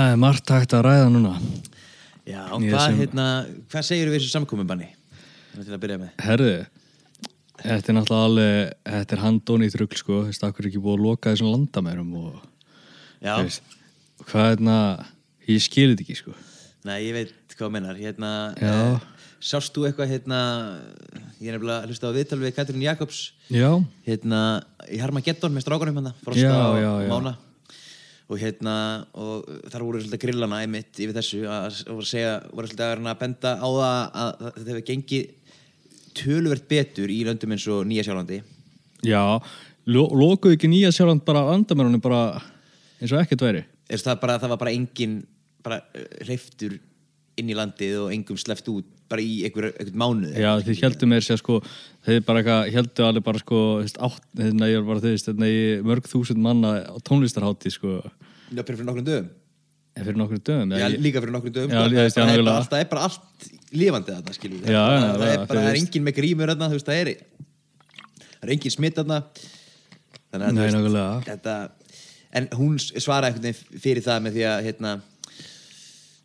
Það er margt hægt að ræða núna. Já, hvað, sem- hérna, hvað segir við þessu samkominbanni? Til að byrja með. Herðu, þetta er náttúrulega alveg, þetta er handónið trugg, sko. Þú veist, akkur er ekki búið að loka þessum landamærum og, Já, þú veist, hvað er þetta, ég skil þetta ekki, sko. nei, ég veit hvað mennar. Hérna, Já. eh, sást þú eitthvað, hérna, ég er nefnilega hlusta á viðtal við Katrín Jakobs, Já, hérna, í Harmageddon með strákunum hérna, Já, Frosta og já, já. Mána. Og hérna, og þar voru svolítið grillana einmitt yfir þessu að, að segja, voru svolítið að að benda á það að, þetta hefur gengið töluvert betur í löndum eins og Nýja Sjálfandi. já, lo lokuðu ekki nýja sjálfand bara landamærunum bara eins og ekkert væri. Það, bara, það var bara engin bara hreiftur inn í landið og engum sleppt út bara í einhver, einhvern mánuð Já, þið heldur mér sér sko þið bara eitthvað, heldur alveg bara sko þegar ég var bara veist þegar ég mörg þúsund manna á tónlistarhátti sko. Já, fyrir nokkrum dögum. En fyrir nokkur dögum Já, líka fyrir nokkrum dögum Já, já, það, er bara allt, er lifandi þarna, Já, já, það, já, er bara, það er engin með grímur þarna, þú veist, það er það er engin smitt þarna. Þannig að þetta, en hún einhvern veginn fyrir það með því að hérna,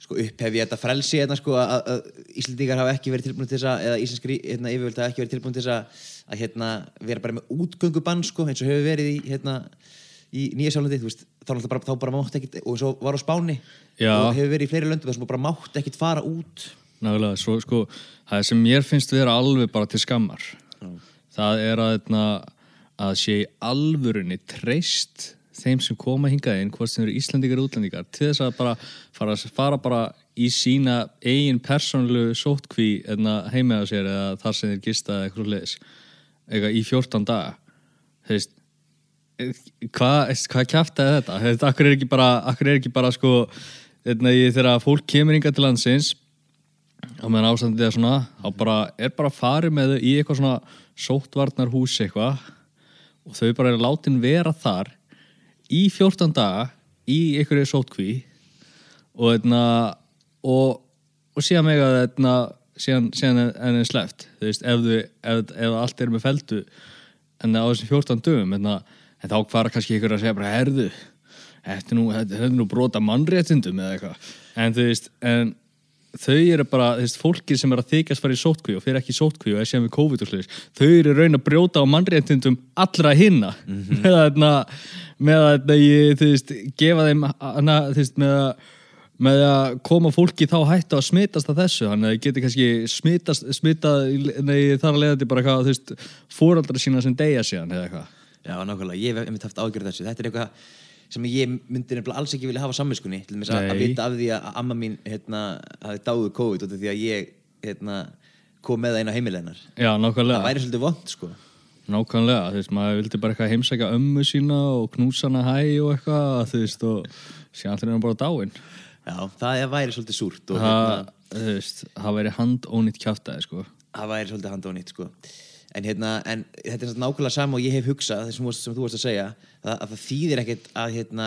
sko, upphefja þetta frelsi hérna, sko, að, að Íslendingar hafa ekki verið tilbúin til þess að eða íslenskri hérna, yfirvöld hafa ekki verið tilbúin til þess að, að hérna, vera bara með útgöngubann sko, eins og hefur verið í, hérna, í Nýja Sjálfandi þá, bara, þá bara mátt ekkit og svo var á Spáni Já. og hefur verið í fleiri löndum þar sem bara mátt ekkit fara út nákvæmlega, svo sko það sem mér finnst vera alveg bara til skammar það er að eitna, að sé alvörunni treyst þeim sem koma hingað inn hvort sem eru Íslandingar og útlendingar til þess að bara fara, fara bara í sína eigin persónlu sótkví heima á sér eða þar sem þeir gista eitthvað leðis eitthvað í 14 daga þú veist hvað hva kjaftaði þetta? þetta akkur er ekki bara, er ekki bara sko, ég, þegar fólk kemur hingað til landsins á meðan ástandið er svona þá bara, er bara farið með þau í eitthvað svona sóttvarnar hús eitthvað og þau bara er látin vera þar í 14 daga í einhverju sóttkví og eitna, og, og síðan meg að eitna, síðan, síðan en er þú veist, ef, ef, ef allt er með feldu en á þessum 14 dögum en, en þá fara kannski ykkur að segja bara herðu, þetta er nú, nú brota mannréttindum eða eitthvað. En þú veist, en þau eru bara, þú veist, fólki sem er að þykjast fara í sótkví og fyrir ekki í sótkví og er síðan við COVID og sliðis, þau eru raun að brjóta á mannréttindum allra hinna. Að, na, með að ég, þú veist, gefa þeim na, þú veist, með að með að koma fólki þá hættu að smitast að þessu, þannig að það geti kannski smitast, smitað, nei, þar að leiða til bara eitthvað, þú veist, fóraldra sína sem deyja síðan eða eitthvað. Já, nákvæmlega, ég hef einmitt haft ágjörð þessu. Þetta er eitthvað sem ég myndi nefnilega alls ekki vilja hafa samvinskunni til þess að, vita af því að amma mín hérna, hafi dáið COVID af því að ég hérna, kom með það inn á heimilegnar Já, Það nákvæmlega, væri svolítið vond, sko nákvæmlega, þú veist, maður vildi bara eitthvað heimsækja ömmu sína og knúsa hana hæ og eitthvað, þú veist, og síðan þegar hann bara dáinn Já, það væri svolítið súrt og það, hérna, þú veist, það væri handónýtt kjátaði sko. það væri svolítið handa og nýtt, sko En, hérna, en þetta er samt nákvæmlega sama og ég hef hugsað þessum sem þú varst að segja að, að það þýðir ekkert að hérna,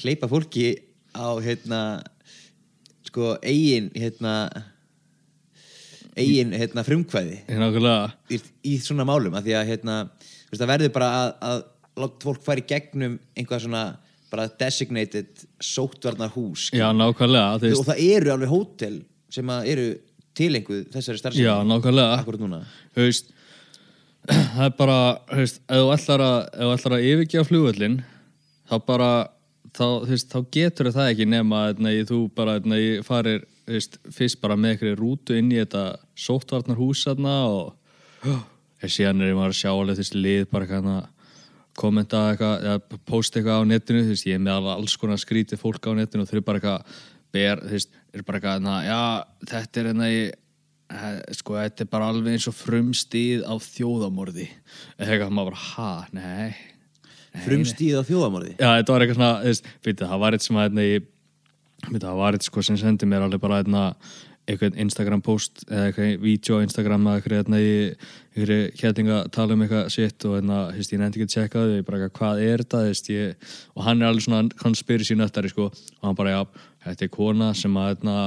hleypa fólki á hérna, sko, eigin hérna, eigin hérna, frumkvæði. Í, í svona málum að því að hérna, veist, það verður bara að, að láta fólk fara í gegnum einhvað svona bara designated sóttvarnar hús já nákvæmlega þú og það eru alveg hótel sem eru tilenguð þessari starfsemi já nákvæmlega. veist það er bara, þú veist, ef þú ætlar að ef þú ætlar að yfirgefa flugvöllin þá bara, þá, þú veist, þá getur það ekki nema að þú bara, nei, farir, veist, fyrst bara með einhverju rútu inn í þetta sóttvarnar hús þarna og ég síðan er ég maður að sjá alveg þessi lið bara eitthvað að kommenta eitthvað, eða posta eitthvað á netinu þú veist, ég er með alls konar skrítið fólk á netinu og þau eru bara eitthvað ber, þú veist, er bara eitthvað, na, já, þetta er enna í eh, sko, þetta er bara alveg eins og frumstíð á þjóðamorði eða eitthvað, maður bara, ha, nei nei, frumstíð á þjóðamorði Já, þetta var eitthvað svona, þú veist, það var eitt sem að, hérna, það var eitt sko sem sendi mér alveg bara, hérna, eitthvað Instagram post eða eitthvað vídeo á Instagram eða eitthvað, hérna, í eitthvað héttinga tala um eitthvað sitt og, hérna, þú veist, ég nefndi ekki að tjekka þau, ég bara, eitthvað, hvað er þú veist, ég, og hann er alveg svona, hann spyrir sín öttari, sko, og hann bara, já, þetta er kona sem að, hérna,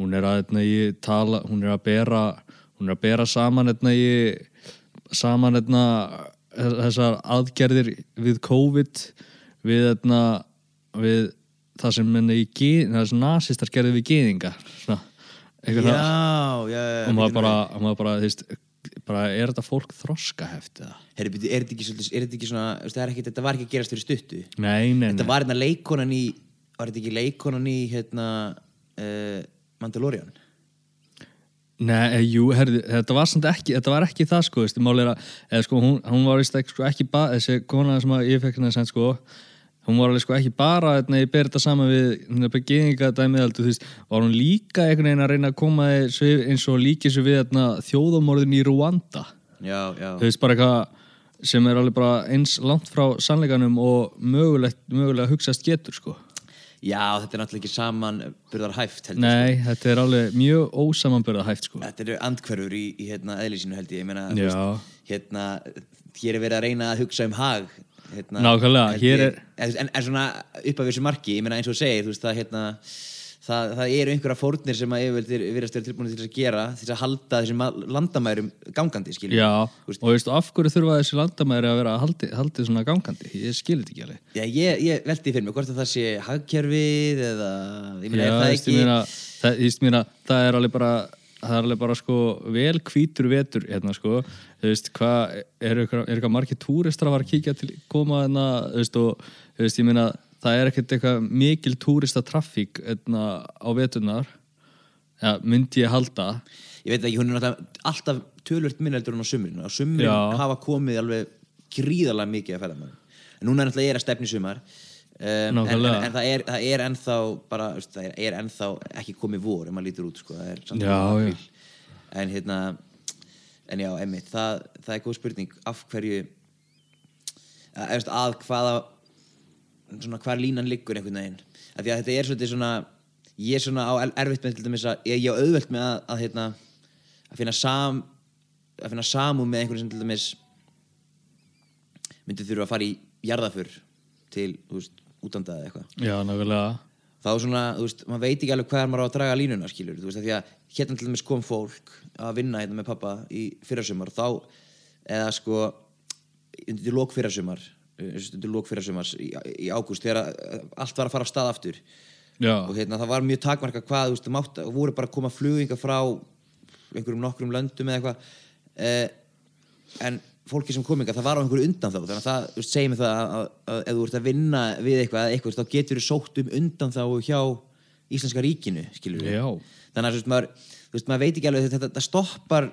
hún er að, hérna, tala, hún er að bera, hún er að bera saman, hérna, ég, saman, hérna, þessar aðgerðir við COVID við, við það sem, nasistar gerði við geðinga svona, já, já, já og maður bara, maður bara, þú veist bara, er þetta fólk þroskaheft eða? Er þetta ekki, ekki svona það er ekki, þetta var ekki að gerast fyrir stuttu. Nei, nei, þetta nei. var hérna leikonan í var þetta ekki leikonan í hérna uh, Mandalorian? Nei, eh, jú, herði, þetta var samt ekki þetta var ekki það, sko, veist, mál er að eða, sko, hún, hún var ekki, sko, ekki bara þessi kona sem að ég fekk hérna sem, sko hún var alveg sko ekki bara hérna, ég ber þetta saman við hérna, geðinga dæmið aldur, þú veist, var hún líka einhvern veginn að reyna að koma eins og líki þessu við hérna, þjóðamorðin í Rwanda já, já, þú veist, bara eitthvað sem er alveg bara eins langt frá sannleikanum og mögulegt, mögulega hugsaðst getur, sko. Já, þetta er náttúrulega ekki saman burðar hæft heldur Nei, þetta er alveg mjög ósamanbörða hægt, sko. Þetta eru andhverfur í, í hérna, eðli sínu held ég, ég meina, hérna, hér er verið að reyna að hugsa um hag hérna, Nákvæmlega, hér ég- er- en, en, svona upp af þessu marki, ég meina eins og segir veist, það, hérna, það, það eru einhverja fórnir sem að yfirvöldir virðast vera tilbúin til að gera til að halda þessum landamærum gangandi, Já, veist- og veistu, af hverju þurfa þessi landamæri að vera haldið haldi svona gangandi? Ég skil þetta ekki alveg. Já, ég, ég veldi fyrir mig hvort að það sé hagkerfið eða, ég meina, Já, er það ekki meina, það, veistu, meina, það er alveg bara það er alveg bara sko vel hvítur vetur hérna sko, þú veist, hvað er eitthvað, margir túristar að fara að kíkja til koma hérna, þú veist, og þú veist, ég meina, það er ekkert eitthvað mikil túristatraffík hérna á veturnar. Ja, myndi ég halda. Ég veit ekki, hún er náttúrulega alltaf tölvört minneldur hún á sumrin. Á sumrin Já. hafa komið alveg gríðarlega mikið að ferða en núna er náttúrulega ég er að stefni sumar um, en, en, en það, er, það er ennþá bara, það er, er ennþá ekki komið vor ef maður lítur út, sko, er Já, já. en hérna en já, emmitt, það, það er góð spurning af hverju að, að, að hvaða svona hvar línan liggur einhvern veginn. Af því að þetta er svolítið svona ég er svona á er- erfitt með til dæmis að ég, á auðvelt með að, að, hérna, að finna sam að finna samúð með einhvern sem til dæmis myndi þurfa að fara í jarðafur til, þú veist, útanda eða eitthvað. Já, nákvæmlega. Þá svona, þú veist, maður veit ekki alveg hvað maður á að draga línuna, skilur, þú veist, því að hérna til dæmis kom fólk að vinna hérna með pappa í fyrrasumar, þá eða sko, undir lók fyrrasumar undir lók fyrrasumars í, í ágúst, þegar allt var að fara af stað aftur. Já, og hérna, það var mjög takmarka hvað, þú veist, mátt, voru bara að koma fluginga fólki sem kominga, það var á einhverju undan þá þannig að það, segir mig það að, að, ef þú ert að vinna við eitthvað, eitthvað þá getur þú sótt um undan þá hjá Íslenska ríkinu, þannig að maður, veist, maður veit ekki alveg þetta, þetta stoppar,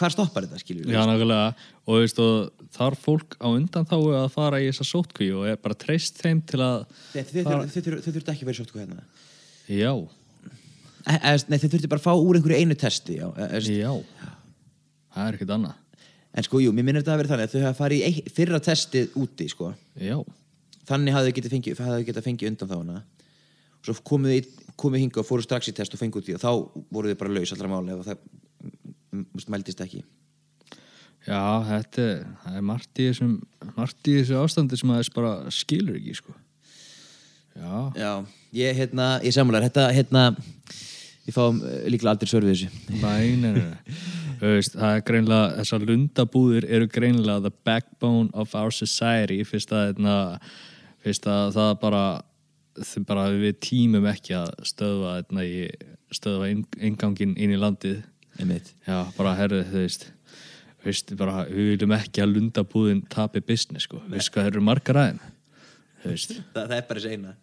hvað stoppar þetta, skilur við Já, nákvæmlega. Og veist, og þarf fólk á undan þá að fara í þessa sótkví og er bara treyst þeim til að þau þurft ekki að vera sótt hvað hérna. Já, nei, þau þurftu bara að fá úr einhverju einu testi já, Það er ekkert annað En sko, jú, mér minnir þetta að vera þannig að þau hafa farið í eitt- fyrra testið úti, sko. Já, Þannig hafðu þau getað fengið, hafðu þau getað fengið undan þá hana. Svo komuð þau komuð hingað og fóru strax í test og fengið út í og þá voru þau bara laus allra máli ef það m- m- mældist ekki. já, þetta er, það er margt í þessum margt í þessu ástandi sem að þess bara skilur ekki, sko Já, Já, ég, hérna, ég sammálar, þetta, hérna, við fáum uh, líklega aldrei svör við þessu. Nei, nei, nei, nei. Þú veist, það er greinlega, þessar lundabúðir eru greinlega the backbone of our society fyrst að, hérna, fyrst að það bara, þau bara við tímum ekki að stöðva, hérna, í, stöðva ingangin inn í landið. Já, bara herðu, þú veist, veist, bara, við viljum ekki að lundabúðin tapi business, sko. Við hvað, það eru margar veist, Það, það er bara þessi eina.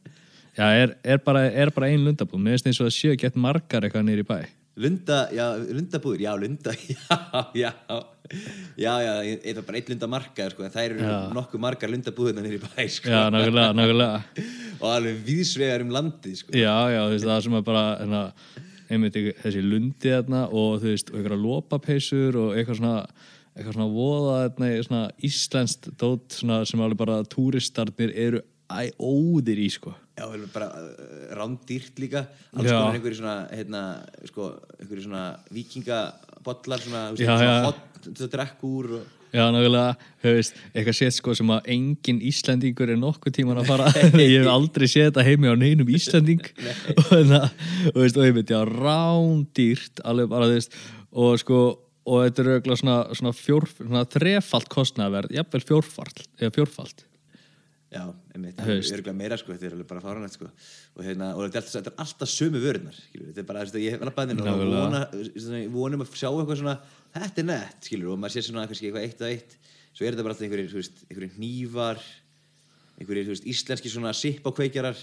já, er, er bara, er bara ein lundabúð. Mér finnst eins og að séu gett margar eitthvað nýri bæ. Lunda, já, lundabúður, já, lunda, já, já, já, já, er bara eitt lunda markaður, sko, en það eru nokkuð margar lundabúðurna nýri bæ, sko. Já, nákvæmlega, nákvæmlega. og alveg víðsvegar um landið, sko. Já, já, þú veist, það sem er bara hérna, einmitt þessi lundi þarna og þú veist, og einhverja lopapeysur og eitthvað svona eitthvað svona voða þarna, í svona íslenskt dót svona, sem alveg bara túristarnir eru æ, óðir í, sko Já, bara uh, rándýrt líka. Alls konar einhverju svona hérna, sko, einhverju svona vikingabollar svona, Já, svona já. hot þú drekk úr og... Já, nákvæmlega, veist, eitthvað sétt sko sem að engin Íslendingur er nokkuð tíman að fara. Ég hef aldrei séð þetta heimi á neinum Íslending. Og það, og ég veit, já, rándýrt alveg bara, þú veist, og sko og þetta er auðvitað svona, svona, svona þrefalt kostnaverð, jafnvel fjórfald eða fjórfald Já, er örgulega meira sko, þetta er alveg bara fáranætt sko. Og, hérna, og þetta, er alltaf, þetta er alltaf sömu vörurnar skilur, þetta er bara, veist, ég lappaði inn og vona, svona, vonum að sjá eitthvað svona þetta er nett, skilur, og maður sé svona kannski eitthvað eitt og eitt, svo er þetta bara alltaf einhverjir, einhverjir hnífar einhverjir, veist, íslenski svona sippákveikjarar,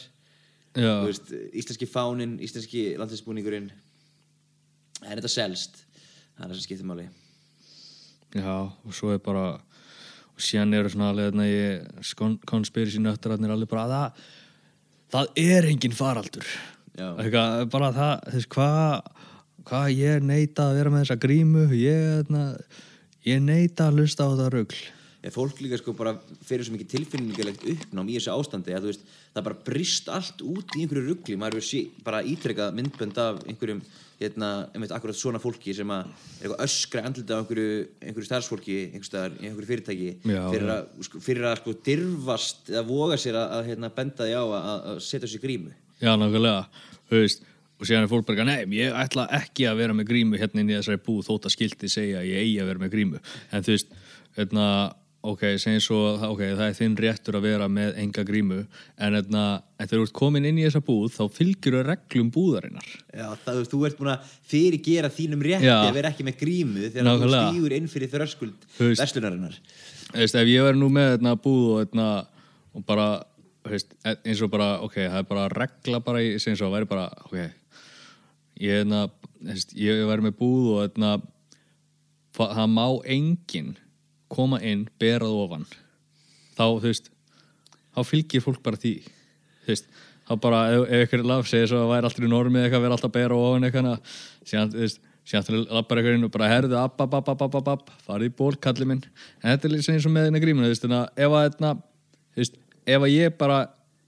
íslenski fánin, íslenski landsinsbúningurinn en þetta selst það er það sem skiptir máli. Já, og svo er bara og síðan eru svona alveg sín nöttararnir alveg bara að það það er engin faraldur. Eitthvað, bara það, veist, hvað hvað ég neita að vera með þessa grímu ég, ég neita að hlusta á það rugl eða fólk líka sko bara fyrir svo mikið tilfinningalegt uppnám í þessu ástandi að þú veist, það bara brist allt út í einhverju ruggli, maður hefur sé, bara ítrekkað myndbönd af einhverjum hérna, einmitt akkurat svona fólki sem að er eitthvað öskra andlita á einhverju, einhverju starfsfólki einhverju einhverju fyrirtæki Já, fyrir, að, sko, fyrir að sko dirfast eða voga sér að, að hérna, benda því á að, að setja sér grímu. Já, nákvæmlega, þú veist og síðan er fólk bara, nei, ég ætla ekki að vera með grímu hérna inn í þessari búð þótt að skilti segja ég eigi að vera með grímu. En þú veist, hérna ok, segjum svo, ok, það er þinn réttur að vera með enga grímu en hérna, en þegar þú ert komin inn í þessa búð þá fylgjur þau reglum búðarinnar. Já, það, þú ert búin að fyrirgera þínum rétti Já. að vera ekki með grímu þegar þú stígur inn fyrir þröskuld verslunarinnar. Þú veist, ef ég væri nú með hérna búð og hérna og bara, veist, eins og bara ok, það er bara regla bara í sem svo, væri bara, ok ég hérna, þú veist, ég væri með búð og hérna fa- það má enginn koma inn, berað ofan. Þá, þú veist þá fylgir fólk bara því þú veist, þá bara, ef, ef ykkur laf segir svo að væri alltaf í normið eitthvað, vera alltaf að bera ofan eitthvað, síðan, þú veist síðan þú lappar eitthvað inn og bara herðu app, app, app, app, app, app, farið í ból, kalli minn. En þetta er líka eins og með hérna grímuna, þú veist, en að ef að hérna, þú veist, ef að ég bara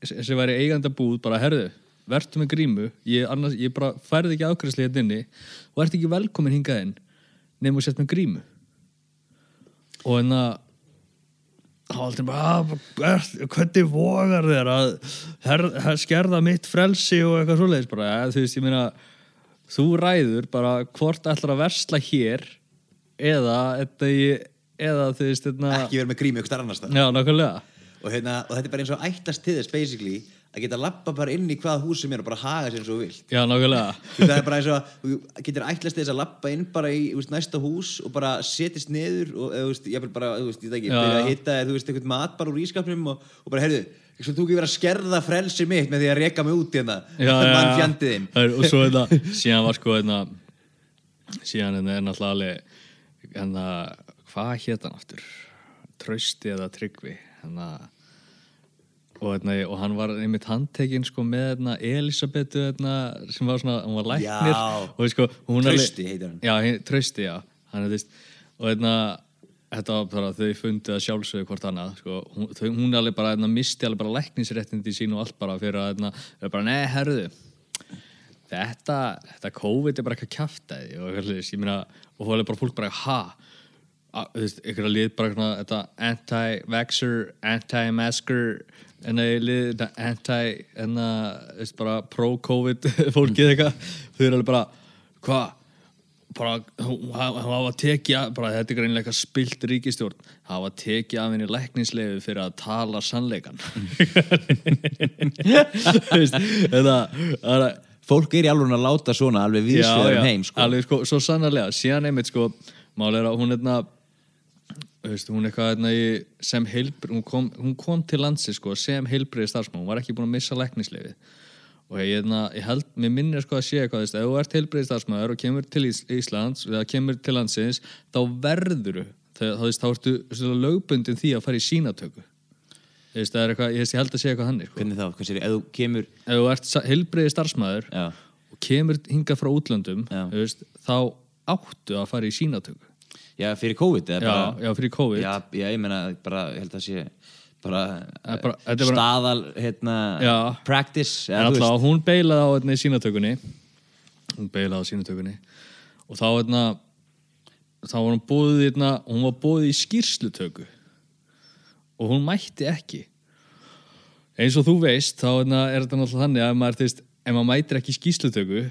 sem væri eiganda búð, bara herðu vertu með grímu, ég, annars, ég bara færði ekki ákvæðsli hérna inni og ert ekki velkomin hingað inn nefnum að setja með grímu og en að aldrei bara "Ah, er, hvernig vogar þér að her, her, skerða mitt frelsi og eitthvað svoleiðis? Bara, ja, þú veist, ég meina þú ræður bara hvort ætlar að versla hér eða eða, eða þú veist hérna, ekki vera með grímu ykkur starf annars það og, hérna, og þetta er bara eins og ættast til þess basically að geta lappa bara inn í hvaða hús sem er og bara haga sér þú vilt. Já, nákvæmlega. Það er bara eins og þú getur ætlast þess að lappa inn bara í veist, næsta hús og bara setjast niður og eða, veist, ég vil bara, þú veist, ég veit ekki, byrja að hitta þú veist, eitthvað mat bara úr ískapnum og, og bara, heyrðu, svo þú ekki verið að skerða frelsi mitt með því að reka mig út hérna já, já, mann fjandiðinn Það og svo þetta, síðan var sko hérna, síðan hérna er náttúrulega hérna, hvað hétt hann aftur? Trausti eða tryggvi hérna og, hérna, og hann var einmitt handtekinn sko með hérna, Elisabetu hérna, sem var svona, hún var læknir. Og sko, hún Trausti heitir hann. já, hin- trausti, já. Hann, og hérna þetta var bara þau fundið að sjálfsögðu hvort annað sko, hún, þau, hún alveg bara hérna, misti alveg bara læknisréttindi sín og allt bara fyrir að hérna, nei, herðu þetta, þetta COVID er bara eitthvað kjaftaði og og þá er bara fólk bara, ha einhverja lið bara þetta anti-vaxxer, anti-masker en það er lið, þetta anti en það, þú veist, bara pro-COVID fólkið eitthvað, þau eru alveg bara hvað bara, hún hún hafa tekið bara, þetta er greinlega spilt ríkistjórn hafa tekið af henni læknisleifu fyrir að tala sannleikan þetta það er fólk er í alveg að láta svona alveg viðsvegar um heim sko. alveg sko, svo sannarlega síðan einmitt sko, mál er að hún hérna þú veist, hún eitthvað í sem heilbri, hún kom, hún kom til landsi sko, sem heilbriði starfsmann, hún var ekki búin að missa læknisleifið og ég, hérna, ég held, mér minnir sko að sé eitthvað, þú ef þú ert heilbriði starfsmann og kemur til Ís Íslands eða kemur til landsins, þá verður þá, þá, ertu lögbundin því að fara í sínatöku þú veist, það er eitthvað, ég, ég held að sé eitthvað hannig sko. hvernig þá, hvað sér, ef þú kemur ef þú ert heilbriði starfsmæður já, og kemur hingað frá útlöndum þú veist, þá áttu að fara í sínatöku já fyrir COVID já, bara, já, fyrir COVID. Já, já, ég meina bara, ég held að sé bara, bara- þetta staðal hérna, Já. practice þú alltaf hún beilaði á í sínatökunni. Hún beilaði á sínatökunni. Og þá hérna þá var hún búið hérna, hún var búið í skýrslutöku. Og hún mætti ekki. Eins og þú veist þá hérna, er þetta náttúrulega þannig að ef maður, þú veist, ef maður mætir ekki skýrslutöku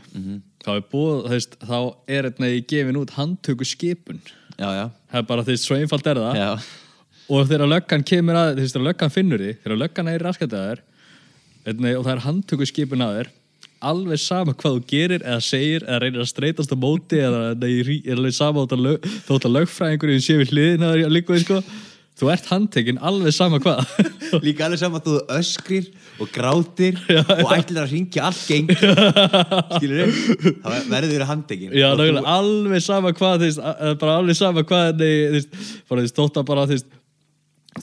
þá er búið, þú veist, þá er hérna í gefin út handtöku skipun það er bara veist, svo einfalt er það. Já, og þegar löggan kemur að þegar löggan finnur því, þegar löggan er raskataðar og það er handtöku skipun að þér alveg sama hvað þú gerir eða segir eða reynir að streytast á móti eða er alveg sama þótt að, lög, þótt að lögfræðingur sé við hliðin að líka sko. Þú ert handtekinn alveg sama hvað. Líka alveg sama að þú öskrir og grátir já, og ætlir að ringja allt geng. Skilur þið þá verður þér að handtekinn. Já, þú... alveg sama hvað þvist, bara alveg sama hvað þvist, þótt að bara þvist,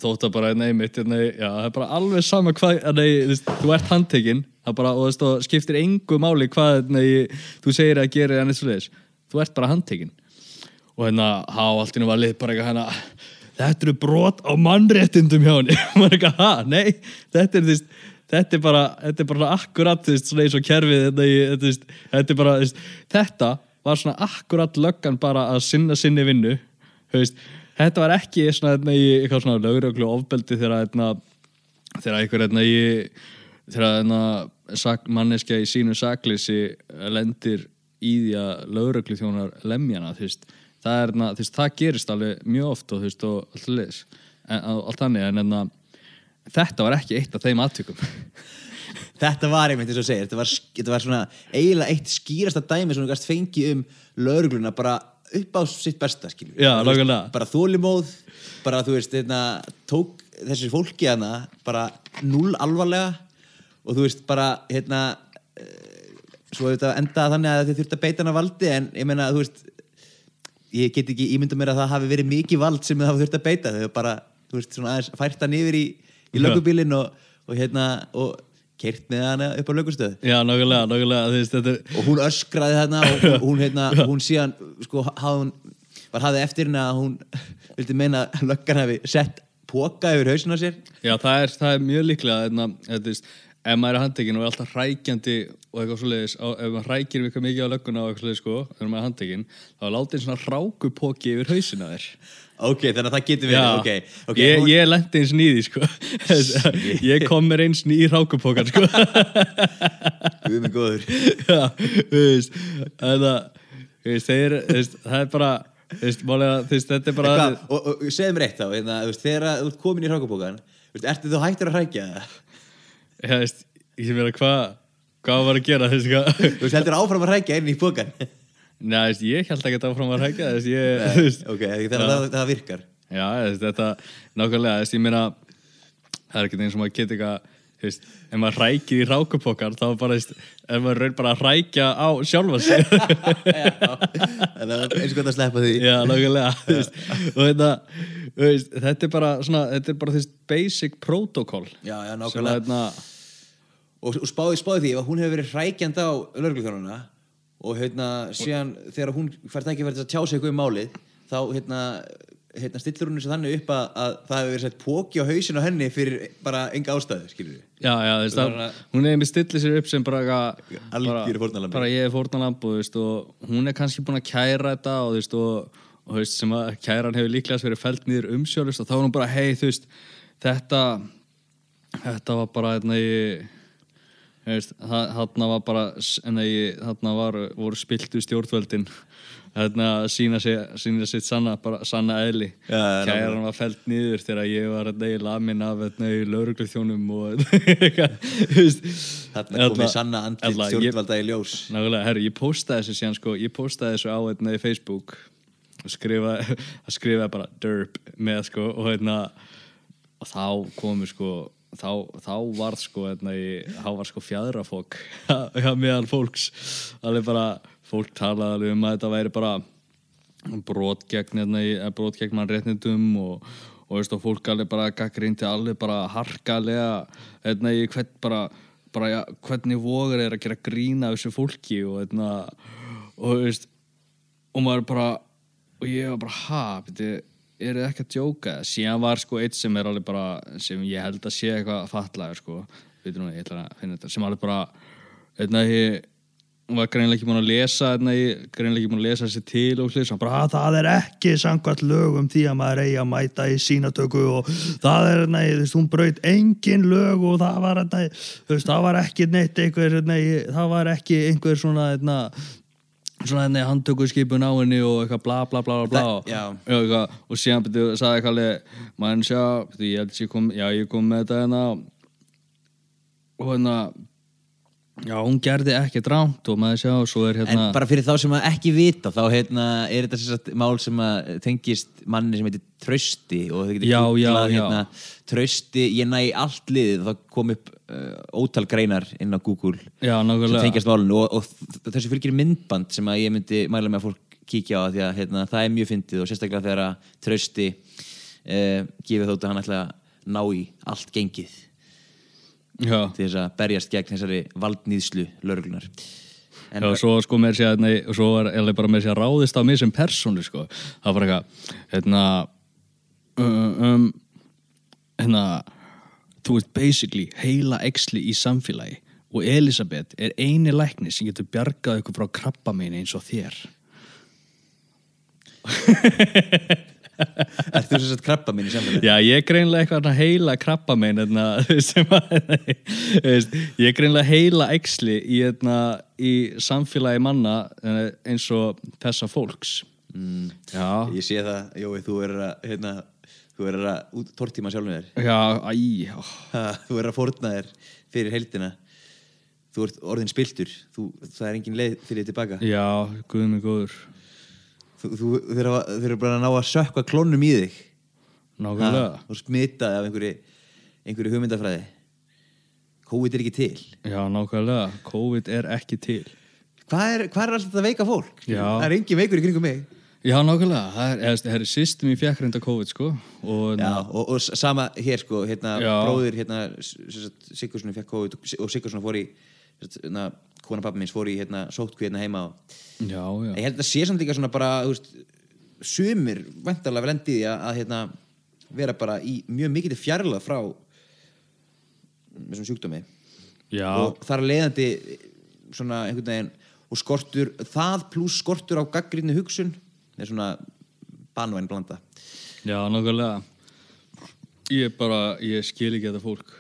þótt að bara nei, það bara alveg sama hvað nei, þú ert handtekinn bara, og þú skiptir engu máli hvað nei, þú segir að gera þú ert bara handtekinn. Og hérna há alltaf var lið bara eitthvað hérna þetta eru brot á mannréttindum hjá henni. Maður ekki að ha, nei þetta er, þvist, þetta er bara þetta er bara akkurat þvist, svona eins og kerfið þetta, þvist, þetta er bara þetta var svona akkurat löggan bara að sinna sinni vinnu þetta var ekki svona eitthvað svona lögröglu ofbeldi þegar þegar einhver þegar manneskja í sínu sakleysi lendir í því að lögröglu þjónar lemjana þú veist það, er, na, veist, það gerist alveg mjög oft og, veist, og allt, leis, en, allt þannig en, en þetta var ekki eitt af þeim aðtökum Þetta var einmitt eins og segir þetta var, þetta var svona eiginlega eitt skýrasta dæmi sem þú gæst fengi um laurugluna bara upp á sitt besta veist, bara þólimóð bara þú veist, þetta hérna, tók þessi fólki hana bara null alvarlega og þú veist, bara hérna eh, svo þetta endaði þannig að þið þurfti að beita hana valdi en ég meina, þú veist ég get ekki ímynda mér að það hafi verið mikið vald sem það hafa þurft að beita. Þau bara, þú veist, svona aðeins fært hann yfir í, í lögubílinn og, og hérna og kert með hana upp á lögustöð Já, nákvæmlega, nákvæmlega þetta... og hún öskraði þarna og hún, hún hérna, hún síðan, sko, hafði var hafði eftir hérna að hún vildi meina að löggan hafi sett póka yfir hausinu á sér. Já, það er, það er mjög líklega, þetta, þetta ef maður er handtekinn og er alltaf hrækjandi og eitthvað svoleiðis, ef maður hrækir eitthvað mikið á lögguna og eitthvað svoleiðis sko, þegar maður er handtekinn þá er látið svona rákupóki yfir hausina þér. Ok, þannig að það getur verið okay. Okay, ég, ég lendi eins nýði sko. Ég kom mér eins nýði rákupókan sko. Við erum góður. Já, þú veist það er bara Veist, málega, veist, þetta er bara Eitthvað, og, og, segð mér eitt þá hérna, þegar þú ert komin í hrákupókan ertu þú hættur að hrækja það? Já, veist, ég verið hvað hvað var að gera hvað Þú veist, heldur áfram að rækja inn í bókan Næ, veist, ég held ekki áfram að rækja þess ég, Nei, Ok, þannig að það, það virkar Já, veist, þetta, nákvæmlega ég meina það er ekkert eins og maður getur eitthvað veist, ef maður rækir í rákupokkar þá bara, veist, er maður raun bara að rækja á sjálfa sig að eins og gott að sleppa því Já, nákvæmlega og þetta, veist, þetta er bara svona, þetta er bara basic protocol Já, já, nákvæmlega hérna, og, og spáði, spáði því ef hún hefur verið rækjand á lörgluþjónuna og hérna síðan þegar hún fært ekki verið að tjá sig eitthvað um málið þá hérna, hérna stillur hún þessu þannig upp að, að það hefur verið sett póki á hausin á henni fyrir bara enga ástæðu, skilur við Já, já, þú veist að hún hefði með stillið sér upp sem bara algjör fórnalamb bara ég er fórnalamb og, og hún er kannski búin að kæra þetta og þú veist og, og þú veist sem að kæran hefur líklega verið fælt nýður umsjálfust og þá er hún bara hei þú veist þetta þetta var bara hérna ég þarna var bara þarna var, voru spiltu stjórnvöldin. Þarna sína sína sitt sanna, bara sanna eðli. Ja, kæran var fælt nýður þegar ég var í lamin af lauruglu þjónum og þarna komið sanna andlit stjórnvölda í ljós. Nákvæmlega, herru, ég postaði þessu síðan sko, ég postaði þessu á hérna í Facebook og skrifaði skrifa bara derp með sko og hérna og þá komu sko þá, sko, hérna, þá var sko fjadrafók meðal fólks. Alveg bara, fólk talaði um að þetta væri bara brot gegn, hérna, brot gegn mannréttindum og, og, veist, og fólk alveg bara gaggrindi alveg bara harkalega hérna, hvern, bara, bara, ja, hvernig vogar er að gera grína þessu fólki og hérna og, veist, maður bara og ég var bara, ha, betur eru ekki að djóka? Síðan var sko eitt sem er alveg bara sem ég held að sé eitthvað fatlaður sko. Nú, þetta, sem alveg bara einna ég var greinlega ekki búin að lesa einna ég greinlega ekki búin að lesa þessi til og hlýsa bara það er ekki sangvært lögum því að maður eigi að mæta í sínatöku og það er, nei, þú veist, hún braut engin lög og það var, nei, þú veist, það var ekki neitt einhver, nei, það var ekki einhver svona, einna svona henni handtöku skipun á henni og eitthvað bla bla bla bla bla. Það- og, og, og síðan byrju, sagði eitthvað maður sjá, ég held að ég kom já ég kom með þetta hérna. Og hérna já hún gerði ekki drámt og maður sjá svo er En hérna bara fyrir þá sem að ekki vita þá hérna, er þetta sagt mál sem að tengist manni sem heitir Trausti og þau getur hérna, Trausti, ég næ allt liðið það kom upp ótal greinar inn á Google já sem tengjast málunum og, og þessu fylgir myndband sem að ég myndi mæla með að fólk kíkja á því að hérna, það er mjög fyndið og sérstaklega þegar að Trausti uh, gefið þótt að hann ætla að ná í allt gengið já, til þess að berjast gegn þessari valdnýðslu lauruglunar en já svo sko með sér nei, og svo var eða bara með sér ráðist á mig sem persónu sko. Það var eitthvað hérna um, um hérna þú ert basically heila exli í samfélagi og Elisabeth er eini lækni sem getur bjargað ykkur frá krabba eins og þér er þú sagt krabba mín í samfélagi? Já, ég er greinlega eitthvað heila krabba mein sem að ég er greinlega heila exli í, í samfélagi manna eh, eins og þessa fólks Mm. Já, Ég sé það, Jói, þú er að hérna, þú er að út tortíma sjálfum þér. Já, æ ó. Ha, þú er að fórna þér fyrir heildina. Þú ert orðin spiltur þú, það er engin leið fyrir þér tilbaka. Já, guð mig góður. Þú, þú, eru bara að ná að sökka klónum í þig. Nákvæmlega. Og smita af einhverju, einhverju hugmyndafræði. COVID er ekki til. Já, nákvæmlega, COVID er ekki til. Hvað er, hvað er alltaf þetta veika fólk? Já. það er engin veikur í kringum mig Já, nákvæmlega, það er, það er system í fjekkrinda COVID sko og Já, og, og sama hér sko, hérna, Já. bróðir hérna, Sigurssoni fekk COVID og- Sigurssoni fór í hérna, kona pappa minns fór í hérna, sótkví hérna heima og já, já, ég held að sé samt líka svona bara þú veist, sumir vantarlega vel endið að, hérna, vera bara í mjög mikið fjarlæð frá þessum sjúkdómi. Já, og það er leiðandi svona einhvern veginn og skortur, það pluss skortur á gaggrinni hugsun er svona banvæn blanda já, nákvæmlega Ég bara, ég skil ekki þetta fólk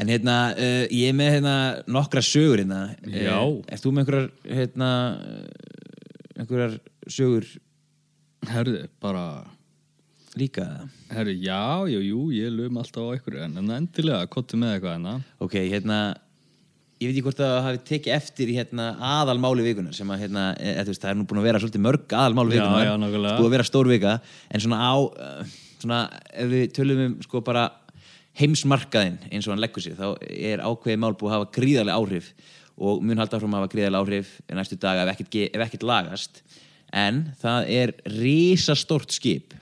En hérna, uh, ég er með hérna nokkra sögur hérna. Já. Uh, Erst þú með einhverjar, hérna, einhverjar sögur Herðu, bara líka? Herru, já, jú, jú, ég lögum alltaf á einhverju en, en endilega, kottu með eitthvað enna Ok, hérna, ég veit ekki hvort að það hafi tekið eftir í hérna aðalmáli vikunar sem að, hérna, e, e, veist, það er nú búin að vera svolítið mörg aðalmáli Já, vikunar. já, nákvæmlega. Búið að vera stór vika, en svona á, uh, svona, ef við tölum um, sko, bara heimsmarkaðinn eins og hann leggur sig, þá er ákveðið mál búið að hafa gríðarlega áhrif og mun halda áfram að hafa gríðarlega áhrif næstu daga ef ekkert, ef ekkert lagast en það er risastórt skip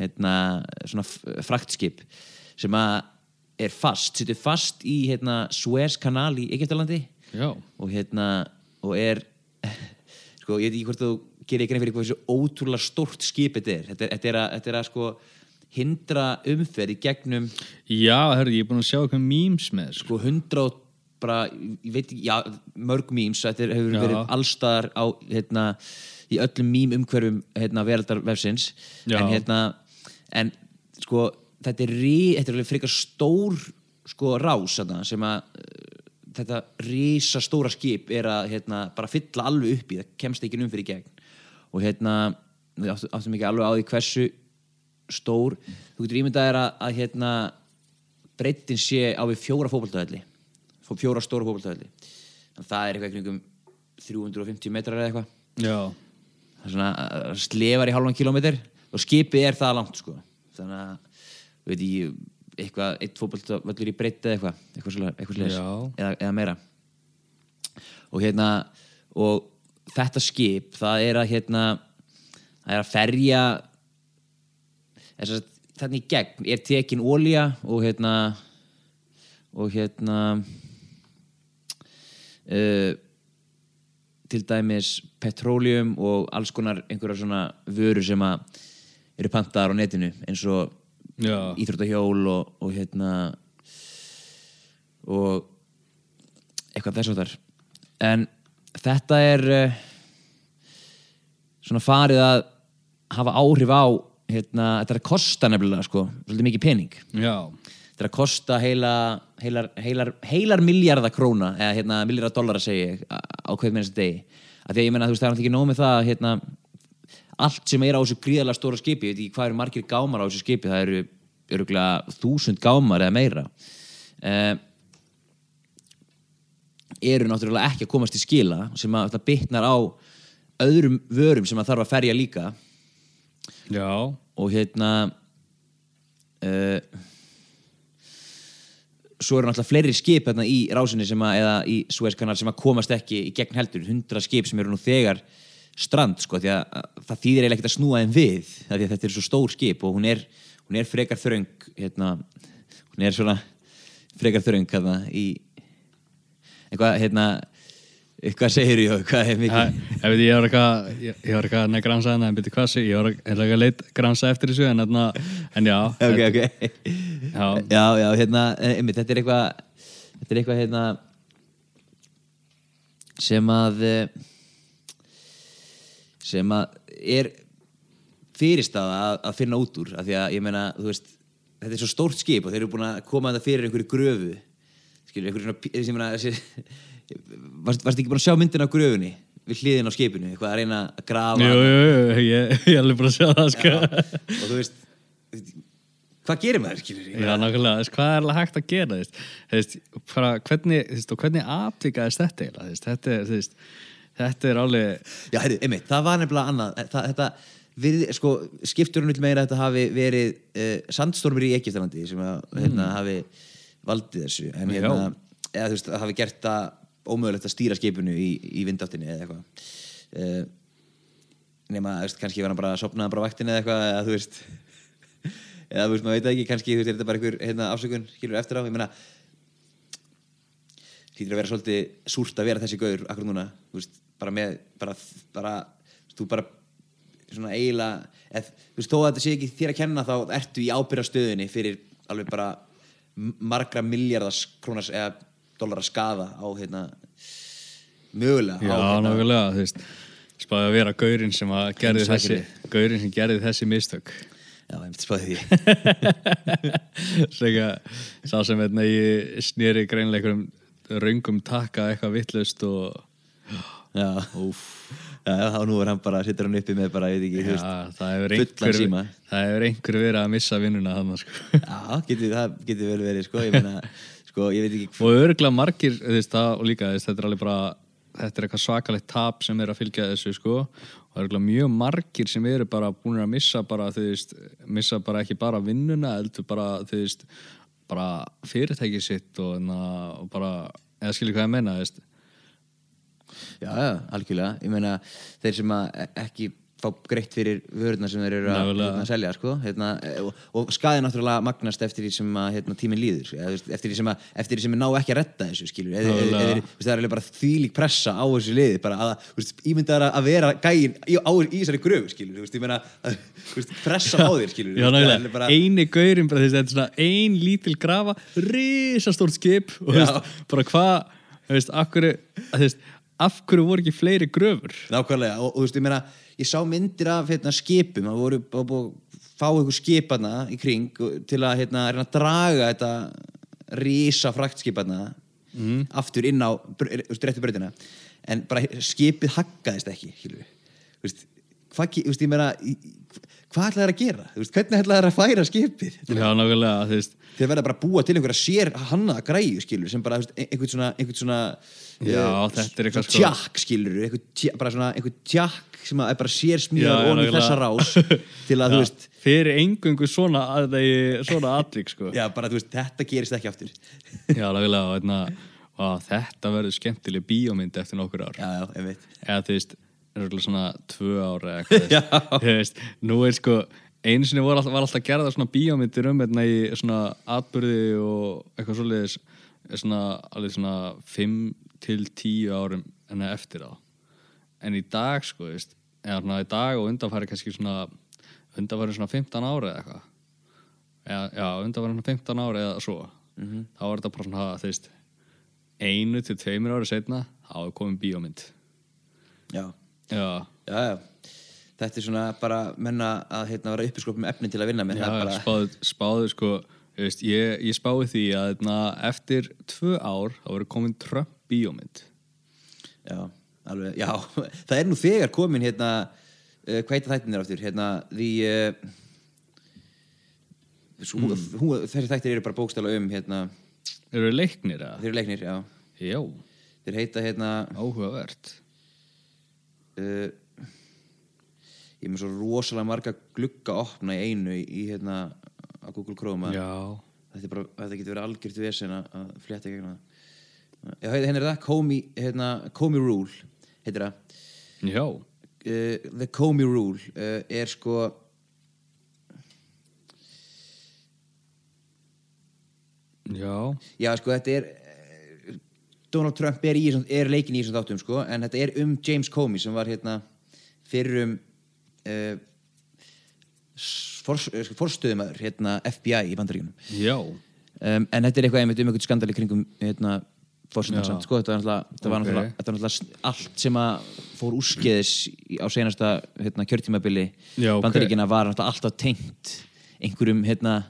hérna, svona fraktskip sem að er fast, situr fast í hérna, Suez kanal í Egyptalandi. Já, og hérna og er sko, ég veit ekki hvort þú gerir ekki fyrir hvað þessu ótrúlega stórt skip þetta er. Þetta er, þetta er, að, þetta er að sko hindra umferð í gegnum já, herru, ég er búin að sjá eitthvað memes með sko. hundra og bara, ég veit ekki, já, mörg memes. Þetta er, hefur Já. verið allstaðar á hérna, í öllum mím umhverfum hérna, veraldarvefsins en hérna, en sko þetta er, rí, þetta er alveg frekar stór sko rás þarna, sem að uh, þetta rísa stóra skip er að hérna, bara fylla alveg upp í það kemst ekki umfyrir í gegn. Og hérna, við áttum, ekki alveg á því hversu stór. Þú getur ímyndað þér að, að hérna, breytin sé á við fjóra fótboltavelli fjóra stóra að það er eitthvað kringum 350 metrar eða eitthvað. Það er svona uh, slefar í halvan kilómetr og skipið er það langt sko. þannig að veit ég, eitthvað, eitt fótboltavöllur í breytt eða eitthvað eitthvað, Já. eða, eða meira og hérna og þetta skip það er að hérna það er að ferja þannig gegn er tekin ólía og hérna og hérna uh, til dæmis petróleum og alls konar einhverjar svona vörur sem að eru pantaðar á netinu eins og íþróttahjól og, og hérna og eitthvað þess að þar en þetta er uh, svona farið að hafa áhrif á hérna, þetta er að kosta nefnilega sko, svolítið mikið pening. Já, þetta er að kosta heila, heilar, heilar, heilar miljardar króna eða hérna, miljardar dollara segi ég á hvern minnast degi. Að því að ég menna þú veist það er náttúrulega ekki nóg með það að, hérna, allt sem er á þessu gríðarlega stóra skipi ég veit ekki hvað eru margir gámar á þessu skipi það eru öruglega þúsund gámar eða meira uh, eru náttúrulega ekki að komast í skila sem að það bitnar á öðrum vörum sem að þarf að ferja líka. Já, og hérna uh, svo eru náttúrulega fleiri skip hérna í rásinni sem að, eða í Suezkanal sem að komast ekki í gegn heldur, hundra skip sem eru nú þegar strand sko, því að að það þýðir eiginlega ekkert að snúa þeim við því að þetta er svo stór skip og hún er, hún er frekar þröng hérna, hún er svona frekar þröng hérna í eitthvað hérna hvað segir ég, hvað er Æ, mikið veit, ég var eitthvað ég, var eitthvað að gransa en byrju hvað sé ég var eitthvað að leit gransa eftir þessu en, þarna, en já, ok, ok. Já, já, já, hérna, einmitt, þetta er eitthvað þetta er eitthvað hérna sem að eh, sem að er fyrirstaða að, að finna út úr af því að ég meina, þú veist þetta er svo stórt skip og þeir eru búin að koma þetta fyrir einhverju gröfu skilur, einhverju svona varst, varst ekki búin að sjá myndina á gröfunni við hliðin á skipinu, eitthvað að reyna að grafa jú, jú, jú, ég, ég er alveg bara að sjá það sko. og þú veist hvað gerir maður, skilur ég Já, nákvæmlega, hvað er alveg hægt að gera þú veist, bara, hvernig, hvernig atvikaðist þetta eiginlega, þú veist, þetta er, þú veist, þetta er alveg, Já, heyrðu, einmitt, það var nefnilega annað það, þetta, við, sko, skipturinn vil meira að þetta hafi verið uh, sandstormur í Egiptalandi sem að, hérna, hafi valdið þessu en hérna, eða þú veist, það hafi gert það ómögulegt að stýra skipinu í, í vindáttinni eða eitthvað. Uh, nema, þú veist, kannski var hann bara að sopna bara á vaktinni eða eitthvað, eða þú veist eða þú veist, maður veit ekki, kannski þú veist, er þetta bara einhver hérna, afsökun, skilur eftir á, ég meina hlýtur að vera svolítið súrt að vera þessi gaur akkur núna, þú veist, bara með bara, bara, þú bara svona eiginlega, eð, þú veist, þó að þetta sé ekki þér að kenna þá ertu í ábyrðastöðunni fyrir alveg bara margra miljardars krónars eða dólar að skaða á hérna mögulega já, á, hérna, nákvæmlega, þú veist, spáði að vera gaurinn sem að gerði þessi, gaurinn sem gerði þessi mistök. já, ég myndi spáði því. Slega, sá sem hérna ég snýri greinlega einhverjum raungum takka eitthvað vittlust og, og nú er hann bara, sittur hann uppi með bara, ég veit ekki, já, það hefur einhver, það einhver verið að missa vinnuna þannig, sko. já, getur, það getur vel verið, sko, ég meina sko, ég veit ekki og örgulega margir veist, það, og líka veist, þetta er alveg bara þetta er eitthvað svakalegt tap sem er að fylgja þessu sko, og örgulega mjög margir sem eru bara búin að missa bara þú veist, missa bara ekki bara vinnuna heldur bara, þú veist bara fyrirtæki sitt og, na, og bara, eða skilja hvað ég menna þú veist, Já, já, algjörlega. Ég meina, þeir sem að ekki fá greitt fyrir vörðna sem þeir eru að, Nákvæmlega. hérna, selja, sko. Hérna, e- og, og skaði náttúrulega magnast eftir því sem að hérna, tíminn líður. Veist, eftir, því sem að, eftir því sem að ná ekki að redda þessu, skilur. Eða, Nákvæmlega. eða, það er bara þvílík pressa á þessu liði. Bara að, ímyndaðar að vera gæin í, á, í þessari gröfu, skilur. Ég meina, að, pressa á þér, skilur. já, nákvæmlega, bara- eini gaurin bara, er svona ein lítil grafa risastórt skip og Já. bara hvað þú veist, af hverju, þú veist, af hverju voru ekki fleiri gröfur? Nákvæmlega, og, og þú veist, ég meina ég sá myndir af hérna, skipum það voru að fá einhver skipana í kring til að hérna, reyna að draga þetta rísa fraktskipana Mhm. aftur inn á strettu breytina en bara skipið haggaðist ekki veist, hvað, veist, ég meina hvað ætlaði þær að gera, veist, hvernig ætlaði þær að færa skipið? Já, nákvæmlega, þeir verða bara að búa til einhverja sér hannaða græju skilur sem bara ein- einhvern svona, einhvern svona Já, þetta er eitthvað sko- tjakk skilur svona einhvern tjakk sem er bara sér smíðar onni þessa rás til að þú veist fyrir engungu svona að þeir, svona atvik sko. já bara þú veist þetta gerist ekki aftur. Já, og, hérna, og þetta verður skemmtileg bíómynd eftir nokkur ár. Já já einmitt. Eða þú veist, svona tvö ár eða eitthvað Já. þú veist, nú er sko einu sinni var alltaf, var alltaf gerða svona bíómyndir um hérna í svona atbyrði og eitthvað svoleiðis svona, alveg svona 5 til 10 árum en eftir það en í dag sko, veist eða í dag og undanfæri kannski svona undanfæri svona 15 ára eða eitthvað. Já, undanfæri svona 15 ára eða svo. Þá var þetta bara svona, þú veist einu til tveimur ára setna þá er komin bíómynd. Já. Já, já já. Þetta er svona bara menna að hérna vera uppiskop með efni til að vinna með. Já það bara spáðu, spáðu sko veist, ég, ég spáði því að na, eftir tvö ár þá verður komin Trump bíómynd. Já alveg, já, það er nú þegar komin hérna, uh, hvað heita þættin er aftur? Hérna, því uh, mm. þessi þættir eru bara bókstala um hérna, Eru þið leiknir eða? þeir eru leiknir, já. Já, þeir heita hérna áhugavert. uh, ég er með svo rosalega marga glugga opna í einu í, í hérna á Google Chrome að Já, þetta, bara, þetta getur verið algjört vesen að að flétta gegn það Já, hérna er það, Comey, hérna, Comey Rule heitir það. Já, uh, The Comey Rule uh, er sko já. Já sko þetta er eh, Donald Trump er, í, er leikin í þessum þáttum sko en þetta er um James Comey sem var hérna fyrir um uh, for, uh, forstöðumæður hérna FBI í bandaríkunum Já, um, en þetta er eitthvað einmitt um einhvern skandal í kringum hérna fórsetan Já. samt. Sko þetta þetta var náttúrulega, þetta var náttúrulega allt sem að fór úrskeiðis á senasta hérna, kjörtímabili Já, ok. bandaríkina var alltaf tengt einhverjum hérna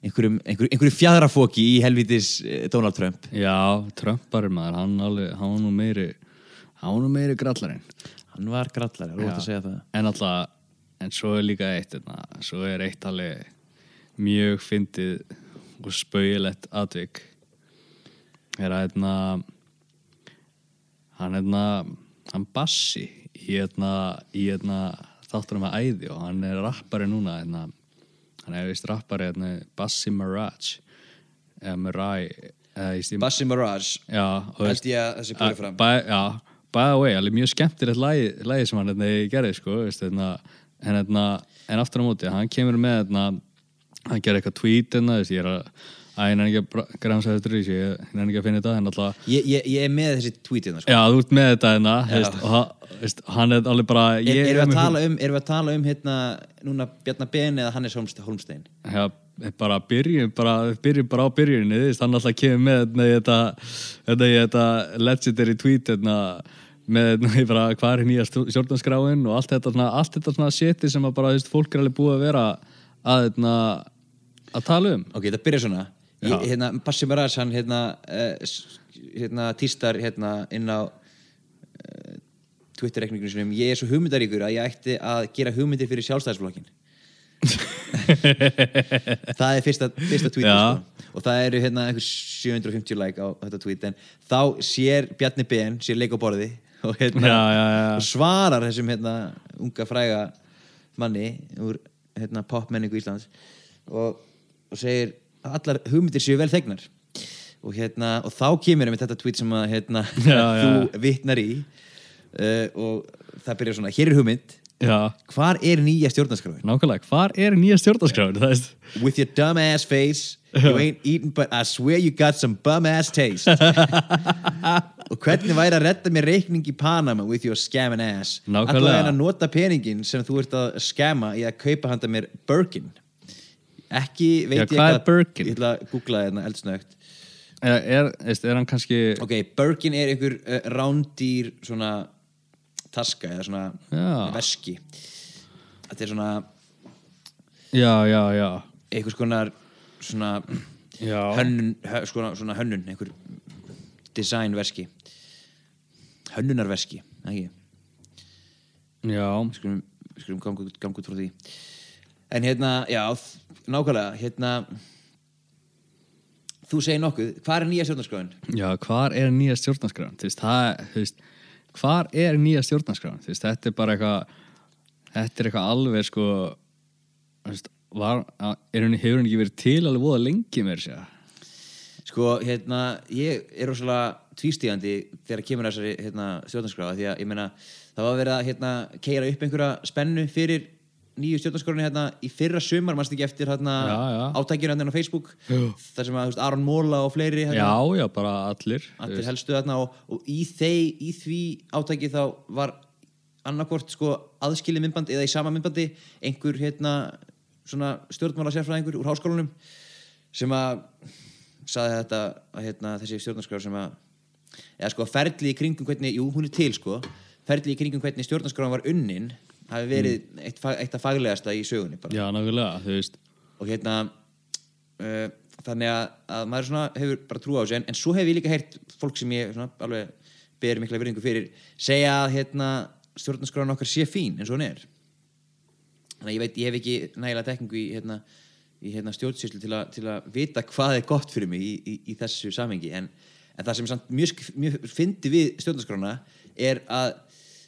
einhverjum, einhverjum, einhverjum fjadrafóki í helvitis eh, Donald Trump. Já, Trumparinn maður, hann, alveg, hann var nú meiri hann var nú meiri grallarinn. Hann var grallari, rótt að Já. segja það. En alltaf, en svo er líka eitt hérna, svo er eitt alveg mjög fyndið og spauðilegt atvik er að hérna hann hérna hann bassi í hérna, í hérna þáttunum að æði og hann er rappari núna hérna, hann er vist rappari hérna, Bassi Mirage. Eða Mirai eða ég stým Bassi Mirage. Held ég að þessi búið fram. By, já, by the way, alveg mjög skemmtilegt lagi, lagi sem hann gerði sko, veist, en, en aftur á móti, hann kemur með hann gerir eitthvað tweet ég er að að ég nefnir ekki að gramsa þetta í sig, ég nefnir ekki að finna þetta alltaf, ég, ég, ég er með þessi tweetið sko. já, þú ert með þetta hérna, veist, og hann- veist, hann er alveg bara er, erum, við um, erum við að tala um hérna núna Bjarnar Ben eða Hannes Holmste- Holmstein Já, bara byrjum bara, byrjum bara á byrjunni hann alltaf kemur með hérna, í þetta, þetta, í þetta legendary tweet hérna, með hérna, bara, hvað er nýja stjórnarskráin og allt þetta, allt þetta svona shiti sem að bara, veist, fólk er alveg búið að vera að, hérna, að tala um ok, það byrja svona. Ég, hérna, Bassi Mirage hann hérna, uh, hérna týstar hérna inn á uh, Twitter-rekningunum sinum ég er svo hugmyndaríkur að ég ætti að gera hugmyndir fyrir sjálfstæðisflokkin það er fyrsta, fyrsta tweet sko. og það eru hérna einhver 750 like á þetta tweet. En þá sér Bjarni Ben sér leik á borði og, hérna, Já, já, já. og svarar þessum hérna, unga fræga manni úr hérna, popmenningu Íslands og, og segir allar hugmyndir séu vel þegnar. Og, hérna, og þá kemur við þetta tweet sem að hérna, Já, þú vitnar í uh, og það byrjar svona, hér er hugmynd. Já, hvar er nýja stjórnarskráin? nákvæmlega, hvar er nýja stjórnarskráin, With your dumb ass face. You ain't eating but I swear you got some bum ass taste. Og hvernig væri að redda mér reikning í Panama With your scamming ass? Nákvæmlega. Ætlaði að nota peningin sem þú ert að scamma Í að kaupa handa mér Birkin Ekki veit Já, ég hvað er Birkin? Ég ætla að googla þetta eldsnögt. Er, er, veist, er hann kannski Ok, Birkin er einhver uh, rándýr Svona taska Eða svona Já. veski. Þetta er svona Já, já, já. einhvers konar svona Já, hönnun, hö, svona, svona hönnun einhver designverski hönnunarverski ekki, já, skulum, skulum ganga, út- ganga út frá því en hérna, já, nákvæmlega hérna þú segir nokkuð, hvað er nýja stjórnarskráin? já, hvar er nýja stjórnarskráin? Þú veist, það, þú veist hvar er nýja stjórnarskráin? Þú veist, þetta er bara eitthvað þetta er eitthvað alveg sko þú veist, var, er henni, hefur henni ekki verið til alveg voða lengi mér sér sko, hérna, ég er rosalega tvístígandi þegar kemur þessari hérna, stjórnarskráða því að ég meina það var verið að hérna, keira upp einhverja spennu fyrir nýju stjórnarskráni hérna í fyrra sumar, mannst ekki eftir hérna, átækjur hérna á Facebook? Þar sem að þú veist, Aron Móla og fleiri hérna, já, já, bara allir allir helstu þarna og, og í, þeir, í því átæki þá var annarkvort sko aðskilið myndbandi eða í sama myndbandi einhver hérna svona stjórnmála sérfræðingur úr háskólanum sem að saði þetta að hérna þessi stjórnarskráð sem að eða sko ferli í kringum hvernig, jú hún er til sko ferli í kringum hvernig stjórnarskráðan var unnin hafi verið eitt, fa- eitt af faglegasta í sögunni bara. Já, nákvæmlega, þú veist. Og hérna uh, þannig að, að maður svona hefur bara trú á þessu. En, en svo hef ég líka heyrt fólk sem ég svona alveg ber mikla virðingu fyrir segja að hérna, stjórnarskráin okkar sé fín eins og hún er. Þannig að ég veit, ég hef ekki nægilega tekningu í, hérna, í hérna, stjórnsýslu til, til að vita hvað er gott fyrir mig í, í, í þessu samengi en, en það sem er samt mjög, mjög fyndi við stjórnarskrána er að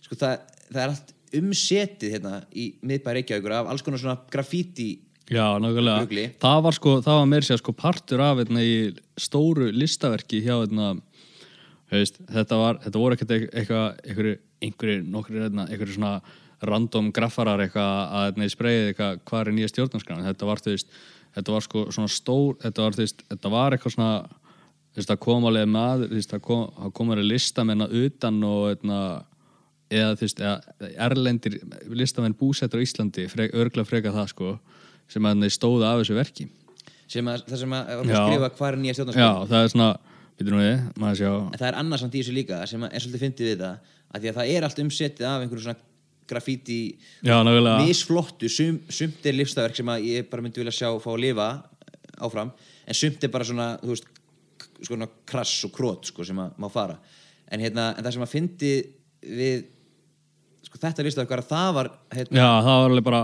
sko, það, það er allt umsetið hérna, í miðbæri Reykjavíkur af alls konar svona graffiti Já, nákvæmlega. Það var sko, það var meir sér sko partur af hérna, í stóru listaverki hjá hérna, veist, þetta var, þetta voru ekkert eitthvað, einhverju, einhverju, nokkru, hérna, einhverju svona random graffarar eitthvað að hérna, spreyið eitthvað hvað er nýja stjórnarskran. Þetta var, þú veist, þetta var sko svona stór, þetta var, þú veist, þetta var eitthvað svona, þú veist, það kom alveg maður, þú veist, það kom, alveg listamenn að utan og, hérna, eða þú veist, erlendir listamenn búsettur á Íslandi, frek, örgla freka það sko, sem að stóða af þessu verki. Sem að, það sem að, að Já. skrifa hvað er nýja Já, stjórnarskráin það er svona, býtum við, maður sjá. En það er annars samt í þessu líka sem að er svolítið fyndið við það að því að það er allt umsetið af einhverju svona Já, nákvæmlega. misflottu, sum, sumt er livstæðverk sem að ég bara myndi vilja sjá fá að lifa áfram, en sumt er bara svona þú veist, svona krass og krót sko, sem að má fara. En, hérna, en það sem að fyndi við sko, þetta livstæðverk var að það var hérna, Já, það var alveg bara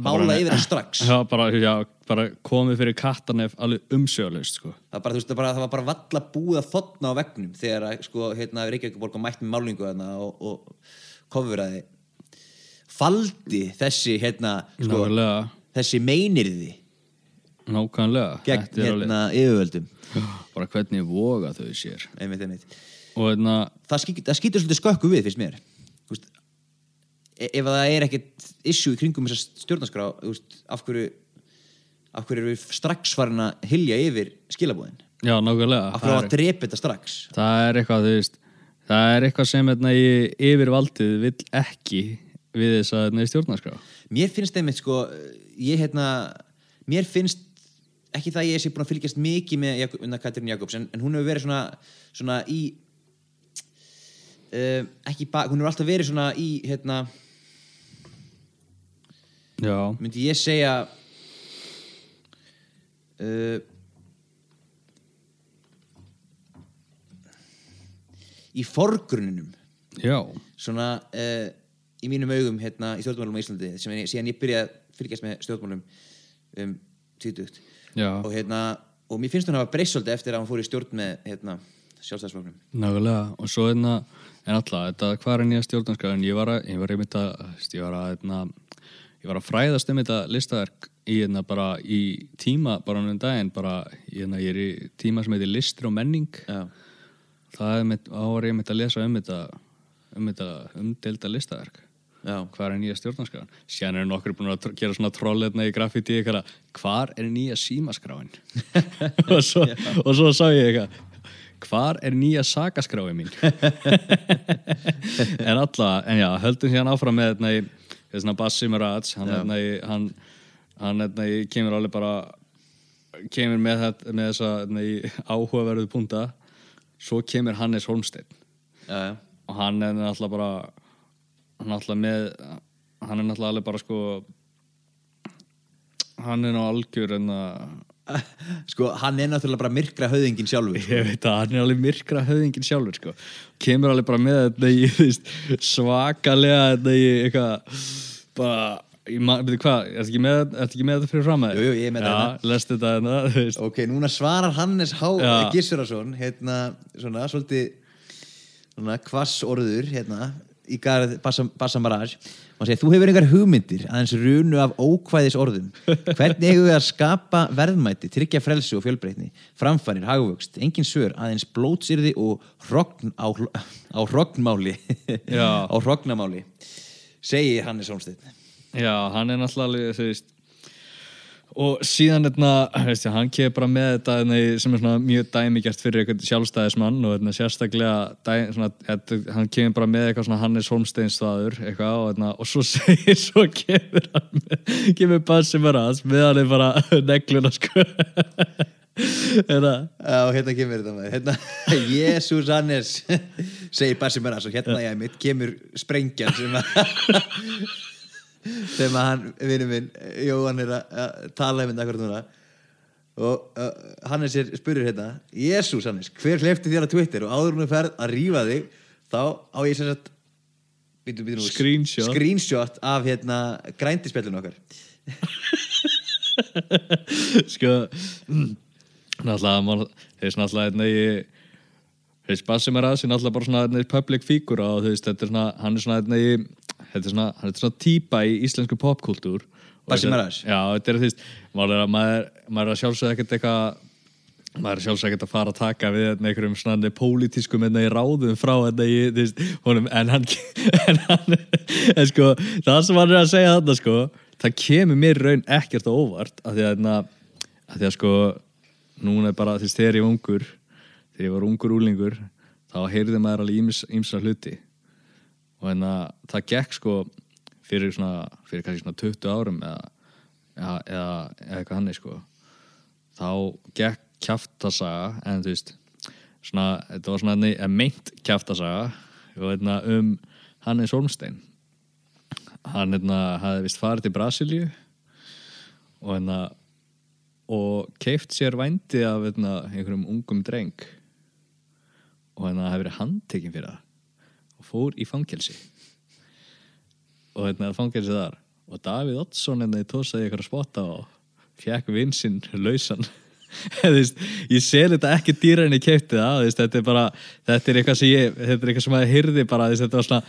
mála yfir það strax. Já, bara, já, bara komið fyrir kattanef alveg umsjöðlaust, sko. Það, bara, veist, það, bara, það var bara valla búið að þotna á vegnum þegar sko, hérna, Reykjavík mætt með málingu og, og kofuraði faldi þessi hérna, sko, þessi meinirði nákvæmlega gegn hérna yfirvöldum. Bara hvernig voga þau sér. Einmitt, einmitt. Og hérna, það, ský, það skýtur svolítið skökku við fyrst mér ef það er ekkert issue í kringum þessa stjórnarskrá af hverju af hverju eru við strax farin að hilja yfir skilabúðin já, nákvæmlega. Af hverju að drepa þetta strax? Það er eitthvað, þú veist það er eitthvað sem hérna, í yfirvaldið vill ekki við þess að hérna, stjórnarskrá. Mér finnst einmitt sko ég hérna, mér finnst ekki það að ég sé búin að fylgjast mikið með Jak unna Katrín Jakobs en, en hún hefur verið svona, svona í uh, ekki bak, hún hefur alltaf verið svona í hérna, Já, myndi ég segja uh, í forgrunninum já, svona uh, í mínum augum hérna í stjórnmálum á Íslandi sem ég, síðan ég byrjaði að fylgjast með stjórnmálum um tvítugt. Já. Og hérna og mér finnst hún hafa breyst svolítið eftir að hún fór í stjórn með hérna sjálfstæðsfloknum Nákvæmlega, og svo hérna en alltaf, þetta, hvað er nýja stjórnarskráin ég var að, ég var einmitt að ég var að, hérna, ég var að fræðast um þetta listaverk í, hérna, bara í tíma, bara um daginn bara, hérna, ég er í tíma sem heitir listir og menning. Já, það er mitt, á var ég mitt að lesa um þetta um þetta umdelda listaverk. Já, hvað er nýja stjórnarskráin? Síðan eru nokkur búin að gera svona trollirna í graffiti eitthvað, hvað er nýja símaskráin? Og, svo, og svo sá ég eitthvað hvar er nýja sagaskráin mín? En alla en já, höldum síðan áfram með þetta svona Bassi Mirage hann, hérna, hann, hann hérna, kemur alveg bara kemur með, með þessa hérna, áhugaverðu punta. Svo kemur Hannes Holmsteinn. Já, já. og hann er náttúrulega bara hann er náttúrulega með hann er náttúrulega alveg bara sko hann er ná algjör en að sko hann er náttúrulega bara myrkra höðingin sjálfur sko. ég veit að hann er alveg myrkra höfðingin sjálfur sko. kemur alveg bara með þetta í þú veist, svakalega þetta í eitthvað bara veitu hvað, ertu ekki með, þetta fyrir fram að Jú, jú, ég er með þetta Já, lestu þetta hérna, ok, núna svarar Hannes H. Já. Gissurason hérna, svona, svolítið svona, kvass orður hérna, í garð Bassa Maraj og segir, þú hefur engar hugmyndir aðeins runu af ókvæðis orðum hvernig hefur við að skapa verðmæti tryggja frelsi og fjölbreytni framfærir, hagvöxt, engin svör aðeins blótsyrði og hrogn á, á hrognmáli á hrognamáli segir Hannes Holmsteinn Já, hann er náttúrulega þú veist og síðan hérna, veist ég, hann kemur bara með þetta hérna, sem er svona mjög dæmigert fyrir eitthvað sjálfstæðismann og hérna, sérstaklega dæ, svona, hérna, hann kemur bara með eitthvað svona Hannes Holmstein staður eitthvað og, hérna, og svo segir, svo kemur hann með, kemur Bassi Maras með hann er bara negluna sko. Hérna. Já, hérna kemur þetta maður hérna, Jésús Hannes segir Bassi Meras og hérna ég mitt kemur sprengjan sem að að hann, vinnu minn Jóhann er að, að tala um þetta akkur núna. Og uh, Hannes er spurður hérna Jésús Hannes, hver hleyfti þér á Twitter? Og áður hún er ferð að rífa þig þá á ég sem sagt býtum, býtum, Screenshot. screenshot af hérna grændispjallinu okkar. Sko náttúrulega þeir svona náttúrulega hérna ég þeir spassi mér að þessi náttúrulega bara svona hérna, public figure og þú veist, þetta er svona hann er svona hérna þetta er svona, hann er svona típa í íslensku popkultúr Bassi þetta- Maras? Já, þetta er þú veist, maður er að maður, maður er að sjálfsögða ekkert eitthvað maður er sjálfsögða ekkert að fara að taka við hérna, einhverjum svona pólitískum hérna, í ráðum frá hérna, í, þú veist, honum, en hann, en hann en sko, það sem hann er að segja þarna sko, það kemur mér raun ekkert á óvart af því að, hérna, af því að sko núna er bara, þú veist, þegar ég var ungur þegar ég var ungur úlingur þá heyrði maður alveg íms, ímsa hluti. Og hérna, það gekk sko fyrir svona, fyrir kannski svona 20 árum eða, eða, eða, eða eitthvað hannig sko. Þá gekk kjaftasaga en þú veist svona, þetta var svona nei, meint kjaftasaga og hérna um Hannes Olmstein hann hérna hafði vist farið til Brasilíu og hérna og keift sér vændi af hérna, einhverjum ungum dreng og hérna hefði verið handtekinn fyrir það. Og fór í fangelsi. Og hérna fangelsi þar. Og Davíð Oddsson hérna tósaði ykkur að spotta og fekk vinsinn lausan. Ég sel þetta ekki dýra en ég keipti það þetta er bara, þetta er eitthvað sem ég þetta er eitthvað sem maður hyrði bara þetta var svona,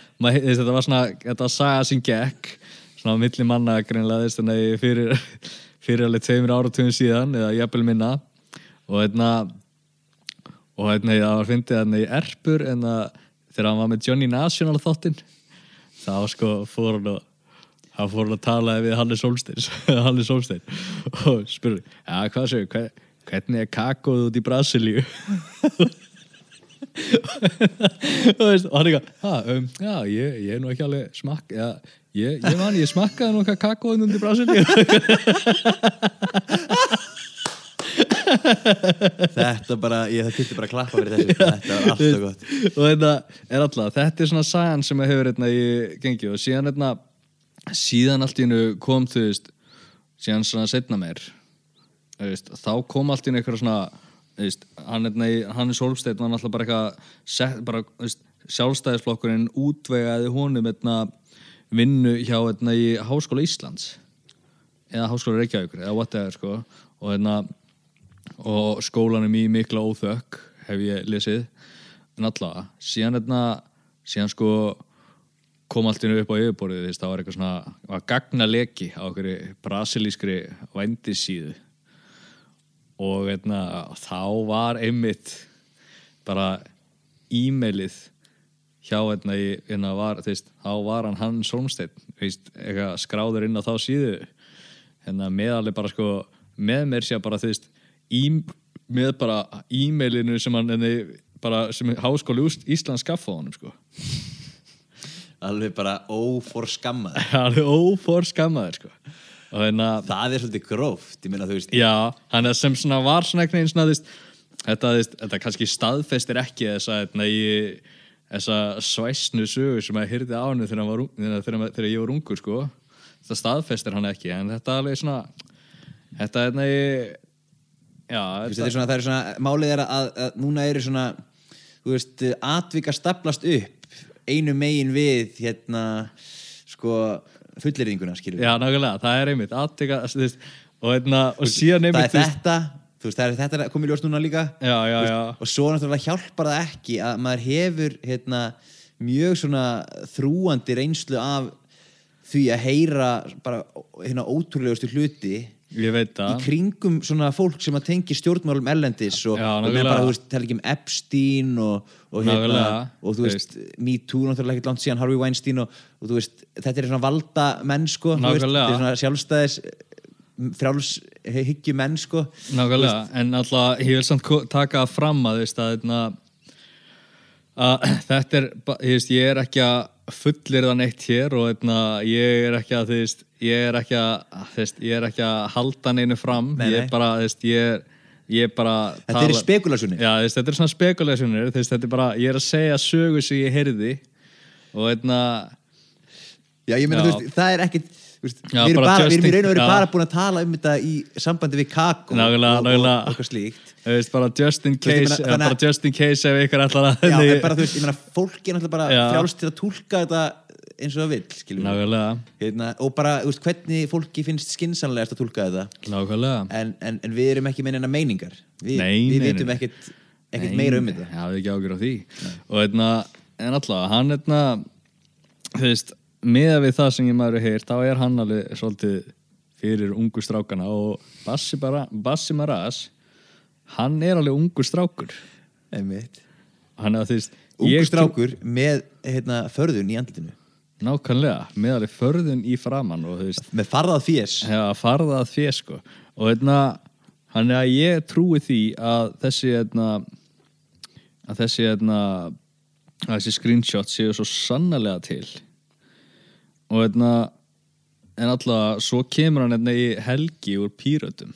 þetta var svona þetta var saga sem gekk svona á milli manna greinlega þannig að fyrir fyrir alveg tveimur áratugum síðan eða jafnvel minna. Og hérna og það var fyndið hérna í Erpur en að þegar hann var með Johnny National þáttinn þá sko fór hann og hann fór hann að tala við Hannes Solstein Hannes Solstein og spurði, já hvað séu, hver, hvernig er kakóð út í Brasilíu? Og hann eitthvað um, já, ég, ég er nú ekki alveg smakk já, ég, ég man, ég smakkaði nú hvað kakóð út í Brasilíu þetta bara, ég það kynnt bara að klappa fyrir þessu. Þetta var alltaf gott. og þetta er alltaf, þetta er svona sagan sem hefur hérna í gengi og síðan hérna síðan allt í hennu kom þú veist síðan svona setna þú veist, þá kom allt í hennu eitthvað svona veist, hann hérna hann er Solsteinn, hann alltaf bara eitthvað sett, bara, veist, sjálfstæðisflokkurinn útvegaði honum hérna vinnu hjá hérna í Háskóla Íslands eða Háskóla Reykjavíkur eða whatever sko. Og hérna og skólanum í mikla óþökk hef ég lesið. En allavega, síðan hérna síðan sko kom allt innu upp á yfirborðið þess það var eitthvað svona, var gagna leki á okkur brasilískri vændisíðu og hérna, þá var einmitt bara e-mailið hjá hérna, í, hérna var, þeist, þá var hann hann Solmsteinn, veist, eitthvað skráður inn á þá síðu. Hérna meðalið bara sko, með mér sé bara þeist, í, með bara e-mailinu sem hann hérna, bara, sem háskóli Íslands skaffa honum sko. Alveg bara óforskammað hann er ófor skammaður sko. Og hérna, það er svolítið gróft, ég meina þú veist já, hann er sem svona var svona veginn svona, þú veist, þetta, veist, þetta kannski staðfestir ekki þessa, hérna, ég, þessa svæsnu sögu sem að hyrði á hennu þegar, þegar, þegar, ég var ungur, sko. Þetta staðfestir hann ekki, en þetta er alveg svona, þetta, hérna, ég, veist, þetta er svona, það er svona, málið er að, að núna eru svona, þú veist, atvika staplast upp einu megin við, hérna, sko, fullirðinguna, skilur já, nákvæmlega, það er einmitt, þú veist, og hérna, og síðan það einmitt, er þetta, þú veist, það er þetta komið ljós núna líka Já, já, Þú já. og svo náttúrulega hjálpar það ekki að maður hefur hérna, mjög svona þrúandi reynslu af því að heyra bara hérna ótrúlegustu hluti í það, kringum svona fólk sem að tengi stjórnmálum erlendis og, með nákvæmlega. bara, þú veist, tala ekki um Epstein og, og hérna, og þú veist, Me Too náttúrulega ekki langt síðan Harvey Weinstein og, og þú veist, þetta er svona valda menn sko, þú veist, þetta er svona sjálfstæðis frjáls hyggju menn sko. Nákvæmlega, en alltaf, ég vil samt taka það fram að, veist, að, hérna, að þetta er, ég veist, ég er ekki að fullir það neitt hér og hérna, ég er ekki að, þú veist, ég er ekki að, þú veist, ég er ekki að halda neinu fram, Nei, ég nei. er bara, þú veist, ég er, ég er bara Þetta þetta er svona spekulasjónir, þetta er ég er að segja sögu sem ég heyrði og hérna, Já, ég meina, Já. veist, það er Já, við, erum bara bara, við erum í raun og veru bara búin að tala um þetta í sambandi við Nákvæmlega, og, nákvæmlega. og, og eitthvað slíkt veist, bara just in Þú veist, case meina, bara just in case ef ykkur ætlar að Já, en bara þú veist, ég meina, fólk er náttúrulega bara Já. frjálst til að túlka þetta eins og það Nákvæmlega, hérna, og bara, hvernig fólki finnst skinsanlegast að túlka þetta? En, en, en við erum ekki með neina meiningar. Vi, Nei, við nei, vitum ekkert, meira um þetta. Já, það er ekki ágjör á því. Og hérna, en alltaf, hann hérna þú veist, miða við það sem ég maður heyrt, þá er hann alveg svolítið fyrir ungu strákana og Bassi, bara, Bassi Maras hann er alveg ungu strákur. Einmitt. hann er að þú veist ungu ég trú- strákur með hérna, förðun í andlitinu. Nákvæmlega, með alveg förðun í framann og veist með farðað fjés Já, að farða að fjö sko. Og hérna, hann er að ég trúi því að þessi hérna, að þessi hérna, að þessi screenshot séu svo sannarlega til. Og hérna en alltaf, svo kemur hann hérna í helgi úr pírötum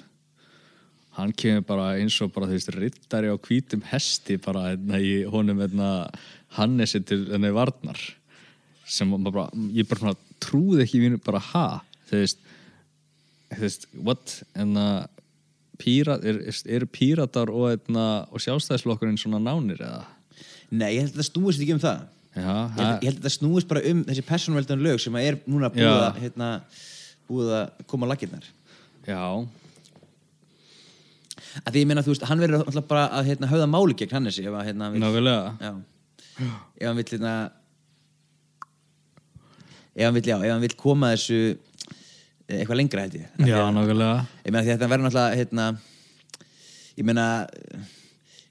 hann kemur bara eins og bara þú veist, rittari á hvítum hesti bara hérna í honum hérna Hannesi til hérna í Varnar. Sem bara, ég bara trúði ekki mínu bara ha, þú veist þú veist, what? En að pírat, er, eru píratar og, hérna, og sjálfstæðislokkurinn svona nánir eða? nei, ég held að þetta snúist ekki um það. Já, ég held, það, ég held að þetta snúist bara um þessi persónveldan lög sem að er núna búið að hérna, búið að koma laginnar já, að því ég meina, þú veist, hann verður alltaf bara að hérna, höfða máli gegn Hannesi ef að hérna, vill, nákvæmlega. Já, ef hann vill hérna, ef hann vill, já, ef hann vill koma þessu eh, eitthvað lengra held ég. Af því Já, að- nákvæmlega. Ég meina því að þetta verður náttúrulega hérna, ég meina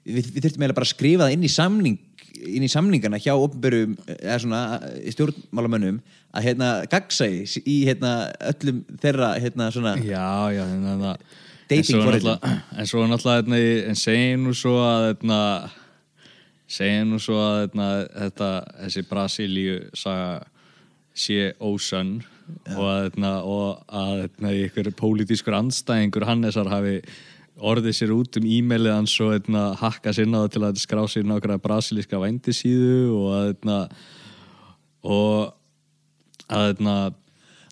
við, við þurftum eiginlega bara að skrifa það inn í samning inn í samningana hjá opnbörum eða svona eh, stjórnmálamönnum að hérna gaggsæi í hérna öllum þeirra hérna svona Já, já, en það Dating náttúrulega- En svo er náttúrulega en segjum nú svo að segjum nú svo að þetta, þessi Brasilíu saga sé ósönn og að, hérna, og að hérna, ykkur pólitískur andstæðingur Hannesar hafi orðið sér út um e-mailið hans og hakka sér inn á það til að skrá sér nákvæmlega brasilíska vændisíðu og að og að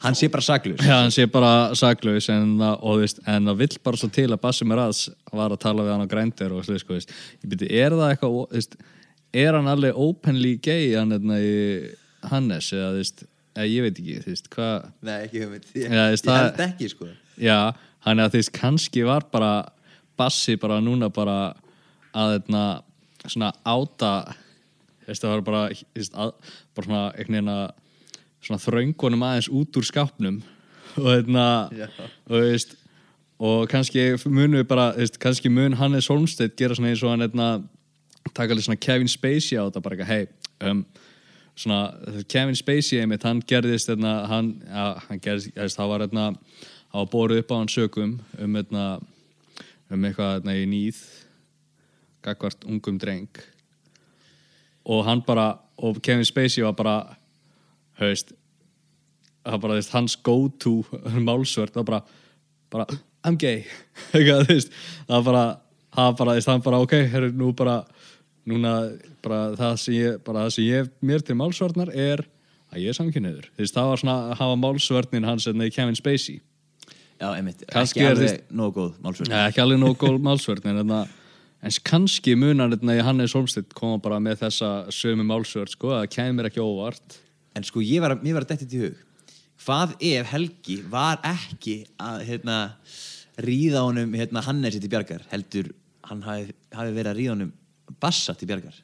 hann sé bara saklaus. Já, hann sé bara saklaus en, það vill bara svo til að Bassi Meraz var að tala við hann á grændir og slið, sko, veist. ég byrju, er það eitthvað veist, er hann alveg openly gay hann hérna í Hannes eða, veist, eða ég veit ekki, veist, hvað Nei, ekki hugmynd. Ég, veist, ég held ekki, sko. Já, hann er að veist, kannski var bara Bassi bara núna bara að hérna, svona áta það var bara að, bara svona einhvern veginn að svona þröngunum aðeins út úr skápnum og hérna Já. og þú veist og kannski munu við bara, veist, kannski mun Hannes Holmstedt gera svona eins og hann hérna taka alveg svona Kevin Spacey á þetta bara eitthvað, hei, um, svona Kevin Spacey einmitt, hann gerðist hérna, hann, ja, hann gerðist, veist, það var hérna, hann var borið upp á hann sökum um hérna, um eitthvað hérna í nýð gagvart ungum dreng og hann bara, og Kevin Spacey var bara haust það bara, þú veist, hans go to málsvörd, það bara, bara I'm gay, eitthvað, þú veist það bara, það bara, þú veist, hann bara ok, herru, nú bara núna, bara það sem ég, bara það sem ég mér til málsvörnar er að ég er samkynniður, þú veist, það var svona að hafa málsvörnin hans hérna í Kevin Spacey. Já, einmitt, Kannski ekki er alveg nógu góð málsvörn. Nei, ekki alveg nóg góð málsvörn en, þarna, en kannski munar þetta í Hannes Holmstedt koma bara með þessa sömu málsvörn sko, það kemur ekki óvart En sko, ég var, mér var að dettið í hug. Hvað ef Helgi var ekki að hérna, ríða honum hérna, Hannesi til bjargar? Heldur hann hafi, hafi verið að ríða honum Bassa til bjargar?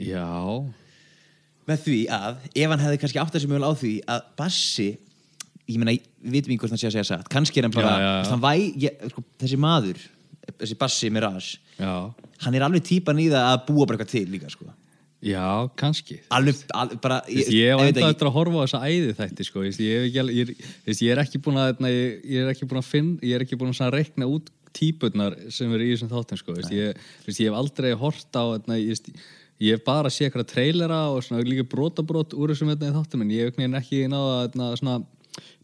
Já, með því að ef hann hefði kannski átt þessi mjög á því að Bassi ég meina, við vitum ekki hvort hann sé að segja satt. Kannski er hann bara, Já, já, já. Væ, ég, sko, þessi maður þessi Bassi Mirage já, hann er alveg típan í það að búa bara eitthvað til líka sko. Já, kannski. Alveg, alveg bara Ég, ég hef enda eftir að horfa á þessa æði þætti sko, ég, alveg- ég, er- ég er ekki búin að ég, er ekki búin að finna ég er ekki búin að reikna út típurnar sem eru í þessum þáttum sko, ég, hef aldrei hort á þarna, ég, hef bara séð eitthvað trailera og svona líka brotabrót úr þessum þarna í þáttum en ég hef ekki náða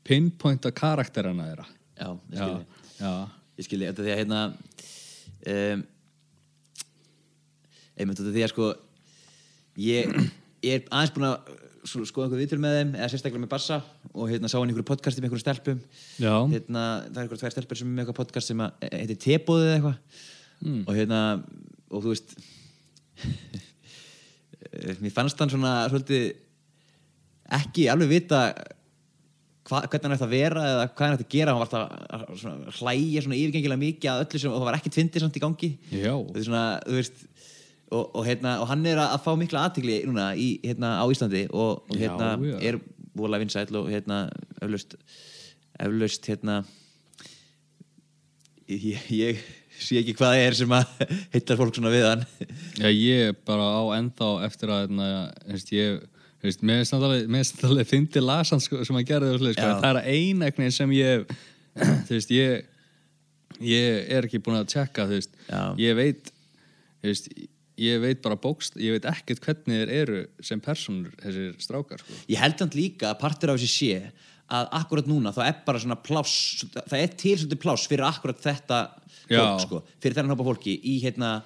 pinpointa karakterana þeirra. Já, ég skilji já, ég skilji, þetta því að hérna um, einmitt þetta því að sko ég, ég er aðeins búin að sko, skoða einhver vitur með þeim eða sérstaklega með Bassa og hérna sá hann einhverju podcasti með einhverju stelpum. Já, hérna, það er einhverju tvær stelpur sem er með eitthvað podcast sem að heitir Tebóðið eða eitthvað. Og hérna og þú veist mér fannst hann svona svolítið ekki alveg vita hva, hvernig hann ætti að vera eða hvað hann ætti að gera. Hann var alltaf að svona, hlæja svona yfirgengilega mikið að öllu sem og það var ekki tvindi samt í gangi. Já. það er svona, þú veist, og, og, hérna, og hann er að, fá mikla aðtigli núna í, hérna, á Íslandi og, og Já, hérna, já. er voðalega vinsæll og hérna, eflaust eflaust hérna ég, ég sé ekki hvað það er sem að hittar fólk svona við hann Já, ég bara á ennþá eftir að hérna, veist, ég veist, mér finnst náttúrulega- mér finnst náttúrulega fyndi lasan sko, sem að gera það sko, Já. það er einegnin sem ég þú veist, ég ég er ekki búin að tjekka þú veist, Já. ég veit þú veist, ég veit bara bókst ég veit ekkert hvernig þeir eru sem personur þessir strákar sko. ég held hann líka að partur af þessi sé að akkurat núna þá er bara svona pláss það er til svolítið pláss fyrir akkurat þetta fólk sko, fyrir þennan hópa fólki í hérna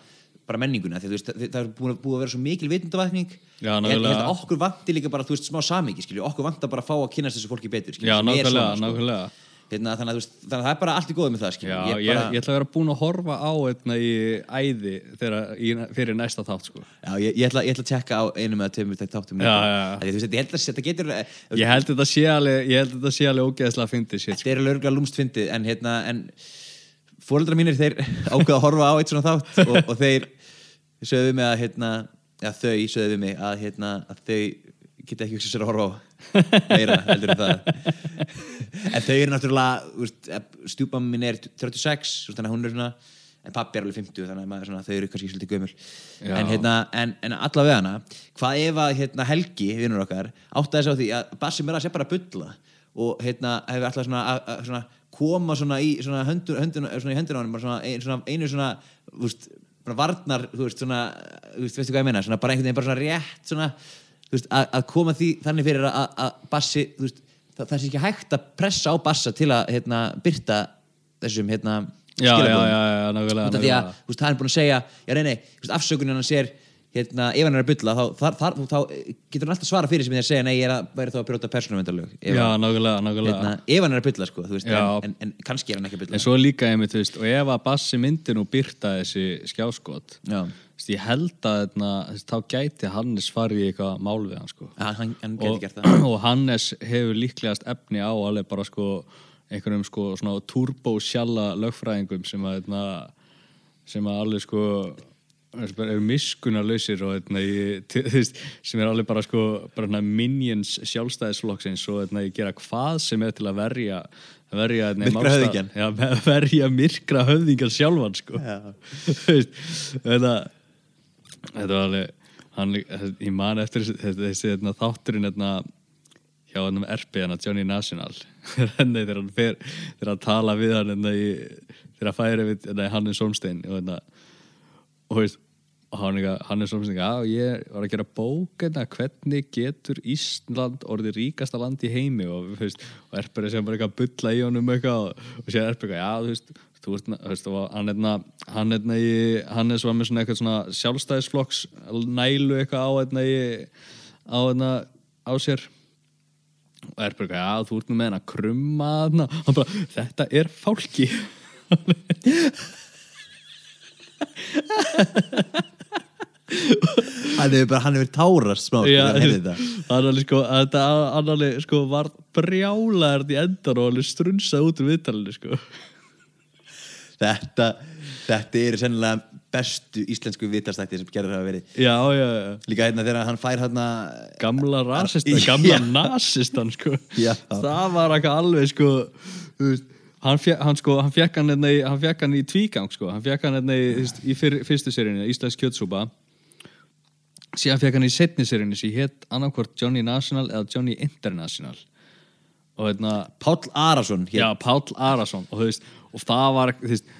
bara menninguna. Því að veist, það er búið, búið að vera svo mikil vitundavakning ég, held- að okkur vanti líka bara, þú veist, smá samíki skilju, okkur vantar bara að fá að kynast þessu fólki betur Já, nákvæmlega, sko. nákvæmlega hérna, þannig, að, veist, þannig að það er bara allt í góðu með það Já, ég, ég, bara, ég ætla að vera búin að horfa á þetta í æði þegar, í, fyrir næsta þátt sko. já, ég, ég, ætla, ég ætla að tjekka á einu með tveimur þáttum ég held að þetta sé alveg ég held þetta sé alveg ógeðslega að fyndi sko. þetta er alveg örgulega lúmst fyndið en, hérna, en fóreldra mínir þeir ákveða að horfa á eitt svona þátt og, og þeir sögðu mig að hérna, ja, þau sögðu mig að, hérna, að þau geta ekki hugsað sér að horfa á meira heldur en það. En þau eru náttúrulega stjúpam minn er 36 svo þannig að hún er svona en pappi er alveg 50 þannig að maður, svona, þau eru kannski svolítið gömul. En, hérna, en, en allavega hana hvað ef að hérna, Helgi, vinnur okkar átti þess á því að Bassi Meras er bara að bulla og hérna hefur alltaf svona, að, að, svona koma svona í svona höndur, á hann bara svona, ein, svona einu svona bara varnar þú veist svona, þú veist, veistu hvað ég meina? Svona bara einhvern veginn bara svona rétt svona veist, að, að koma því þannig fyrir að, að- Bassi, veist, það, það sé ekki hægt að pressa á Bassa til að hérna byrta þessum hérna Já, já, skilaboðum. já, já, nákvæmlega, út af því að nákvæmlega. þú veist, hann er búin að segja já, nei, nei, afsökunin hans er hérna, ef hann er að bylla þá, þar, þar, þá getur hann alltaf svara fyrir sem því að segja nei, ég er að væri þá að brjóta persónumvendalög Já, nákvæmlega, nákvæmlega. Hérna, ef hann er að bylla sko, þú veist, en, en, en kannski er hann ekki að bylla En svo líka einmitt, þú veist, og ef að Bassi myndi nú byrta þessi skjáskot Já. ég held að veist, þá gæti Hannes farið í eitthvað mál við hann sko. hann, hann, hann og, og Hannes hefur líklegast efni á alveg bara sko einhverjum sko svona turbo sjalla lögfræðingum sem að þarna, sem að alveg sko eru miskunarlausir og þarna, ég, þú veist, sem er alveg bara sko bara þarna, minions sjálfstæðisflokksins og þarna, ég gera hvað sem er til að verja verja þarna, Myrkra höfðingjann. Já, verja myrkra höfðingjan sjálfan sko. Þetta þetta var alveg hann, ég man eftir þessi, hérna, þátturinn hérna, hjá RP hérna, Johnny National. Þegar hann fer þegar hann tala við hann hérna, þegar hann færi við hérna, Hannes Solmstein og hérna og veist hann, eitthvað- er svona að ég var að gera bók hérna, hvernig getur Ísland orðið ríkasta land í heimi? Og, veist, og Erpur er sem bara eitthvað að bulla í honum eitthvað og, og sér Erpur eitthvað, já þú veist þú veist, þú veist, hann hérna hann hérna í, hann er svo með svona eitthvað svona sjálfstæðisflokks nælu eitthvað á hérna í á hérna á sér. Og Erpur eitthvað, já þú ert með hann að krumma hérna, hann bara, þetta er fálki hann hefur bara, hann hefur tárast smá hann alveg sko, hann alveg sko var brjálært í endan og alveg strunsað út úr viðtalinu sko. þetta þetta eru sennilega bestu íslensku vitastætti sem gerður hafa verið Já, já, já. líka hérna þegar hann fær hérna Gamla rasista, Já. gamla nasistan sko. Já. Það var eitthvað alveg sko, hann, fe hann, sko, hann fekk hann, hérna, í- hann í tvígang sko. hann fekk hann hérna, í, í fyr, fyrstu seríunni, Íslensk kjötsúpa síðan fekk hann í setni seríunni sem hétt annarkvort Johnny National eða Johnny International. Og hérna Páll Arason Já, Páll Arason. Og, veist, og það var veist,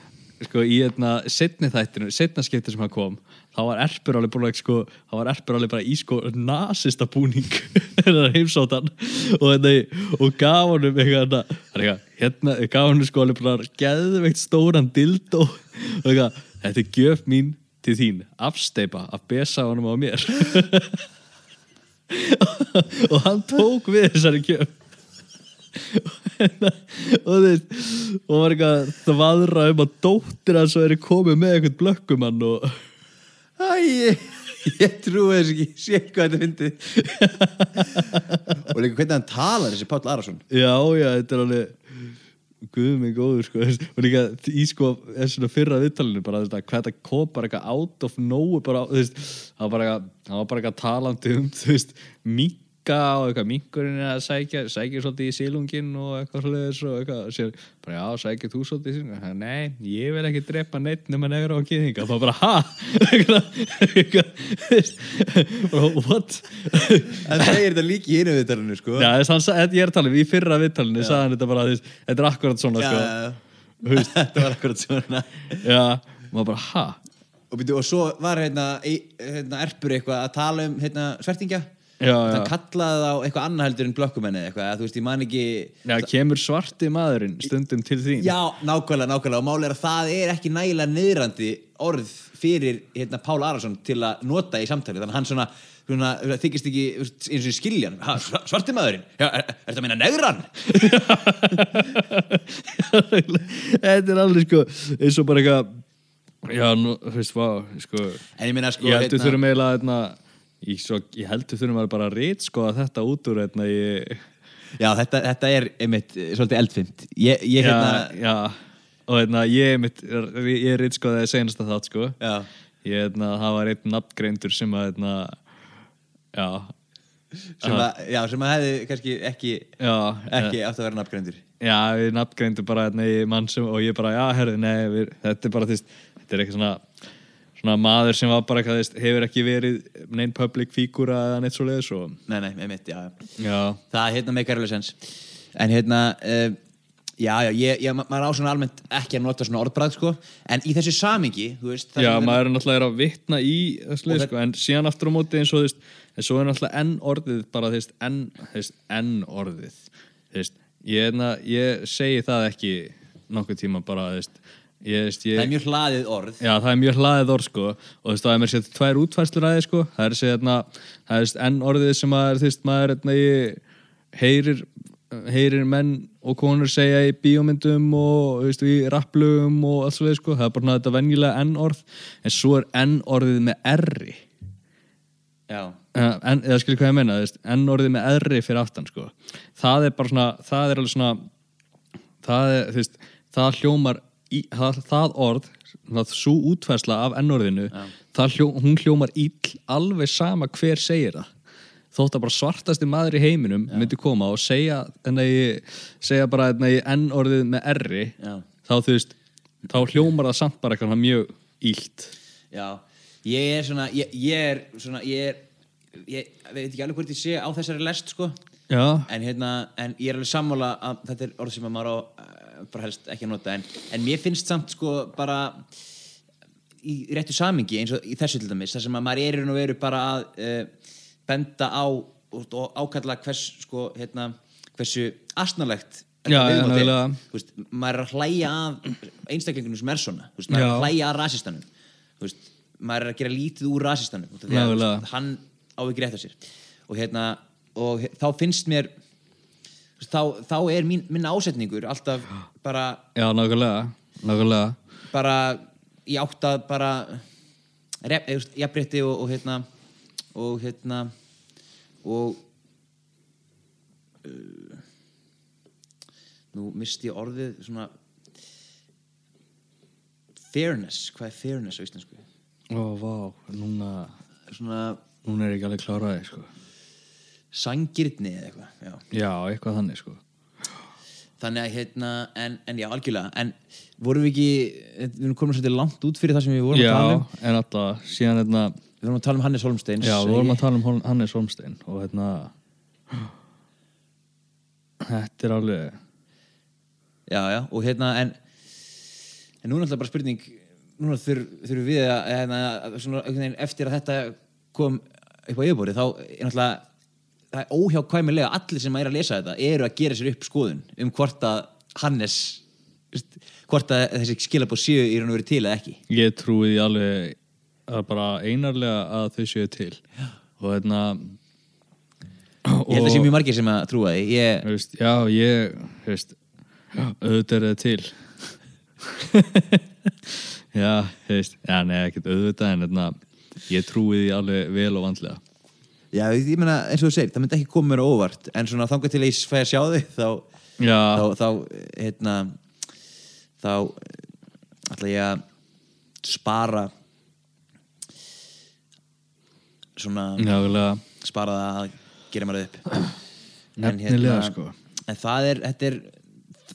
sko, í einna setni þættinu, setna skipti sem hann kom þá var Erpur alveg búin að sko, þá var Erpur alveg bara í sko nasista búning heimsóttan. Og, hérna, og gaf honum eitthvað, hérna, hérna, hérna gaf honum sko alveg bara geðveikt stóran dildó og eitthvað, þetta er gjöf mín til þín, afsteipa af besa honum á mér. Og hann tók við þessari gjöf. Og veist og var eitthvað þvaðra um að dóttir hans og er komið með eitthvað blökkumann og Æ, ég, ég trúi þess ekki sé hvað þetta fyndi og líka hvernig hann talar þessi Páll Arason. Já, já, þetta er alveg guð mig góður sko og líka í sko þessuna fyrra viðtalinu bara þetta, hvað þetta kom bara eitthvað out of nowhere bara, þú veist, það var bara eitthvað talandi um, þú veist minka og eitthvað minkurinn er að sækja sækja svolítið í sílungin og eitthvað svolítið og eitthvað, sér, bara já, sækja þú svolítið í sílungin, nei, ég vil ekki drepa neitt nema negra á kýðinga, þá bara ha? What? Það er þetta líki í hinu viðtalinu sko. Já, þess, hann, ég er að tala um, í fyrra viðtalinu sagði hann þetta bara, veist, þetta er akkurat svona já, sko. já, þetta var akkurat svona. Já, maður bara, ha? og, byrju, og svo var hérna, hérna erpur eitthvað að tala um hérna, svertingja Það já, kallaði þá eitthvað annað heldur en blökkumenni eitthvað, að þú veist, ég man ekki já, kemur svarti maðurinn stundum til þín. Já, nákvæmlega, nákvæmlega. Og máli er að það er ekki nægilega niðrandi orð fyrir hérna, Pál Arason til að nota í samtali. Þannig hann svona, svona þykist ekki eins og skiljan, ha, sva- svarti maðurinn? Já, er, er þetta að minna negran? Þetta er alveg sko eins og bara eitthvað Já, nú, þú veist, vá, sko. En ég minna sko Ég heldur þurfum eiginlega hérna, ég, svo, ég heldur þurfum að bara rít sko að þetta út úr hérna, ég, Já, þetta, þetta er einmitt eh, svolítið eldfimt. Ég, ég já, hérna já. Og hérna, ég mitt, ég er rít sko það sko. Já, ég, hérna, það var einn nafngreindur sem að hérna, já. Sem að, já, sem að hefði kannski ekki, já, ekki átt að vera nafngreindur. Já, við nafngreindu bara hérna í mann sem, og ég bara, já, herru, nei, við, þetta er bara, veist, þetta er eitthvað svona, svona maður sem var bara eitthvað, hefur ekki verið neinn public fígúra eða neitt svo leiðis og, Nei, nei, einmitt, já, já. Já, Það hérna meikar alveg sens En hérna uh, Já, já, ég, ég, ma- maður á svona almennt ekki að nota svona orðbræð sko. En í þessu samingi, þú veist já, maður er náttúrulega er að vitna í þessu leið, sko, en síðan aftur á móti eins og, þú veist, en svo er náttúrulega enn orðið bara, þú veist, enn, þú veist, enn orðið, þú veist, ég, hérna, ég segi það ekki nokkuð tíma bara, þú veist, ég, veist, ég Það er mjög hlaðið orð. Já, það er mjög hlaðið orð sko. Og þú veist, það er mér sér tvær útfæslur að þið sko. Það er hérna, það er enn orðið sem að, þú veist, maður ég, heyrir, heyrir menn og konur segja í bíómyndum og, þú veist, í rapplugum og allt svo sko, það er bara þetta venjulega enn orð. En svo er enn orðið með erri. Já, en, eða skilur hvað ég meina, þú veist, enn orðið með eðri fyrir aftan, sko. Það er bara svona, það er alveg svona, það er, þú veist, það hljómar, í, það, það orð, það, svo útfærsla af enn orðinu, það hljó, hún hljómar ill alveg sama hver segir það. Þótt að bara svartasti maður í heiminum myndi koma og segja, en að ég, segja bara en að ég enn orðið með erri, Já. þá þú veist, þá hljómar það samt bara eitthvað mjög illt. já Ég er svona, ég, ég er svona, ég er Ég veit ekki alveg hvort ég sé á þessari lest sko Já, En hérna, en ég er alveg sammála að þetta er orð sem að maður á bara helst ekki að nota en, en mér finnst samt sko bara í réttu samingi eins og í þessu til dæmis þar sem að maður er í raun og veru bara að uh, benda á og, ákalla hvers sko hérna hversu asnalegt Já, nákvæmlega. veist, maður er að hlæja að einstaklingunum sem er svona veist, maður er að hlæja að rasistanum. Veist, maður er að gera lítið úr rasistanum af því að, hann á ekki rétt á sér. Og hérna og þá finnst mér þá, þá er mín, minn ásetningur alltaf bara, já, nákvæmlega, nákvæmlega. bara í átt að bara veist, jafnrétti og, og hérna og hérna og uh, nú misti ég orðið svona fairness, hvað er fairness á íslensku? Ó, vá, núna, svona núna er ég ekki alveg kláraði, sko. Sangirni eða eitthvað já. Já, eitthvað þannig, sko. þannig að hérna en, en já, algjörlega, en vorum við ekki við erum komin svolítið langt út fyrir það sem við vorum Já, að tala um en alltaf, síðan, hérna, við vorum að tala um Hannes Holmsteins já, við vorum að tala um Hannes Holmstein og hérna, þetta er alveg, já, já, og hérna en, en núna alltaf bara spurning núna þur, þurfum við að, hérna, að svona, einhvern veginn, eftir að þetta kom upp á yfirbórið þá er náttúrulega það er óhjákvæmilega allir sem er að lesa þetta eru að gera sér upp skoðun um hvort að Hannes veist, hvort að þessi skilabóð séu í raun og verið til eða ekki. Ég trúi því alveg að bara einarlega að þau séu til. Já. og hérna ég held að það sé mjög margir sem að trúa því. Ég, veist, já, ég veist, auðvitað er það til. Já, heist Já, nei, ekkert auðvitað en hérna, ég trúi því alveg vel og vandlega Já, ég meina, eins og þú segir, það myndi ekki koma mér óvart en svona þangað til ég fæ að sjá þig þá, Já, þá, þá hérna þá ætla ég að spara svona nálega spara það að gera mér upp. En Nefnilega, sko. en það er, þetta er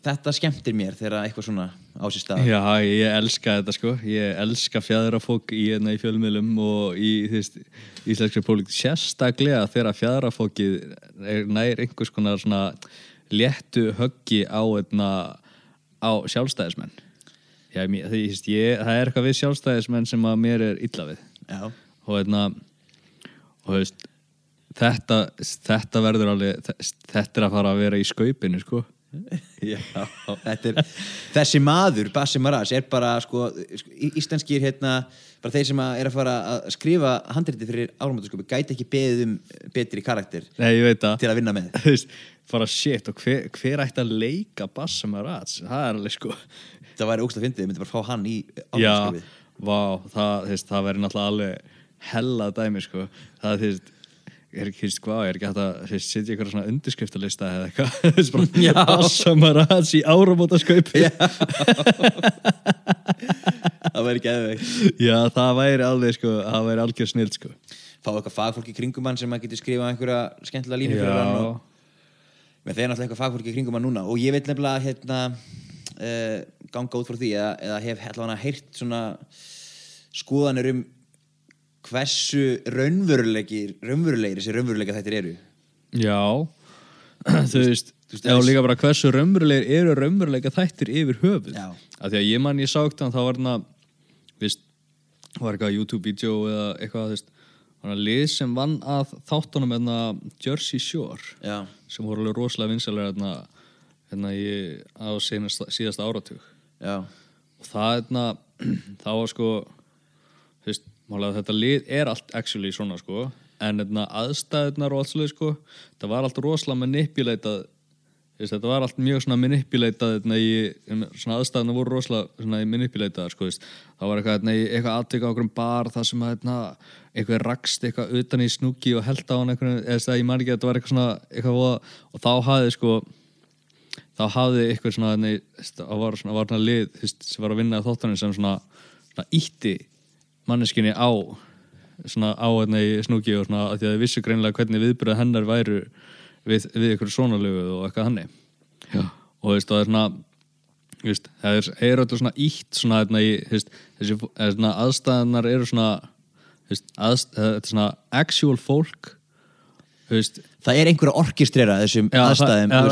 þetta skemmtir mér þegar eitthvað svona á sér stað. Já, ég elska þetta sko. Ég elska fjæðrafók í, hérna, í fjölmiðlum og í íslenskri pólitík. Sérstaklega þegar fjæðrafókið er nær einhvers konar svona léttu höggi á, hérna, á sjálfstæðismenn. Já, þú veist, ég, það er eitthvað við sjálfstæðismenn sem að mér er illa við. Já, og hérna og veist þetta, þetta verður alveg þetta er að fara að vera í skaupinu sko er þessi maður, Bassi Maras er bara sko, í- íslenskir hérna, bara þeir sem að er að fara að skrifa handriti fyrir áramöndarsköpu gæti ekki beðið um betri karakter Nei, að til að vinna með. Bara shit og hver, hver ætti að leika Bassam Arats, það er alveg sko. Það væri ógst að fyndið, við myndum bara fá hann í já, áramöndarsköpu vá, það, það verður náttúrulega alveg hella dæmi sko. Það, þú veist, er ekki, veist, hvað, er ekki hægt að setja ykkur svona undirskriftalista eða eitthvað, þú veist, Já. bara Bassam Arats í áramóta skaupi já. það væri ekki eðvegt það væri alveg sko, það væri algjör snild sko. Fá eitthvað fagfólk í kringum hann sem að getur skrifað einhverja skemmtilega línu fyrir hann og já, með þeir náttúrulega eitthvað fagfólk í kringum hann núna og ég veit nefnilega hérna uh, ganga út frá því eða, eða hef allavega heyrt svona skoðanir um hversu raunverulegir raunverulegir þessi raunverulega þættir eru? Já. Þú veist, já líka bara hversu raunverulegir eru raunverulega þættir yfir höfuð? Já. af því að ég man ég sá ekkert þá var hérna þú veist, var eitthvað YouTube-vídeó eða eitthvað, þú veist var hérna lið sem vann að þáttunum hérna Jersey Shore já, sem voru alveg rosalega vinsalega hérna, hérna í, á seinast, síðasta áratug. Já, og það hérna þá var sko þú veist, málega þetta lið er allt actually svona sko en hérna aðstæðunar og allt svolítið sko það var allt rosalega veist, þetta var allt mjög svona manipulatað hérna, svona aðstæðunar voru rosalega manipulatað sko veist. það var eitthvað, hérna, eitthvað atvika á okkur bar þar sem að hérna, eitthvað rakst eitthvað utan í snúki og held á hann eitthvað, eða ég man ekki að þetta var eitthvað svona eitthvað og þá hafði sko þá hafði eitthvað svona það var svona, var svona lið þú veist, sem var að vinna þáttaninn sem svona, svona ítti manneskinni á svona á hérna í snúki og svona að því að þið vissu greinlega hvernig viðbyrða hennar væru við, við ykkur svona lögu og eitthvað hannig og þú veist, það er svona veist, það er, er öllu svona ítt svona hérna í, veist, þessi svona aðstæðanar eru svona veist, aðst, þetta er svona actual fólk þú veist, það er einhverja orkistrera þessum Já, það- aðstæðum já, það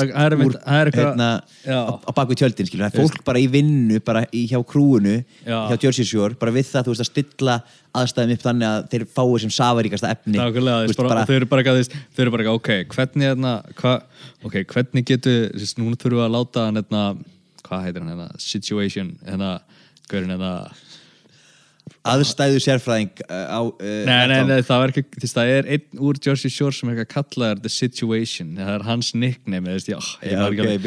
úr, það hérna, Já. á, baku tjöldin það er fólk bara í vinnu bara í, hjá krúinu Já. hjá Jersey Shore bara við það veist að stilla aðstæðum upp þannig að þeir fái sem safaríkasta efni veist, bara, þau eru bara ekki ok, hvernig hérna, hva, ok, hvernig getur, núna þurfum við að láta hann hérna, hvað heitir hann hérna, situation, hérna, hvernig hérna, aðstæðu sérfræðing uh, á uh, nei, nei, nei, það var ekki, veist, það er einn úr Jersey Shore sem er eitthvað kallaður the situation, það er hans nickname, veist, já, ég var ekki alveg-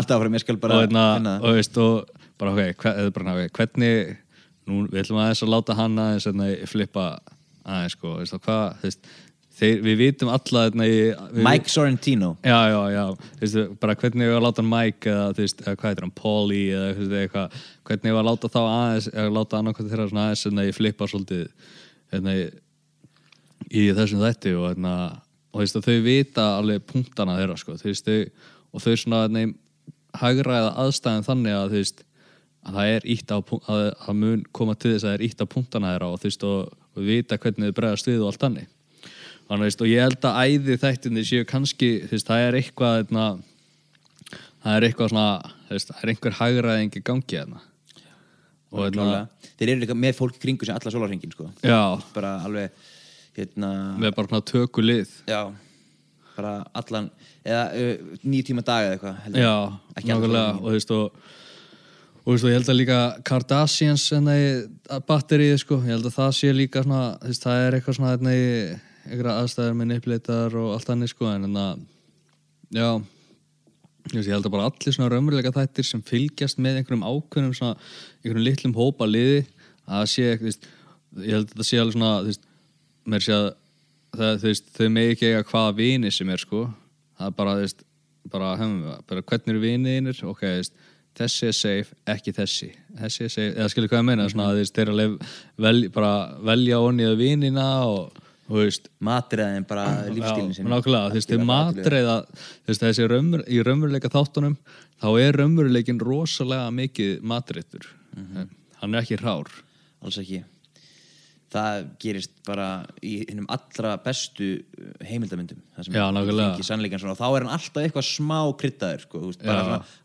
Haltu áfram, ég skal bara hérna, finna það. og, veist, og bara, ok, eða bara, ok, hvernig, nú, við ætlum aðeins að láta hann aðeins hérna, flippa aðeins, sko, veist, og hvað, þú veist, þeir, við vitum alla, hérna, í, við, Mike Sorrentino. Já, já, já, þú veist, bara hvernig ég var að láta Mike eða, veist, eða hvað heitir hann, Paulie eða þú veist, eitthvað, hvernig ég var að láta þá aðeins eða láta annarkvæmt þeirra svona aðeins en ég flippa svolítið hérna, í, í þessum þætti og, hérna, og þú veist, að þau vita alveg punktana þeirra, sko, og þau svona, hérna, hagræða aðstæðin þannig að, að það er ítt á, að það mun koma til þess að það er ítt á punktana þeirra og og, vita hvernig þau bregðast við og allt þannig Þannig, veist, og ég held að æði þættinni séu kannski, veist, það er eitthvað eitna, það er eitthvað svona veist, það er einhver hagræðing í gangi þarna. Og hérna, Klálega. þeir eru líka með fólk kringu sem alla sólarhengin sko. bara alveg hérna, með bara svona töku lið. Já. Bara allan, eða nýjum tíma dag eða eitthvað já, nákvæmlega. og þú veist, og og veist, og ég held að líka Kardashians í batterið, sko, ég held að það sé líka svona, það er eitthvað svona einhverja aðstæður með neippleitar og allt annir, sko, en enna já, Þú veist, ég held að bara allir svona raunveruleika þættir sem fylgjast með einhverjum ákveðnum svona, einhverjum litlum hópa liði að sé, veist, ég held að það sé alveg svona, þú veist, mér sé að það, þú veist, þau megi ekki eiga hvaða vini sem er, sko. Það er bara, þú veist, bara, hefum bara hvernig eru viniðinir, ok, þú veist þessi er safe, ekki þessi. Þessi er safe, eða skilur hvað ég meina, svona, þú veist, þeir að vel, bara velja onni að vinina og, þú veist, Matriðin bara lífstílinn Já, sinni nákvæmlega, þú veist, þið matreiða þú veist, þessi raumur, í raumurleika þáttunum þá er raumurleikin rosalega mikið matreittur hann er ekki rár. Alls ekki. Það gerist bara í hinnum allra bestu uh, heimildamyndum Það sem Já, fengi sannleikann svona, og þá er hann alltaf eitthvað smá kryddaður sko, Já.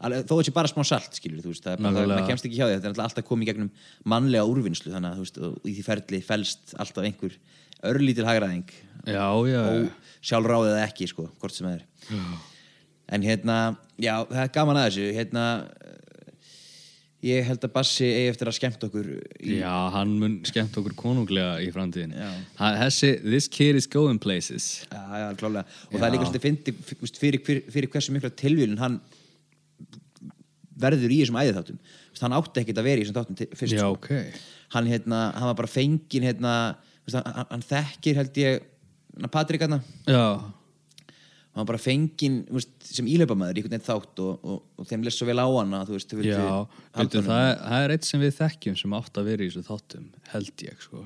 þó er þetta bara smá salt skilur, þú veist, það, bara, það, kemst ekki hjá því þetta er alltaf komið gegnum mannlega úrvinnslu þannig að þú veist, í því ferli felst alltaf einhver örlítil hagræðing. Já, já, og sjálfráðið eða ekki sko, hvort sem það er. En hérna, já, það er gaman að þessu. Hérna eh, ég held að Bassi eigi eftir að skemmt okkur í, já, hann mun skemmt okkur konunglega í framtíðin Já. þessi, this kid is going places. Já, já, klálega og það er líka Já. svolítið fyrir, fyrir, hversu mikla tilvílun hann verður í þessum æðið þáttum hann átti ekkert að vera í þessum þáttum fyrst já, sko. ok, hann, hérna, hann var bara fenginn hérna, vist, hann, hann- hann þekkir held ég hann Patrik hann já. Hann var bara fenginn veist, sem íleipamæður í einhvern veginn þátt og, og, og þeim lest svo vel á hana veist, já, veitu, það, er, það er eitt sem við þekkjum sem átt að vera í þessu þáttum held ég, sko.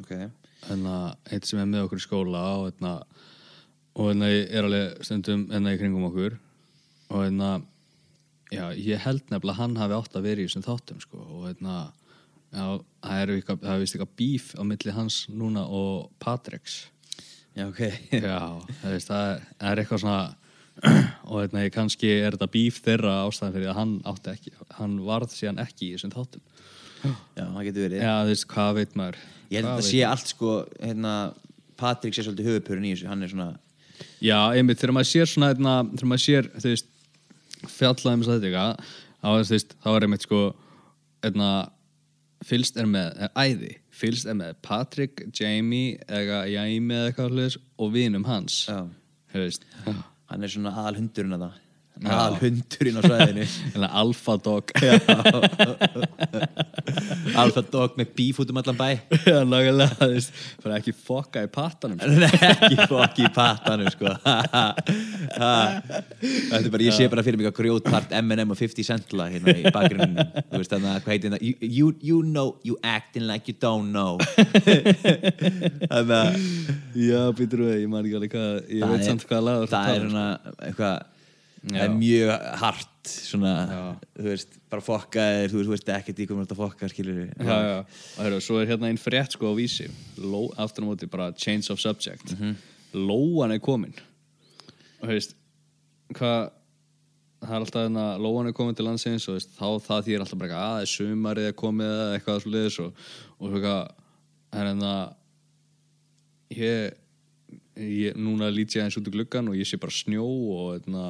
Okay. hérna, eitt sem er með okkur í skóla og hérna, og hérna er alveg stundum hérna í kringum okkur. Og hérna já, ég held nefnilega að hann hafi átt að vera í þessum þáttum sko, og hérna já, það er, er vist eitthvað bíf á milli hans núna og Patricks já, ok. Já, það, veist, það, er, er eitthvað svona og hérna, kannski er þetta bíf þeirra ástæðan fyrir að hann átti ekki hann varð síðan ekki í þessum þáttum. Já, það getur verið. Já, þú veist, hvað veit maður? Ég held að það sé allt sko hérna, Patrik sé svolítið höfupurinn í þessu. Hann er svona Já, einmitt, þegar maður sér svona einna, þegar maður sér, þú veist fjallað um þetta eitthvað þá, er einmitt sko einna, fylst er með er æði, fylst er með Patrick, Jamie eða Jaime eða eitthvað og vinum hans. Hann er svona aðal hundurinn að það Aðal hundurinn á svæðinu. Eða alpha dog. Alfa dog með bíf út um allan bæ. Já, nákvæmlega, veist, bara ekki fokka í pattanum sko. Ekki fokk í pattanum sko. Þetta er bara, ég sé bara fyrir mig að grjótpart M&M og 50 centla hérna í bakgrunnum Þú veist þannig að hvað heitir það? You, you, you know, you acting like you don't know. Þannig að Já, býtur við, ég man ekki alveg hvað ég það veit er- samt hvað lag Það er svona eitthvað Það er mjög hart svona, þú veist, bara fokkaðir þú veist, þú veist ekkert í komum að fokka skilur Já, já, og heyrðu, svo er hérna einn frétt sko á vísi. Ló, aftur á móti bara change of subject. Lóan er komin. Og veist hvað það er alltaf hérna, Lóan er komin til landsins og veist, þá það þýr alltaf bara eitthvað, að það er sumarið er komið eða eitthvað svo liðis og, og svo eitthvað það er hérna ég, ég núna lít ég aðeins út í gluggan og ég sé bara snjó og hérna,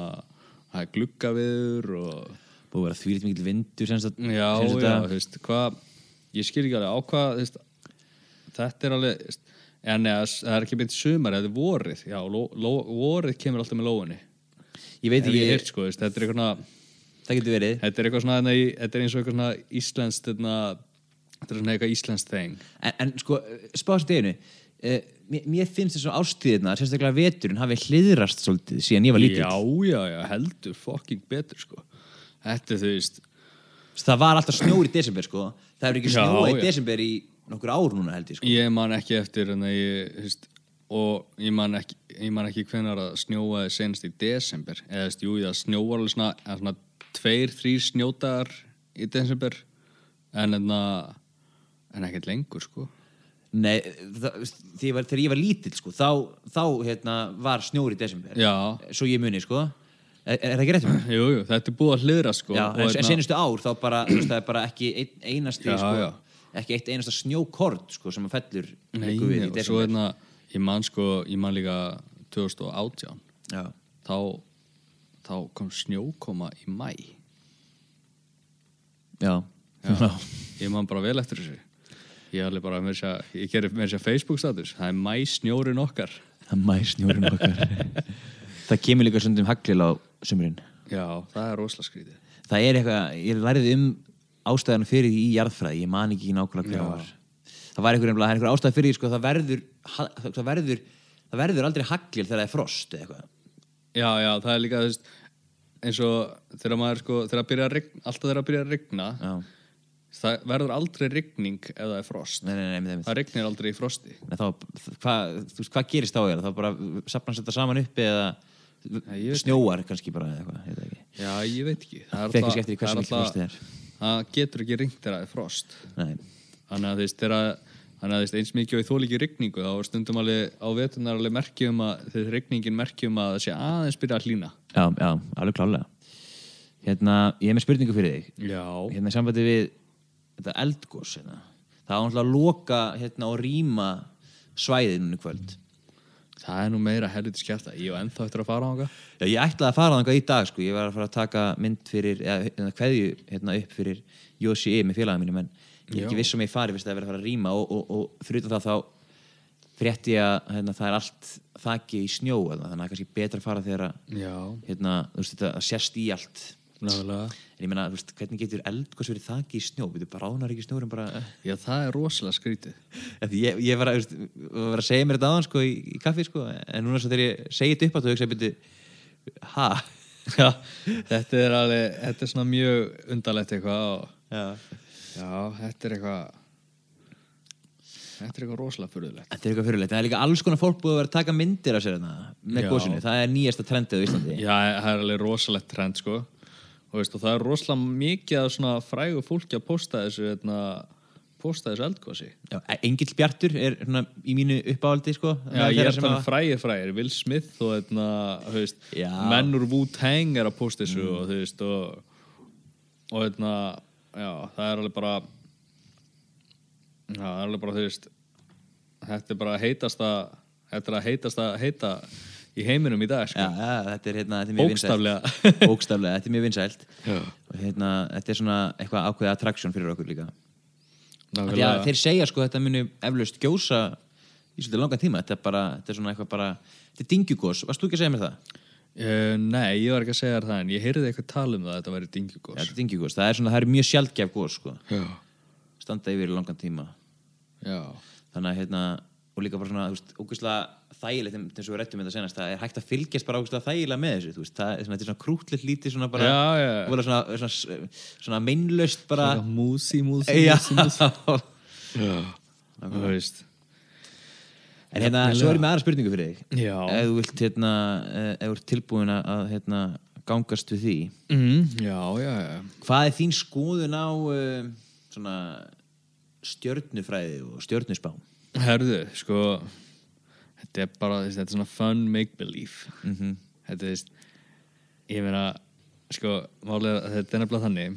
það er gluggaviður og búið að vera þvílitt mikil vindur senst að Já, seinustu já, þú veist, hvað ég skil ekki alveg á hvað þú veist, þetta er alveg þú veist, en neða, það er ekki beint sumar þetta er vorið, já, ló, ló, vorið kemur alltaf með lóinni, ég veit ekki, ég sko, veist, þetta er eitthvað það getur verið. Þetta er eitthvað svona í- þetta er eins og eitthvað svona íslenskt þetta, er svona eitthvað íslenskt þeng en, en sko, spáðast deginu uh, mér, mér finnst þess að ástíðina sérstaklega veturinn hafi hliðrast svolítið síðan ég var lítill. Já, já, já, heldur fucking betur sko, þetta þú veist það var alltaf snjór í desember sko. Það hefur ekki Já, snjóa í já. desember í nokkur ár núna held ég sko. Ég man ekki eftir en ég, þú veist, og ég man ekki, ég man ekki hvenar að snjóaði senast í desember. Eða þú veist, jú, það snjóvar alveg svona, eða svona tveir, þrýr snjódagar í desember en en en ekkert lengur sko Nei, það, þegar, ég ég var lítill sko þá, þá hérna, var snjór í desember. Já, svo ég muni sko. Er, er það ekki rétt um það? jú, jú, þetta er búið að hliðra sko Já, og en hérna- senustu ár þá bara, það er bara ekki ein, einasti Já, sko, já. ekki eitt einasta snjókort sko sem að fellur Nei, í og svo desember. hérna ég man sko, ég man líka 2018 Já, þá, þá kom snjókoma í mæ já, Já, ég man bara vel eftir þessu ég er alveg bara, með þess að ég gerir með þess að Facebook status, það er mæ snjórin okkar. Það er mæ snjórin okkar. Það kemur líka sundum haglil á sumurinn Já, það er rosalega skrítið. Það er eitthvað, ég lærði um ástæðan fyrir því í jarðfræði, ég man ekki nákvæmlega hvað það var. Það var einhver, nefnilega- það er einhver ástæð fyrir því sko, það verður ha- það verður, það verður aldrei hagljel þegar það er frost eða eitthvað. Já, já, það er líka veist, eins og þegar maður sko, þegar það verður aldrei rigning ef það er frost. Nei, nei, nei, það rignir aldrei í frosti. Nei, þá, hvað, þú veist, hvað gerist þá eiginlega? þá bara sapnast þetta saman uppi eða veit snjóar kannski bara eða eitthvað, ekki. Já, ég veit ekki. Það alltaf- það frostið alltaf- Það getur ekki ringt þegar það er frost. Þannig að þú veist, þegar Þannig að eins mikið og ég þól ekki rigningu þá er stundum alveg á vetunar alveg merkjum að þegar rigningin merkjum að það sé aðeins byrja að hlýna. Já, já, alveg klálega Hérna, ég hef með spurningu fyrir þig. Já. Hérna í sambandi við þetta eldgós hérna. það var náttúrulega að loka hérna, og rýma í kvöld. Það er nú meira helviti skjæft Ég var ennþá eftir að fara á hanga Já, ég ætlaði að fara þangað í dag sko. ég var að fara að taka mynd fyrir eða hérna, kveðju hérna, upp fyrir Josi E með félagum mínum en ég er ekki viss um ég fari fyrst að vera að fara að rýma og, og, og fyrir það þá frétti ég að hérna, það er allt þakki í snjó hérna, þannig að það er kannski betra að fara þegar að, hérna, þú veist, þetta að sést í allt náðulega en ég veist, hvernig getur eldgós verið þakki í snjó? Við bara ránar ekki snjórum bara Já, það er rosalega skrítið Ég, ég var, að, var að segja mér þetta aðan sko, í, í kaffi sko, en núna þegar ég segi þetta upp að þú hugsa byrju, ha? Já, þetta er alveg Þetta er svona mjög undarlegt eitthvað og, Já. Já, þetta er eitthvað Þetta er eitthvað rosalega furðulegt. Þetta er eitthvað fyrirlegt, það er líka alls konar fólk búið að vera að taka myndir af sér þarna með Já. gósinu, það er nýjasta trendið á Íslandi. Já, það er alveg rosalegt trend sko veist, og það er rosalega mikið svona frægu fólki að posta þessu hérna, posta þessu eldgósi Já, Engil Bjartur er svona, í mínu uppáhaldi sko, Já, ég er þannig frægir frægir Will Smith og hérna, veist, Já. menn úr Wu-Tang er að posta þessu og þú veist og, og hérna, já, það er alveg bara já, það er alveg bara, þú veist þetta er bara heitasta þetta er að heitasta heita í heiminum í dag, Já, sko. Já, þetta er hérna, þetta er mjög vinsælt. Bókstaflega, þetta er mjög vinsælt. Já. og hérna, þetta er svona eitthvað ákveðið attraction fyrir okkur líka. Því að þeir segja sko þetta muni eflaust gjósa í svolítið langan tíma. Þetta er bara, þetta er svona eitthvað bara þetta er dingjugós, varst þú ekki að segja mér það? Uh, nei, ég var ekki að segja það en ég heyrði eitthvað tala um það að þetta væri Já, dingjugós þetta er dingjugós, það er svona, það er mjög sjaldgæf gós sko, Já, standa yfir langan tíma. Já, þannig að hérna, og líka bara svona, þú veist, ógustlega þægilegt eins og við rættum þetta senast, það er hægt að fylgjast bara ógustlega þægilega með þessu, veist, það er svona, er svona krútlitt lítið svona bara, Já, já. Svona, svona, svona meinlaust bara, Svona músi, músi, já, músi, músi. Já, þú veist. En hérna, svo er ég með aðra spurningu fyrir þig. Já. Ef þú vilt hérna eh, ef þú ert tilbúin að hérna gangast við því. Mm, Já, já, já. Hvað er þín skoðun á uh, svona stjörnufræði og stjörnusbá Herðu, sko Þetta er bara, þetta er svona fun make-believe mm Þetta er, Ég meina, sko, málega Þetta er nefnilega þannig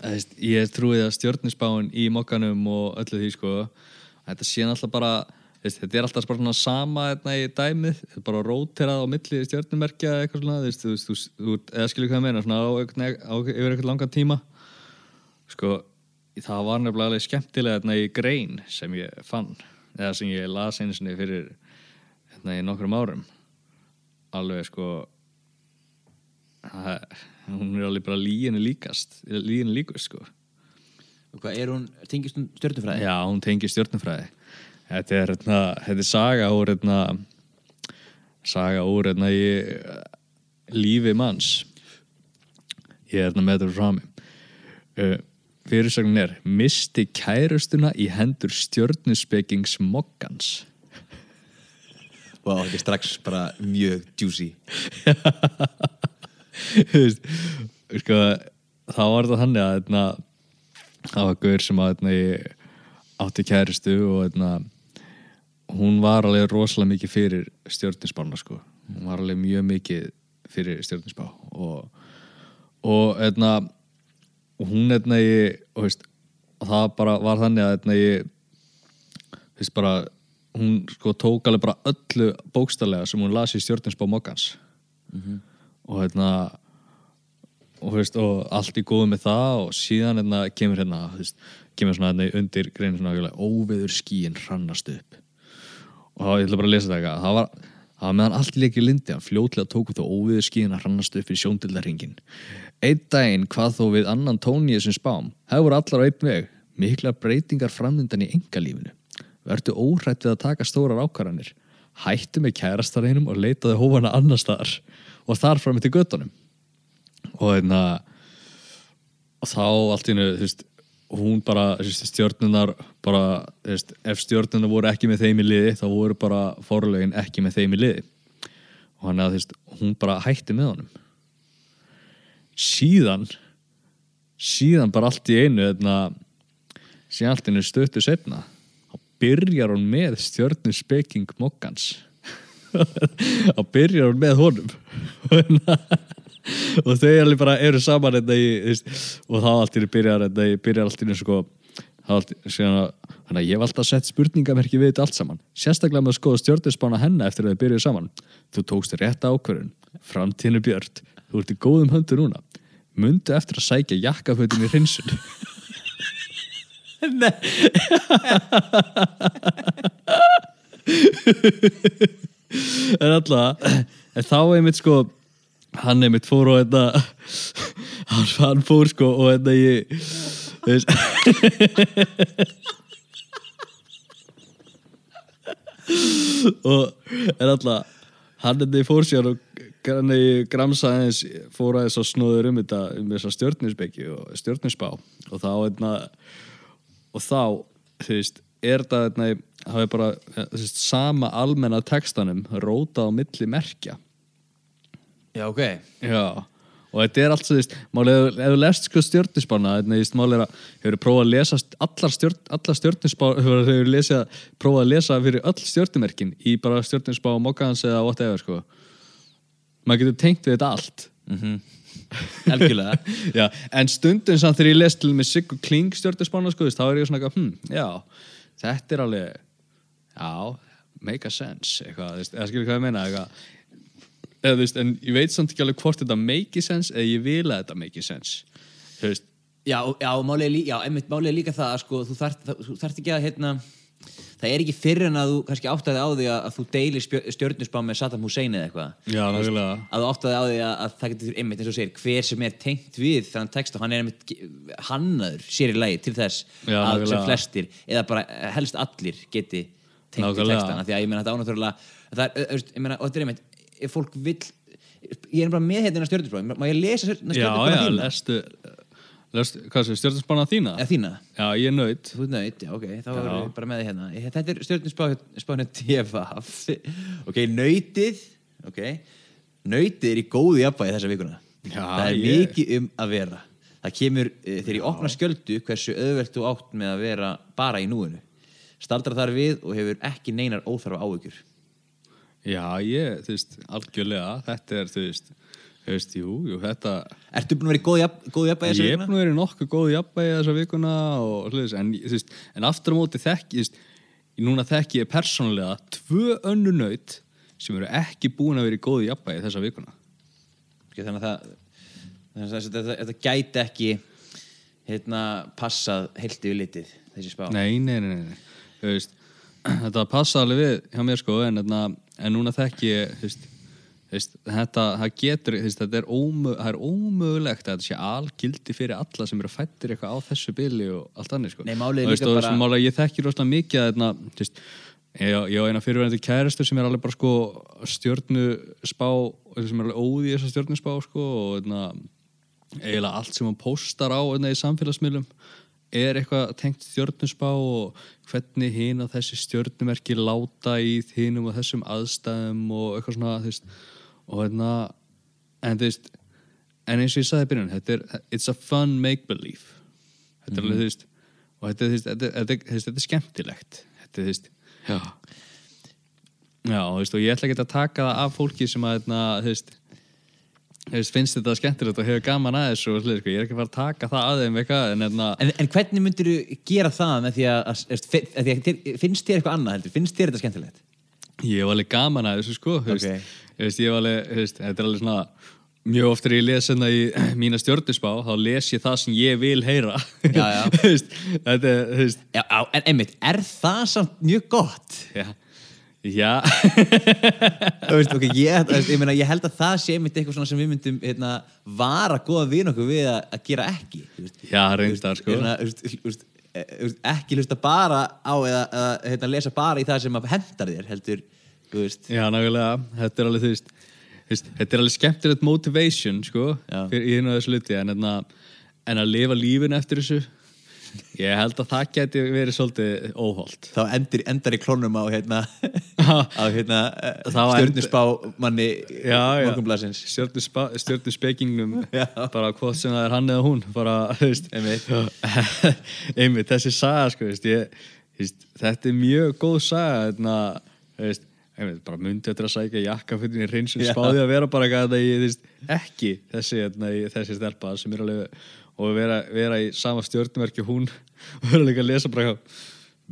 að, Ég trúið að stjörnusbáin í mokkanum og öllu því, sko. Þetta sé alltaf bara Þetta er alltaf bara svona sama hérna í dæmið. Þetta er bara róterað á milli stjörnumerkja eða eitthvað svona, eða skilur hvað meina, svona yfir eitthvað langan tíma. Sko, það var nefnilega skemmtilega hérna í grein sem ég fann eða sem ég las einu sinni fyrir hérna í nokkrum árum. Alveg sko það, hún er alveg bara líginni líkast líginni líkust sko. Og hvað er hún, tengist hún stjörnufræði? já, hún tengir stjórnumfræði þetta er hérna, þetta er saga úr hérna saga úr hérna í uh, lífi manns. Ég er hérna með þetta frá mig uh, fyrirsögnin er misti kærustuna í hendur stjörnuspekings mokkans Vá, þetta er strax bara mjög juicy Þú veist, sko, þá var þetta þannig að hérna, það var gaur sem að hérna, ég átti kæristu og hérna, hún var alveg rosalega mikið fyrir stjórninsbána sko. hún var alveg mjög mikið fyrir stjórninsbá og, og hérna, og hún hérna, og, veist, og það bara var þannig að hérna, ég veist bara hún sko tók alveg bara öllu bókstallega sem hún las í stjórninsbá mokkans og hérna og, veist, og allt í góðu með það og síðan hérna kemur hérna veist, kemur svona hérna undir greinu svona algjörlega, óveður skíin hrannast upp. Og þá ég ætla bara að lesa þetta eitthvað. Það var, Það var meðan allt leikir lindi að fljótlega tóku þó óviður skíðin að hrannast upp í sjóndildarringin. Einn daginn hvað þó við annan tóni í þessum spám, hefur allar á einn veg, mikla breytingar framöndan í engalífinu. Vertu óhrætt við að taka stórar ákvarðanir. Hættu með kærastareinum og leitaði hófana annar staðar og þar fram til göttunum. Og þannig að og þá allt í hennu, þú veist, hún bara, stjörnunar bara, þú veist, ef stjörnunar voru ekki með þeim í liði, þá voru bara forlögin ekki með þeim í liði og hann að, þú veist, hún bara hætti með honum síðan síðan bara allt í einu þarna, síðan allt í einu stöttu setna þá byrjar hún með stjörnu speking mokkans þá byrjar hún með honum. Og þau alveg bara eru saman þetta í, þú veist, og þá í einu byrjar þetta í, byrjar í einu sko að, þannig að ég hef alltaf sett spurningamerki við þetta allt saman. Sérstaklega með að skoða stjörnusbána hennar eftir að þau byrjuðu saman. Þú tókst rétt ákvörðun. Framtíðinu björn, þú ert í góðum höndu núna. Mundu eftir að sækja jakkafötin í hreinsun. Nei, en alltaf en þá einmitt sko hann einmitt fór og þetta hann, hann fór sko og þetta ég þú veist. Og en alltaf hann þetta ég fór sér og hann ég gramsa aðeins fór aðeins og snóður um þetta um þessa stjörnusbeki og stjörnusbá og þá einna, og þá þú veist er þetta einna, það er bara þú veist, sama almenna textanum rótað á milli merkja já, ok Já, og þetta er allt þú veist, málið, ef þú lest sko er málið er að hefur prófað að lesa allar, stjórn, allar stjórnusbá, hefur hefur lesið, prófað að lesa fyrir öll stjórnumerkin í bara stjórnusbá mokkans eða whatever, sko. Maður getur tengt við þetta allt. Algjörlega. Já, en stundum samt þegar ég les til með Siggu Kling stjórnusbána, sko, þú veist, þá er ég svona eitthvað, hm, já, þetta er alveg, já, make a sense, eitthvað, þú veist, eða skilur hvað ég meina, eitthvað, eða þú veist, en ég veit samt ekki alveg hvort þetta make sense eða ég vil að þetta make sense þú veist, Já, já, málið er, lí, já, einmitt, málið er líka það að sko, þú þarft ekki að hérna, það er ekki fyrir en að þú kannski áttaði á því að, að þú deilir stjörnusbá með Saddam Hussein eða eitthvað Já, nákvæmlega. að þú áttaði á því að, að það getur einmitt eins og segir, hver sem er tengt við þannig text og hann er einmitt hannaður sér í lagi til þess Já, að sem flestir, eða bara eh, helst allir geti tengt Nákvæmlega. textana því að ég meina þetta ánættúrulega það er, veist, ég meina, og þetta er einmitt ef fólk vill, ég er bara með hérna stjörnusbá, má ég lesa já, stjörnusbá já, þína? stjórnusbána þína? Já, ég er nöyt Þú ert nöyt, já, ok, þá erum við bara með því hérna. Þetta er stjórnusbánu TFF Ok, nöytið Ok, nöytið er í góðu jafnvægi þessa vikuna. Já, Það er ég- mikið um að vera. Það kemur, uh, þegar ég opna skjöldu hversu auðvelt þú átt með að vera bara í núinu. Staldrar þar við og hefur ekki neinar óþarfa áhyggjur. Já, ég, þú veist, algjörlega þetta er, þú veist, veist, jú, jú þetta, Ertu búin að vera í góðu jafn- góðu jafnvægi þessa ég er vikuna? búin að vera í nokkuð góð jafnvægi þessa vikuna og hlutis, en, þú veist, en aftur á móti þekki, þú veist, núna þekki ég persónulega tvö önnu nöyt sem eru ekki búin að vera í góð jafnvægi þessa vikuna. Þannig að það þannig að þetta, þetta gæti ekki hérna passað heilt yfir litið þessi spá. Nei, nei, nei, nei, veist, þetta passa alveg við hjá mér sko en, en, en núna þekki ég þú veist, þetta það getur, veist, þetta er, ómö, það er ómögulegt að þetta sé algildi fyrir alla sem eru fættir eitthvað á þessu bili og allt annir sko. Nei, málið er líka bara- bara... mála, ég þekki rosalega mikið að þetta, þú veist, ég, á- ég á eina fyrirverandi kæristu sem er alveg bara sko stjörnuspá sem er alveg óði í þessa stjörnuspá sko og þetta eiginlega allt sem hún postar á einna, í samfélagsmiðlum er eitthvað tengt stjörnusspá og hvernig hinn og þessi stjörnumerki láta í þínum og þessum aðstæðum og eitthvað svona þú veist, og hérna en þú veist en eins og ég sagði í byrjun, þetta er it's a fun make-believe þetta er alveg þú veist og þetta, er, þetta, er- þetta, er- skemmtilegt þetta er þú veist já, já þú veist, og ég ætla ekki að taka það af fólki sem að hérna, þú veist finnst þetta skemmtilegt og hefur gaman að þessu og sko. ég er ekki að fara að taka það að þeim eitthvað en hérna, En, en hvernig myndir þú gera það með því að, að, að, finnst þér eitthvað annað heldur? Finnst þér þetta skemmtilegt? ég hef alveg gaman að þessu sko, þú veist, ég hef alveg veist, þetta er alveg svona mjög oft þegar ég les hérna í mína stjórnusbá þá les ég það sem ég vil heyra. Já, já. Veist, þetta er, veist. Já, á, en einmitt, er það samt mjög gott? já, Já, veist, ok, ég, ég, meina, ég held að það sé einmitt eitthvað sem við myndum hérna, vara góða við okkur við að, að gera ekki já, reyndar sko. Ekki hlusta bara á eða, eða hérna, lesa bara í það sem að hendar þér heldur, Já, nákvæmlega, þetta er alveg, þú veist, Þetta er alveg skemmtilegt motivation, sko í einu af þessu luti en, en, en að lifa lífin eftir þessu Ég held að það geti verið svolítið óholt. Þá endur, endar í klónum á hérna, á hérna stjörnusbá manni Já. bara hvort sem það er hann eða hún bara, veist. Einmitt. einmitt, þessi saga, sko, veist, ég, veist þetta er mjög góð saga þú veist, einmitt, bara myndi eftir að sækja jakkafutin í hreinsun Já. spáði að vera bara að ég, ekki þessi, þarna, í- þessi stelpa sem er alveg og vera, vera í sama stjörnuverki og hún og vera líka að lesa bara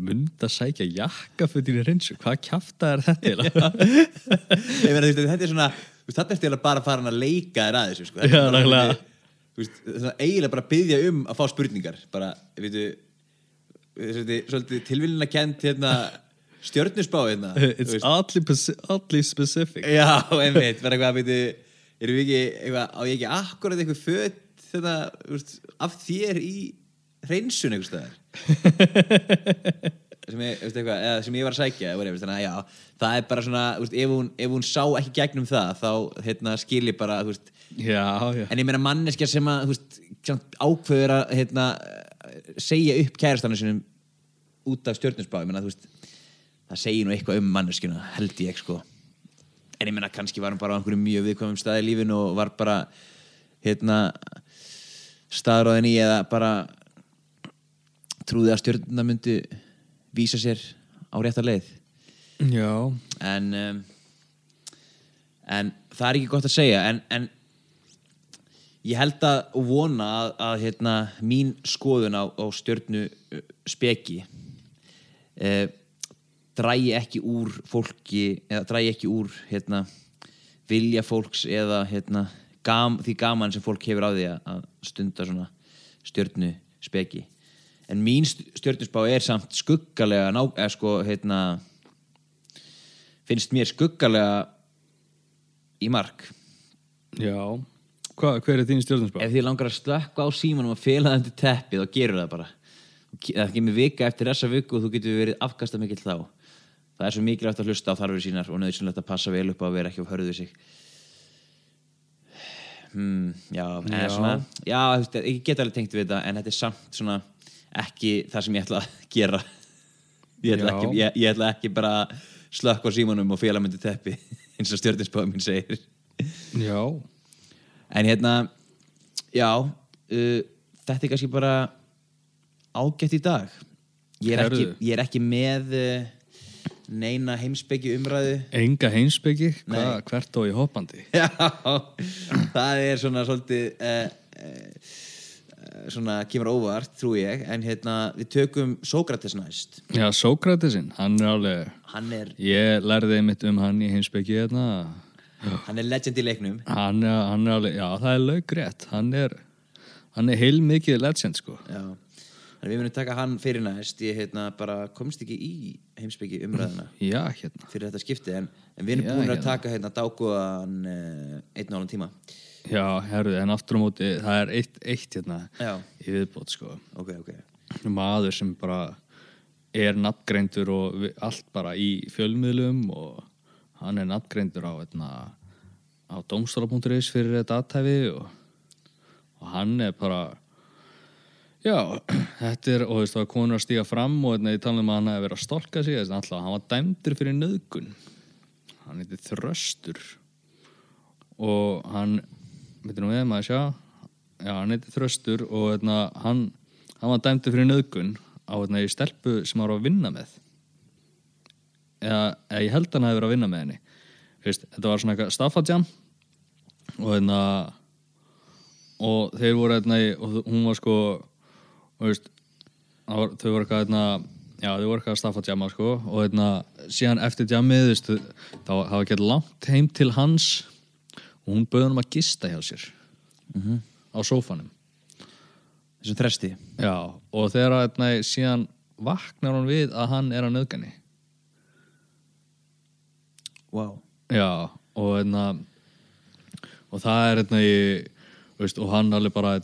myndi að sækja jakkafutin í hreinsun hvað kjafta er þetta þetta er svona þetta er til að bara fara að leika þér að þessu sko. Þetta Já, bara nákvæmlega. eiginlega bara byggja um að fá spurningar bara, veitu svolítið, tilviljuna kent hérna, stjörnusbá þú It's oddly, oddly specific. Já, einmitt, bara eitthvað erum við ekki, eitthvað, á ég ekki akkurat eitthvað föt þetta, veist, af þér í hreinsun einhvers staðar? Sem ég, veist eitthvað, eða sem ég var að sækja whatever, þannig að já, það er bara svona veist, ef, hún, ef hún sá ekki gegnum það þá hérna, skil ég bara veist, Já, já. en ég meina manneskja sem að ákveður að hérna, segja upp kærastannu sinum út af stjórnusbá ég meina, þú veist, það segir nú eitthvað um manneskjuna held ég sko. En ég meina kannski var hún bara á einhverju mjög viðkvæmum staði í lífinu og var bara hérna staðráðin í eða bara trúði að stjórnuna myndi vísa sér á rétta leið. Já, en um, en það er ekki gott að segja. En, en ég held að og vona að, að hérna, mín skoðun á, á stjörnu uh, speki uh, drægi ekki úr fólki eða drægi ekki úr hérna, vilja fólks eða hérna, gam, því gaman sem fólk hefur á því að- að stunda svona stjörnu speki. En mín stjörnusbá er samt skuggalega ná, eða sko hérna finnst mér skuggalega í mark. Já. Hva, Hver er þín stjórnarspá? ef þið langar að slökka á símanum og fela það undir teppið þá gerur það bara. Það kemur vika eftir þessa viku og þú getur verið afkasta mikill þá það er svo mikilvægt að hlusta á þarfur sínar og nöðsynlegt að passa vel upp á að vera ekki á hörðu sig. Hmm, já, já. Svona, já ég get alveg tengt við þetta en þetta er samt svona ekki það sem ég ætla að gera. Ég ætla, ekki, ég, ég ætla ekki bara að slökka á símanum og fela myndi teppi eins og stjórninsbáðum mín segir. Já, En hérna, já, uh, þetta er kannski bara ágætt í dag. Ég er, ekki, ég er ekki með uh, neina heimsbyggi umræðu. enga heimsbyggi. Hvert og í hoppandi Já, það er svona svolítið, uh, uh, svona kemur óvart, trú ég. En hérna, við tökum Sókrates næst. Já, Sókratesinn, hann er alveg Hann er, Ég lærði einmitt um hann í heimsbyggi hérna hann er legend í leiknum. hann hann er alveg, já það er laugrétt hann er, hann er heil mikið legend sko Já. Þannig við munum taka hann fyrir næst. Ég hérna, bara komst ekki í heimsbyggi umræðuna. Já, hérna fyrir þetta skipti en, en við erum Já, búin að já. taka hérna dágóðan uh, einn og alveg tíma Já, herðu, en aftur á móti það er eitt, eitt hérna Já. í viðbót sko ok, ok maður sem bara er nafngreindur og allt bara í fjölmiðlum og hann er nafngreindur á hérna, á domstóla.is fyrir þetta aðtæfi og, og hann er bara já, þetta er og þú veist, það var konur að stíga fram og hérna, ég tala um að hann hefði verið að stolka sig þess að hann var dæmdur fyrir nöðgun hann heiti Þröstur. Og hann veitir nú við maður sjá? Já, hann heiti Þröstur og hérna, hann, hann var dæmdur fyrir nöðgun á hérna, í stelpu sem hann var að vinna með. Eða, eða ég held að hann hefði verið að vinna með henni. Veist, þetta var svona eitthvað staffadjam og hérna og þeir voru í- og hún var sko og veist þau voru eitthvað hérna já þau voru eitthvað að staffadjama sko. Og hérna síðan eftir djamið veist, þá hafa gett langt heim til hans. Og hún bauði hann um að gista hjá sér. Á sófanum. Þessum þresti. Já, og þegar að hérna, síðan vaknar hann við að hann er að nöðgani wow. Já, og hérna og það er og hann alveg bara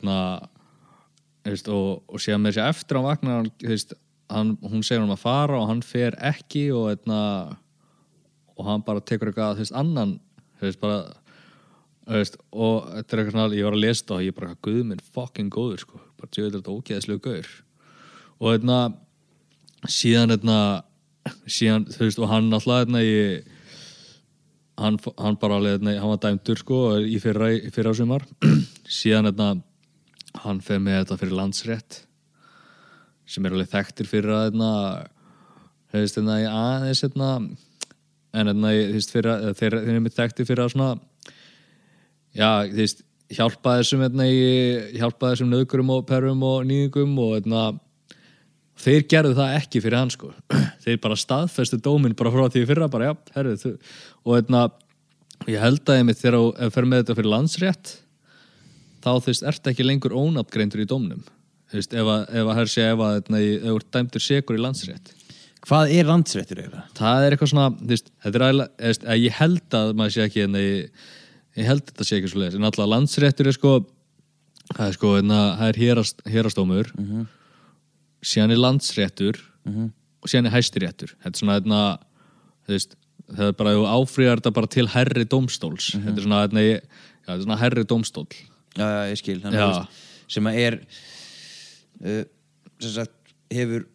veist, og, og séðan með þessi eftir á hann, hún segir hann að fara og hann fer ekki og hérna og hann bara tekur eitthvað veist, annan veist, bara og þetta er eitthvað svona ég var að lesa það og ég bara, guð minn fucking góður sko, bara tjóður þetta ógeðslega gaur. Og hérna síðan hérna síðan, þú veist, og hann alltaf hann, hann bara hann var dæmdur sko í fyrra, fyrra sumar síðan hérna hann fer með þetta fyrir landsrétt sem er alveg þekktir fyrir að hérna, þú veist, hérna í aðeins hérna en hérna, að þeir, eru með þekktir fyrir að svona já, þú veist, hjálpa þessum hérna hjálpa þessum nöðgurum og perrum og nýðingum og hérna þeir gerðu það ekki fyrir hann sko. Þeir bara staðfestu dómin bara frá því fyrra bara, já, herru, þú og hérna, ég held að ég mitt þegar þú fer með þetta fyrir landsrétt þá þú veist, ert ekki lengur ónafngreindur í dómnum? Þú veist, ef að, ef að hersi, ef að hérna, þú ert dæmdur segur í landsrétt. Hvað er landsréttur eiginlega? það er eitthvað svona, þú veist, þetta er veist, að ég held að maður sé ekki en ég, ég held að þetta sé ekki svo leiðis en alltaf landsréttur er sko það er sko, hérna, það er hérast, hérastómur síðan er landsréttur. Og síðan er hæstiréttur. Þetta er svona, hérna, þú veist það er bara, þú áfrýjar þetta bara til herri dómstóls. Þetta er svona, hérna, ég- já, þetta er svona herri dómstól Já, ég skil. Þannig, Já. veist, sem að er uh, sem sagt hefur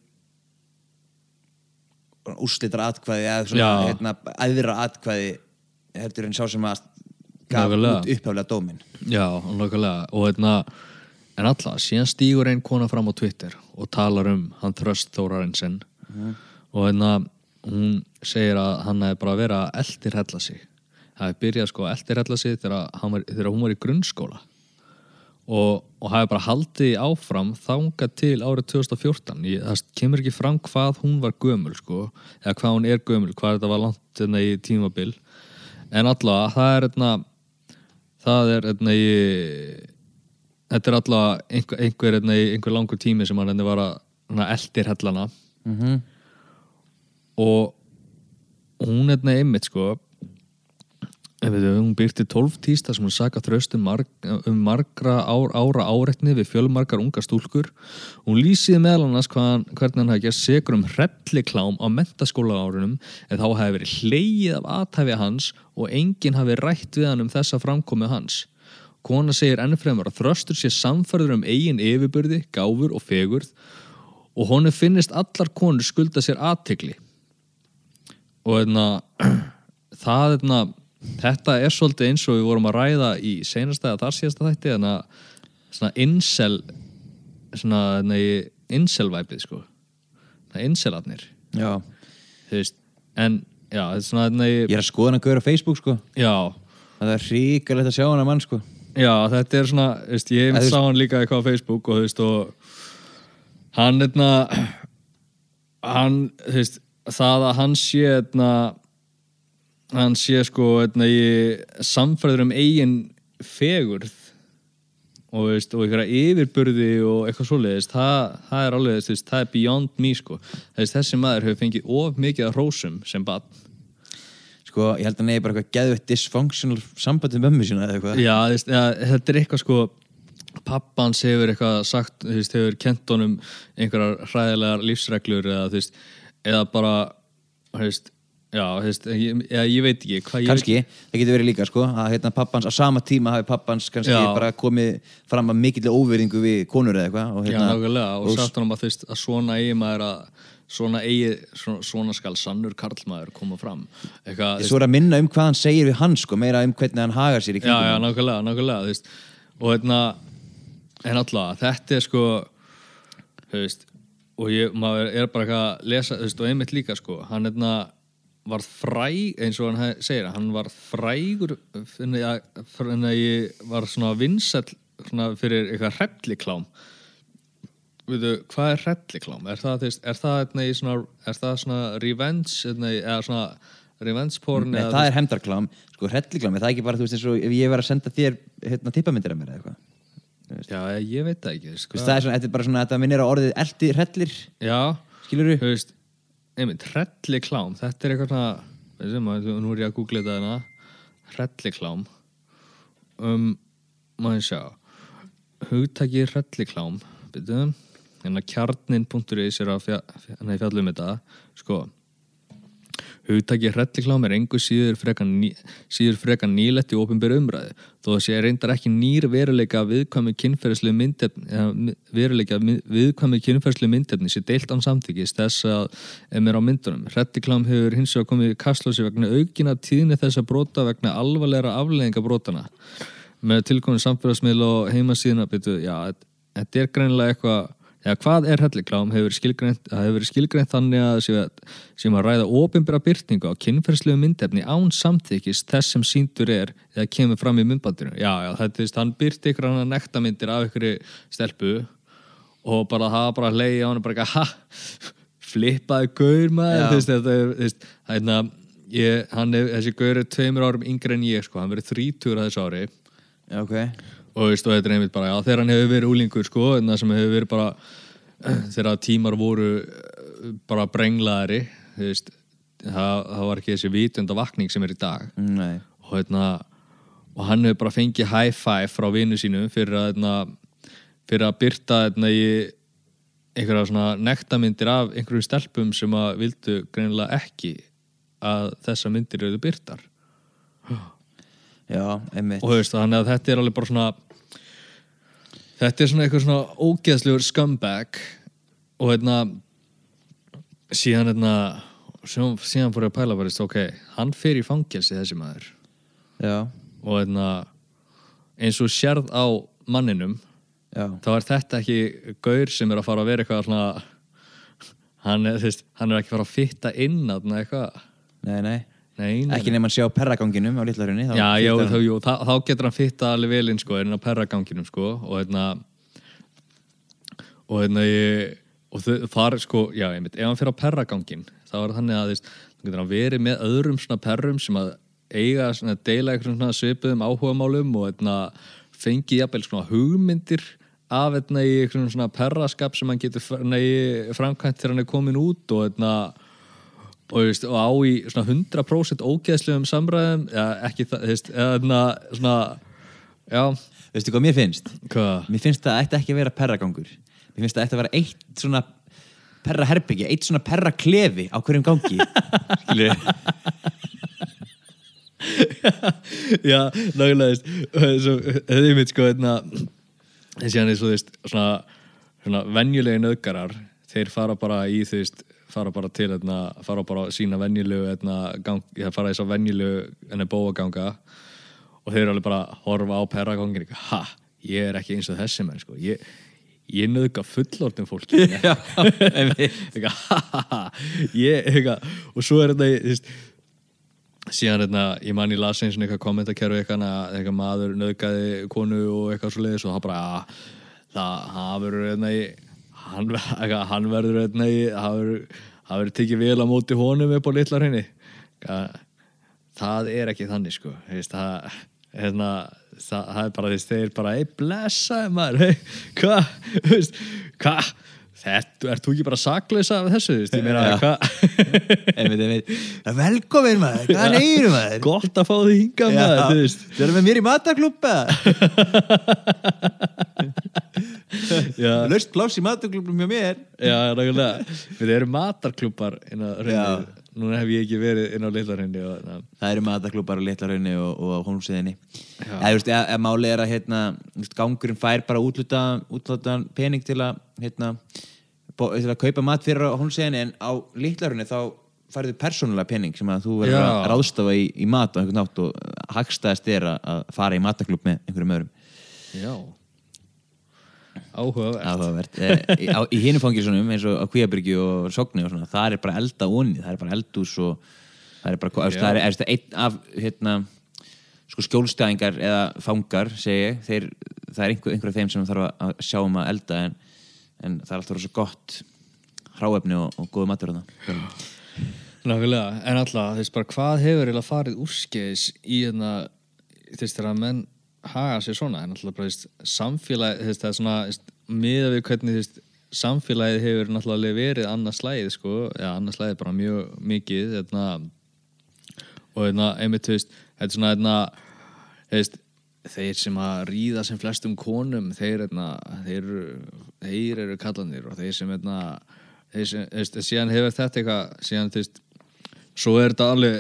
úrslitar atkvæði eða svona, Já. hérna, æðra atkvæði heldur en sá sem að gaf Nákvæmlega. út upphaflega dómin Já, nokkulega og hérna, en alltaf, síðan stígur einn kona fram á Twitter og talar um hann Þröst Þórarensen og hérna, hún segir að hann hefði bara verið að eldirhella sig. Það hefði byrjað sko að eldirhella sig þegar, hann var, þegar hún var í grunnskóla og, og hafi bara haldið áfram þangað til árið 2014 ég, það kemur ekki fram hvað hún var gömul sko, eða hvað hún er gömul hvað þetta var langt hérna, í tímabil. En allavega, það er hérna, það er hérna, í, þetta er allavega einhver, einhver, hérna, í einhver langur tími sem hann hérna, var að eldir hellana. Mm -hmm. og hún er einmitt sko hún byrti 12 tísta sem hún saka þröst um, marg, um margra ár, ára áreitni við fjölmargar unga stúlkur. Hún lýsiði meðal annars hvaðan, hvernig hann hafi gert segur um hrelliklám á mentaskóla árunum en þá hafi verið hleyið af aðtæfi hans og enginn hafi rætt við hann um þessa framkomu hans. Kona segir ennfremur að þröstur sé samfærður um eigin yfirbyrði, gáfur og fegurð og honum finnist allar konur skulda sér aðtegli og hérna það hérna þetta er svolítið eins og við vorum að ræða í seinasta eða þar síðasta þætti þannig að svona incel svona hérna í incel-væpið sko. Veist en já þetta er svona hérna í ég er að skoða hann að gauður á Facebook sko. Já. Það er ríkalegt að sjá hann að mann sko. Já, þetta er svona, veist, ég sá hann líka eitthvað á Facebook og þú veist og hann hérna hann, þú veist það að hann sé hérna hann sé sko hérna samfæður um eigin fegurð og, veist, og einhverja yfirburði og eitthvað svoleiðist það, það er alveg, veist, það er beyond me sko, þess, þessi maður hefur fengið of mikið að hrósum sem bann sko, ég held að nefnir bara eitthvað geðvett dysfunctional samband við mömmu sína eða eitthvað. Já, veist, ja, þetta er eitthvað sko pappans hefur eitthvað sagt veist, hefur kent honum einhverjar hræðilegar lífsreglur eða veist, eða bara veist, já, veist ég, ég veit ekki hvað ég kannski, það getur verið líka sko að hérna pappans á sama tíma hafi pappans kannski Já. bara komið fram að mikill óverðingu við konur eða eitthvað og Já, hérna, nákvæmlega, og og- sagt honum að þú veist að svona eigi maður að svona eigi, svona, svona skal sannur karlmaður koma fram eitthvað, svo er að minna um hvað hann segir við hann sko, meira um hvernig hann hagar sér í já, kringum já, hann. nákvæmlega, nákvæmlega þú veist, og hérna en alltaf, þetta er sko þú veist og ég, maður er bara eitthvað að lesa þú veist, og einmitt líka sko, hann hérna var fræg, eins og hann segir hann var frægur en að ég var svona vinsæll svona fyrir eitthvað hrelliklám. Veitu, hvað er hrelliklám? Er það, þú veist, er það, hérna, í svona, er það svona revenge hérna, í- eða svona revenge porn Nei, eða, það er hemdarklám, sko hrelliklám það er ekki bara, þú veist, eins og ef ég var að senda þér hérna, tippamyndir af mér eða eitthvað? Já, ég veit það ekki þú veist, Þú það er svona, þetta er bara svona, þetta minnir á orðið eldi hrellir, Já, skilur þú veist einmitt, hrelli klám þetta er eitthvað svona nú er ég að googla þetta hana hrelliklám. Um, maður sjá. Hugtaki hrelliklám byrju, hérna kjarnin.is er að fjall, fjallum þetta. Sko Hugtaki hrelliklám er engu síður frekar, ný, síður frekar nýlegt í ofinbæru umræði þó að sé reyndar ekki nýr veruleika viðkvæmi kynferðslu myndefni veruleika viðkvæmi kynferðslu myndefni sé deilt án samþykist þess að em er á myndunum. Hrelliklám hefur hins vegar komið í kastlósi vegna aukina tíðni þessa brota vegna alvarleira afleðinga brotana með tilkominn samfélagsmiðl og heimasíðuna betur, já, þetta er greinilega eitthvað eða hvað er helliklám? Hefur hefur skilgreint þannig að sem að ræða ofinbæra byrtingu á kynferðslegu myndefni án samþykist þess sem síndur er eða kemur fram í myndbandinu. Já, já, þetta er, hann byrti ykkur hann að nekta myndir af ykkur stelpu og bara hafa bara leiði á hann og bara ha, flippaði gaur maður. Þetta er, veist, hérna ég, hann er, þessi gaur er tveimur árum yngre en ég, sko, hann verið þrítur að þessu ári. Já, ok og veist, og þetta er einmitt bara, já, þegar hann hefur verið úlingur sko, en það sem hefur verið bara þegar tímar voru eh, bara brenglaðari veist, það, það var ekki þessi vitunda vakning sem er í dag Nei. og, hérna, og hann hefur bara fengið high five frá vinnu sínu fyrir að hérna, fyrir að byrta hérna, í einhverja svona nektamindir af einhverju stelpum sem að vildu greinilega ekki að þessa myndir eru byrtar Já, einmitt. Og veist þannig að þetta er alveg bara svona þetta er svona eitthvað svona ógeðslegur scumbag og hérna síðan hérna síðan, fór ég að pæla bara ok, hann fer í fangelsi þessi maður. Já, og hérna eins og sérð á manninum já, þá er þetta ekki gaur sem er að fara að vera eitthvað svona hann er, þú veist, hann er ekki að fara að fitta inn að eitthvað. Nei, nei Nei, nei, Ekki nei. nefn að sjá perraganginum á litlarunni Já, já, þá, jú, þá, þá getur hann fitta alveg vel inn sko, inn á perraganginum sko, og hérna og hérna ég og fara sko, já, einmitt, ef hann fyrir á perragangin þá er þannig að veist, þá getur hann verið með öðrum svona perrum sem að eiga svona deila eitthvað svona svipuðum áhugamálum og hérna fengi jafnvel svona hugmyndir af hérna í eitthvað svona perraskap sem hann getur í framkvæmt þegar hann er komin út og hérna og, þú veist, og á í svona 100% ógeðslegum samræðum ja, ekki það, þú veist, eða svona já, Veistu hvað mér finnst? hvað? Mér finnst það ætti ekki að vera perragangur. Mér finnst það ætti að vera eitt svona perraherbyggi, eitt svona perraklefi á hverjum gangi. Skilur já, nákvæmlega þetta er mitt sko hérna, þessi hann er svo þú veist, svona, svona venjulegi nöðgarar þeir fara bara í þú veist fara bara til hérna, fara bara á sína venjulegu hérna, fara í svo venjulegu henni bóaganga og þeir eru alveg bara að horfa á perragangin ha, ég er ekki eins og þessi menn sko. ég, ég nöðga einmitt. Eitthvað, ha, ha, ha. ég, eitthvað, og svo er þetta veist, síðan hérna, ég man í las eins og eitthvað kommentarkerfi eitthvað, að eitthvað maður nöðgaði konu og eitthvað svo leiðis og það bara að það, hérna í hann, hann verður það verður, tekið vel á móti honum upp á litlar henni það er ekki þannig sko. Veist, það, hérna, það, það er bara þess þeir bara, ei blessaði maður. Hey, hvað, hvað þetta, ert þú ekki bara saklaus af þessu, þú veist, ég meina, Já. hvað Velkomin maður, hvað er maður? gott að fá þig hingað maður, þú veist. Þú erum með mér í mataklúpa Laust pláss í mataklúpum hjá mér. Já, nákvæmlega. Við erum hreinu núna hef ég ekki verið inn á na, Það eru mataklúpar á litlarunni og, og á þú veist, ef, ef máli er að hérna, gangurinn fær bara útluta, útluta pening til að hérna, að kaupa mat fyrir á hómsíðinni en á litlarunni þá færðu persónulega pening sem að þú verður að ráðstafa í, í mat á einhvern nátt og hagstæðast er að- fara í mataklúb með einhverjum öðrum. Já. Áhugavert. Áhugavert. E, í, á- í hinu fangilsunum eins og á Kvíabyrgi og Sogni og svona, það er bara elda onni, það er bara eldús og það er bara, það er, er, einn af hérna, sko skjólstæðingar eða fangar, segi ég. Þeir, það er einhver, einhver af þeim sem þarf að sjá um að elda en, en það er alltaf rosa gott hráefni og, og góðu matur þarna. Nákvæmlega, en alltaf, veist bara hvað hefur eiginlega farið úrskeiðis í hérna, þú veist, þegar menn haga sér svona, en alltaf bara, þú veist, það er svona, miða við hvernig, veist, samfélagið hefur náttúrulega verið annað slæðið, sko, já, annað slæðið bara mjög mikið, hérna, og hérna, einmitt, veist, þetta er svona hérna, þú veist, þeir sem að ríða sem flestum konum þeir, hérna, þeir, þeir eru kallanir og þeir sem, hérna þeir sem, veist, síðan hefur þetta eitthvað síðan, þú veist, svo er þetta alveg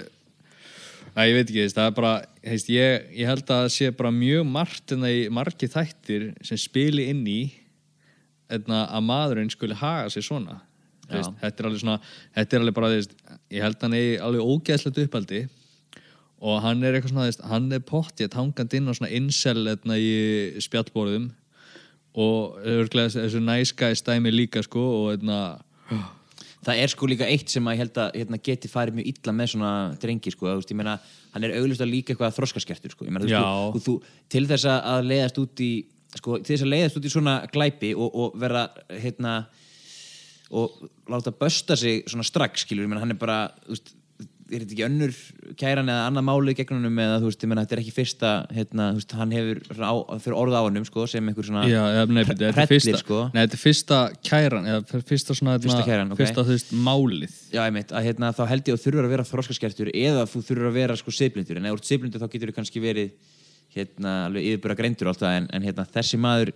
að ég veit ekki, það er bara þú veist, ég, ég held að það sé bara mjög margt en það í margi þættir sem spili inn í hérna, að maðurinn skuli haga sér svona. Þetta er alveg svona þetta er alveg bara, ég held að hann eigi alveg ógeðslegt uppaldi og hann er eitthvað svona, veist, hann er pottið hangandi inn á svona incel hérna, í spjallborðum. Og örglega þessu nice guy stæmi líka sko og hérna Það er sko líka eitt sem að ég held að hérna, geti farið mjög illa með svona drengi sko, þú veist, ég meina, hann er auglust að líka eitthvað þroskaskertur sko, ég meina, þú, veist, þú, til þess að leiðast út í sko, til þess að leiðast út í svona glæpi og, og vera, hérna og láta bösta sig svona strax, skilur, ég meina, hann er bara þú veist, er þetta ekki önnur kæran eða annað málið gegn honum eða þú veist, ég meina, þetta er ekki fyrsta, hérna, þú veist, hann hefur fyrir orða á honum, sko, sem einhver svona er fyrsta, sko. nei, þetta er fyrsta kæran eða fyrsta svona Fyrsta hérna, kæran, ok. fyrsta þú veist málið Já, einmitt, að hérna, þá held ég að þú þurfur að vera þróskaskertur eða þú þurfur að vera sko seiflindur en þú ert seiflindur þá getur þú kannski verið hérna, alveg yfirbúra greindur og allt það en, en hérna, þessi maður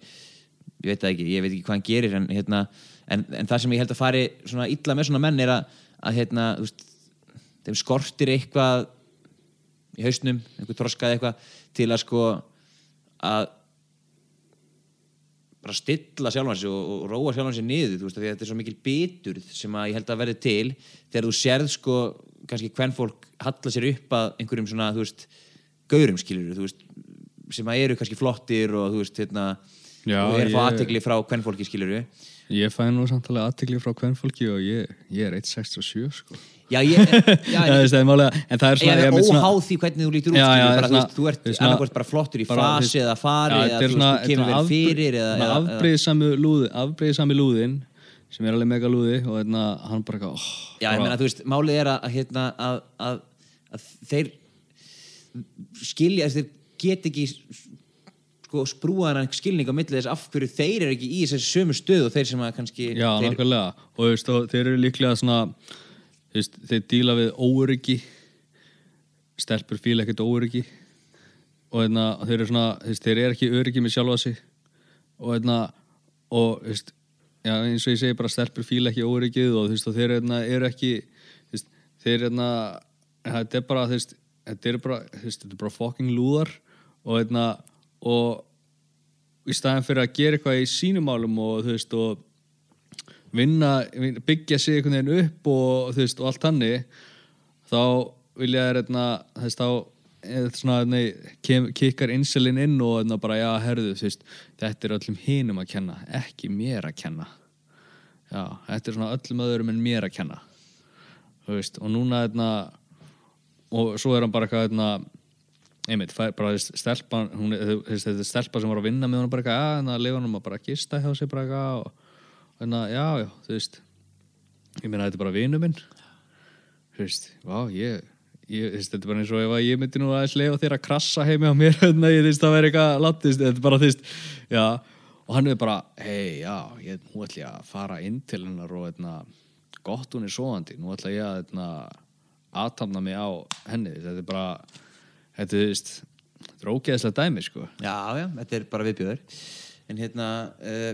ég veit ekki, ég veit ekki hvað hann gerir en, hérna, en, en það sem ég held að fari svona illa með svona menn er að, að hérna, þú veist, þeim skortir eitthvað í hausnum, einhver þroskaði eitthvað til að sko að bara stilla sjálfan sig og, og róa sjálfan sig niður þú veist, því að þetta er svo mikil biturð sem að ég held að verði til. Þegar þú sérð sko kannski hvern fólk halla sér upp að einhverjum svona, þú veist, gaurum skilur þú veist, sem að eru kannski flottir og þú veist, hérna Já, og er að fá ég- aðtegli frá hvern fólki skilur Ég fæ nú samtalið aðtikli frá hvern fólki og ég, ég er 1.67 sko. Já, ég, já, veist, það er málega, en það er Ég svona er einmitt svona- óháð því hvernig þú lítur út Já, skilur, já, bara, svona- þú, ert annarkvort bara flottur í fasi eða fari eða er þú, kemur er vel fyrir afbrýðisami lúðin sem er alveg mega lúði og hérna, hann bara Já, ég meina, þú veist, málið er að, hérna, að, að, að þeir skilja, þeir get ekki sko, sprúaðan skilning á milli þess af hverju þeir eru ekki í þessari sömu stöð og þeir sem að kannski Já, þeir, nákvæmlega. Og veist, þeir eru líklega svona veist, þeir díla við óryggi stelpur fíla ekkert óryggi og hérna, þeir eru svona veist, þeir eru ekki öryggi með sjálfa sig. Og hérna og veist, já, eins og ég segi bara stelpur fíla ekki óryggið og og þeir hérna, eru ekki þeir hérna þetta er bara, þetta er bara bara fucking lúðar. Og hérna, og í staðan fyrir að gera eitthvað í sínum málum og þú veist og vinna, byggja sig einhvern veginn upp og þú veist og allt hannig þá vilja þér hérna, þú veist þá eða svona, kem, kikkar inselin inn og hérna bara, já, herðu, veist þetta er öllum hinum að kenna, ekki mér að kenna. Já, þetta er öllum öðrum en mér að kenna veist, og núna hérna og svo er hann bara eitthvað hérna einmitt, bara stelpan hún, er stelpa sem var að vinna með hún bara eitthvað, já, þannig að leifa hann bara að gista hjá sig bara eitthvað og þannig að, já, já, þú veist. Ég meina, þetta er bara vinu minn. Þú veist, vá, ég ég, veist, þetta er bara eins og ef að ég myndi nú aðeins leifa þér að krassa heimi á mér þannig að ég, þú veist, það væri eitthvað latist, þetta er bara, já. Og hann er bara, hei, já, ég, nú ætla ég að fara inn til hennar og, hérna, gott hún er svoandi, nú ætla ég að, hérna, aðtamna mig á henni, þetta er bara þetta er, ógeðslega dæmi, sko. Já, já, þetta er bara viðbjöður en hérna uh,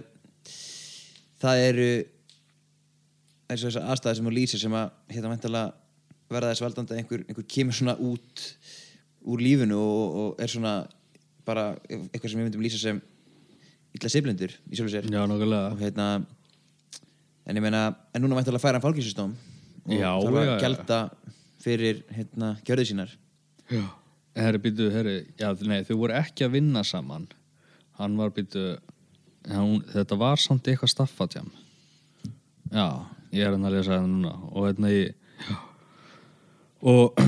það eru eins og þessar aðstæði sem þú lýsir sem að hérna væntalega verða þess valdandi að einhver, einhver kemur svona út úr lífinu og, og er svona bara eitthvað sem við myndum lýsa sem illa siflindur í sjálfu sér. Já, nokkulega og hérna en ég meina, en núna væntalega færa hann fálkísustóm og Já, þarf að já. gælda fyrir hérna gjörðið sínar. Já. Herri, býtu, herri, já, nei, þau voru ekki að vinna saman. Hann var, býtu, þetta var samt eitthvað staffatjam. Já, ég er hann að lesa það núna. Og hérna ég. Og,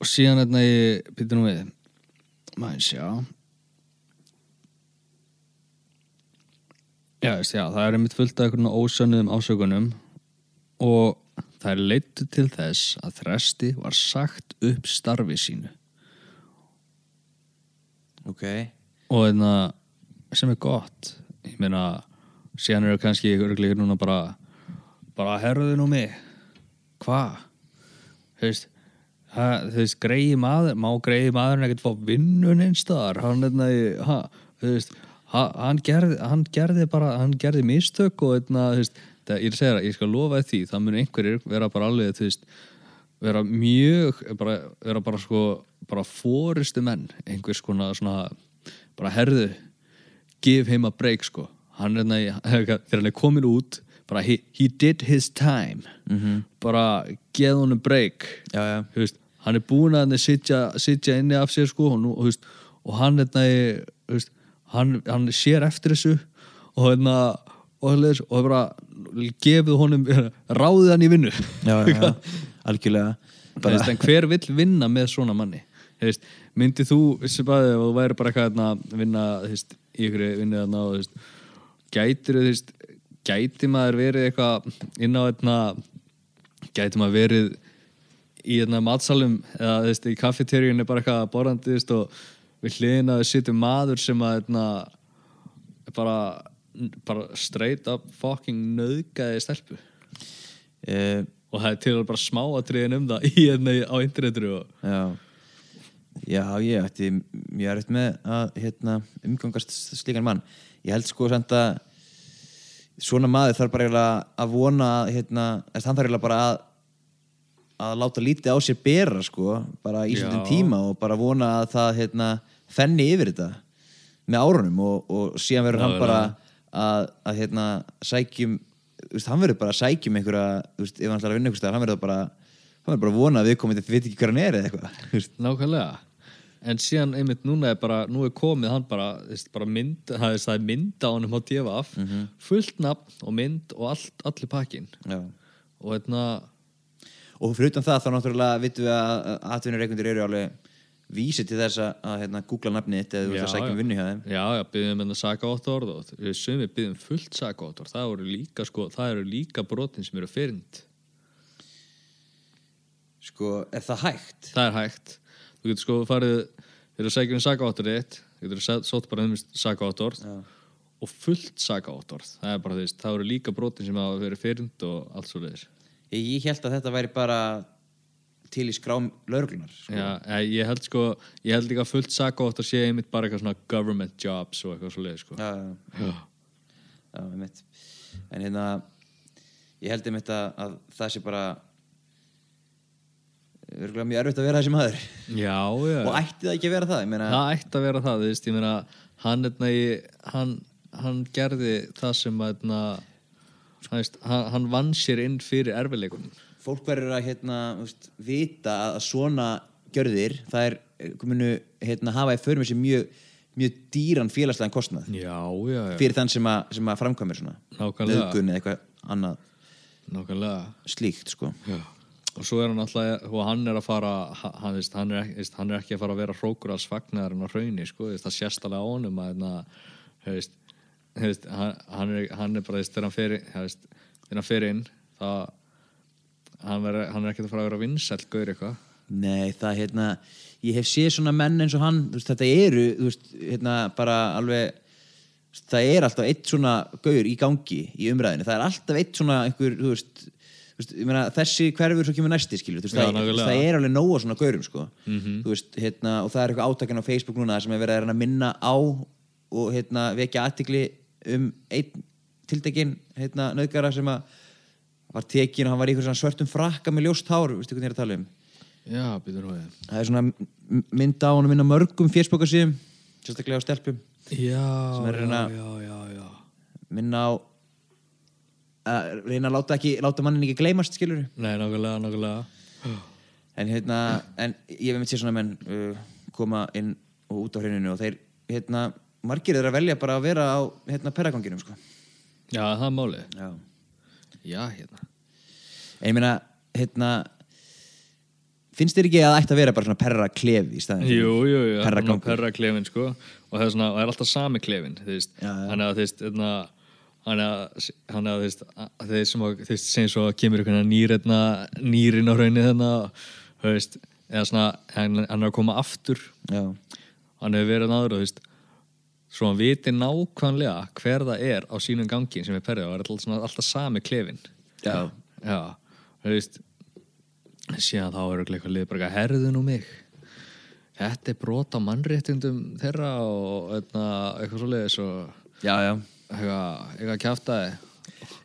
og síðan hérna ég, býtu nú við, maður sjá. Já, veist, já, það er einmitt fullt af einhvern ósönnuðum ásökunum og það er leittu til þess að Þresti var sagt upp starfi sínu. Ok, og þeirna sem er gott ég meina, síðan eru kannski örglega núna bara bara herðu nú mig. Hvað, veist ha, þú veist, greiði maður má greiði maðurinn ekkert fá vinnun einstaðar hann, hérna, í- ha, þú veist ha, hann, gerði, hann gerði bara hann gerði mistök og hérna, þú veist, það, ég segir að ég skal lofa því það mun einhverjir vera bara alveg þú veist, vera mjög bara, vera bara sko bara fóristu menn, einhvers konar svona, bara herðu give him a break sko hann er þegar hann er komin út bara he, he did his time -hmm. bara geð honum break Já, já. Veist, hann er búin að hann sitja, sitja inni af sér sko og, nú, og, veist, og hann þú veist, hann, hann sér eftir þessu og hérna og, og, og bara gefið honum ráðið hann í vinnu. Já, já, algjörlega. Veist, en hver vill vinna með svona manni? Þú veist, myndi þú bara ef þú væri bara eitthvað að vinna þú veist, í ykkur vinnu þarna og gætir þú gæti maður verið eitthvað inn á hérna, gæti maður verið í hérna, matsalum eða í kaffeteríunni bara eitthvað borðandi og við hliðina við sittum maður sem að hérna, bara, bara straight up fucking nöðgæði stelpu. Uh, og það er til að bara smáatriðin um það í hérna á internetinu og Já. Já, ég ætti mjög erfitt með að hérna, umgangast slíkan mann. Ég held sko samt að svona maður þarf bara að vona hérna, hann þarf eiginlega bara að að láta lítið á sér bera sko, bara í svona tíma og bara vona að það hérna, fenni yfir þetta með árunum og, og síðan verður hann bara að, að hérna, sækjum veist, hann verður bara að sækjum einhverja veist, ef hann ætlar að vinna einhvers staðar, hann verður bara hann verður bara að vona að við komum þetta veit ekki hver hann er eða eitthvað nákvæmlega. En síðan einmitt núna er bara nú er komið hann bara, veist, bara mynd það er, það er mynd á honum á DFF fullt nafn og mynd og allt, allir pakkin Já. og hérna og fyrir utan það þá náttúrulega vitum við að atvinnureikundir eru alveg vísi til þess að, að hérna, googla nafnið þitt eða þú ert að sækja um vinnu hjá þeim. já, já, byggðum hérna saka orð og við sumir byggðum fullt saka orð það eru líka, sko, eru líka brotin sem eru fyrnd. Sko, er það hægt? það er hægt. Þú getur sko farið þegar þú sækjum sakaváttur þitt þú getur sótt bara um sakaváttur Já. og fullt sakaváttur það er bara því, það eru líka brotin sem hafa verið fyrnd og allt svo leiðis ég held að þetta væri bara til í skrám lauruglunar sko. Já, ég held sko ég held líka að fullt sakaváttur sé einmitt bara eitthvað svona government jobs og eitthvað svo leiðis sko. já, já, Já. einmitt en hérna ég held einmitt að, að það sé bara örgulega mjög erfitt að vera þessi maður já, já. og ætti það ekki að vera það ég meina, það ætti að vera það, þú veist, ég meina hann, eitna, hann, hann gerði það sem að hann, veist, hann, hann vann sér inn fyrir erfileikunum fólk verður að hérna, veist, vita að svona gjörðir það er kominu hérna, hafa í förum þessi mjög, mjög dýran félagslegan kostnað já, já, já, fyrir þann sem að, sem að framkvæmir nöðgun eða eitthvað annað nákvæmlega. slíkt sko. Já. og svo er hann alltaf og hann er að fara ha- hann, veist, hann, er, veist, hann er ekki að fara að vera hrókur alls fagnar en á hrauni, sko, það sést alveg á honum að eitna, veist, veist, hann, hann, er, hann er bara þegar hann fer inn það hann, ver, hann er ekki að fara að vera vinsæll gaur eitthvað. Nei, það hérna ég hef séð svona menn eins og hann veist, þetta eru, þú veist, hérna bara alveg veist, það er alltaf eitt svona gaur í gangi í umræðinu, það er alltaf eitt svona einhver, þú veist, meina, þessi hverfur svo kemur næsti skilur Já, það, það er alveg nóga svona gaurum sko. þú veist, hérna, og það er eitthvað átakan á Facebook núna sem er verið að að minna á og hérna, vekja aðtikli um einn tiltekin hérna, nöðgara sem að var tekin og hann var í svörtum frakka með ljóst hár, veistu hvernig ég er að tala um? Já, býtur nú við það er svona mynd á honum inn á mörgum fésbókarsíðum sérstaklega á stelpum. Já, er að já, já, já. Minna á að reyna að láta, ekki, láta mannin ekki gleymast skilur nei, nákvæmlega, nákvæmlega. En, hérna, en ég hef með sér svona menn uh, koma inn og út á hreininu og þeir hérna, margir þeir að velja bara að vera á hérna, perraganginum sko. já, það er málið Já. hérna en ég meina hérna, finnst þér ekki að það ætti að vera bara svona perra klefi í staðin Jú, jú, jú, Perragangur. perra klefin sko og það er, svona, það er alltaf sami klefin er að þú veist hérna, hann er að að að þeir sem að þú veist, sem svo kemur nýr hérna, nýrin á raunni þarna þú veist, eða svona, hann, er að koma aftur Já. hann hefur verið náður og þú veist svo hann viti nákvæmlega hver það er á sínum gangi sem er perrið. Og er alltaf, svona, alltaf sami klefin Já. já, þú veist síðan þá er eitthvað lið bara herðu nú mig. Þetta er brot á mannréttindum þeirra og eitna, eitthvað svo leiðis og já, já. Eitthvað, eitthvað kjaftaði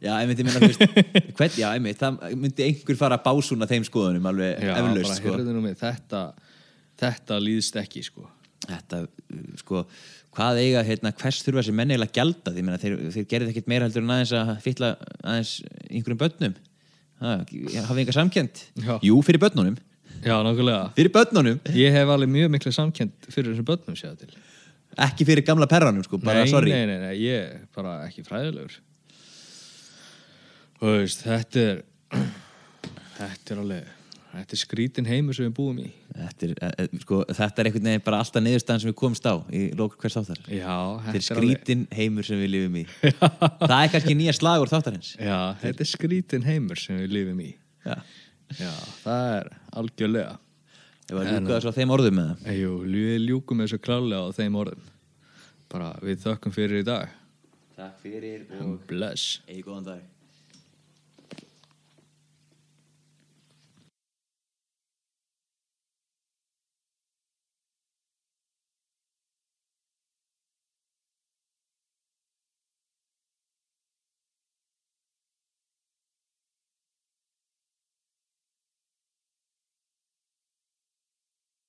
Já, ég þú veist, hvern, já, einmitt, það myndi einhver fara að básúna þeim skoðunum alveg eflaust, sko. þetta, þetta líðst ekki sko. Þetta, uh, sko, hvað eiga, hérna, hvers þurfa þessi menn eiginlega að gjalda því, meina, þeir, þeir gerði ekkert meira heldur en aðeins að fylla aðeins einhverjum börnum. Hafið samkend? Já. Jú, fyrir börnunum. Já, nákvæmlega Fyrir börnunum. Ég hef alveg mjög mikla samkend fyrir þessum börnum séða til Ekki fyrir gamla perranum, sko, bara nei, sorry. Nei, nei, nei, ég er bara ekki fræðilegur Þú veist, þetta er þetta er alveg þetta er skrítin heimur sem við búum í Þetta er, e, e, sko, þetta er einhvern veginn bara alltaf niðurstaðan sem við komumst á í lókur hvers þáttar. Já, Þetta er alveg skrítin heimur sem við lifum í. það er kannski nýja slagur þáttarins. Já, þetta er skrítin heimur sem við lifum í Já. Já, það er algjörlega Ég var að ljúka þessu á þeim orðum með það. Jú, við ljúkum þessu klálega á þeim orðum bara við þökkum fyrir í dag Takk fyrir Bless Eigi góðan dag.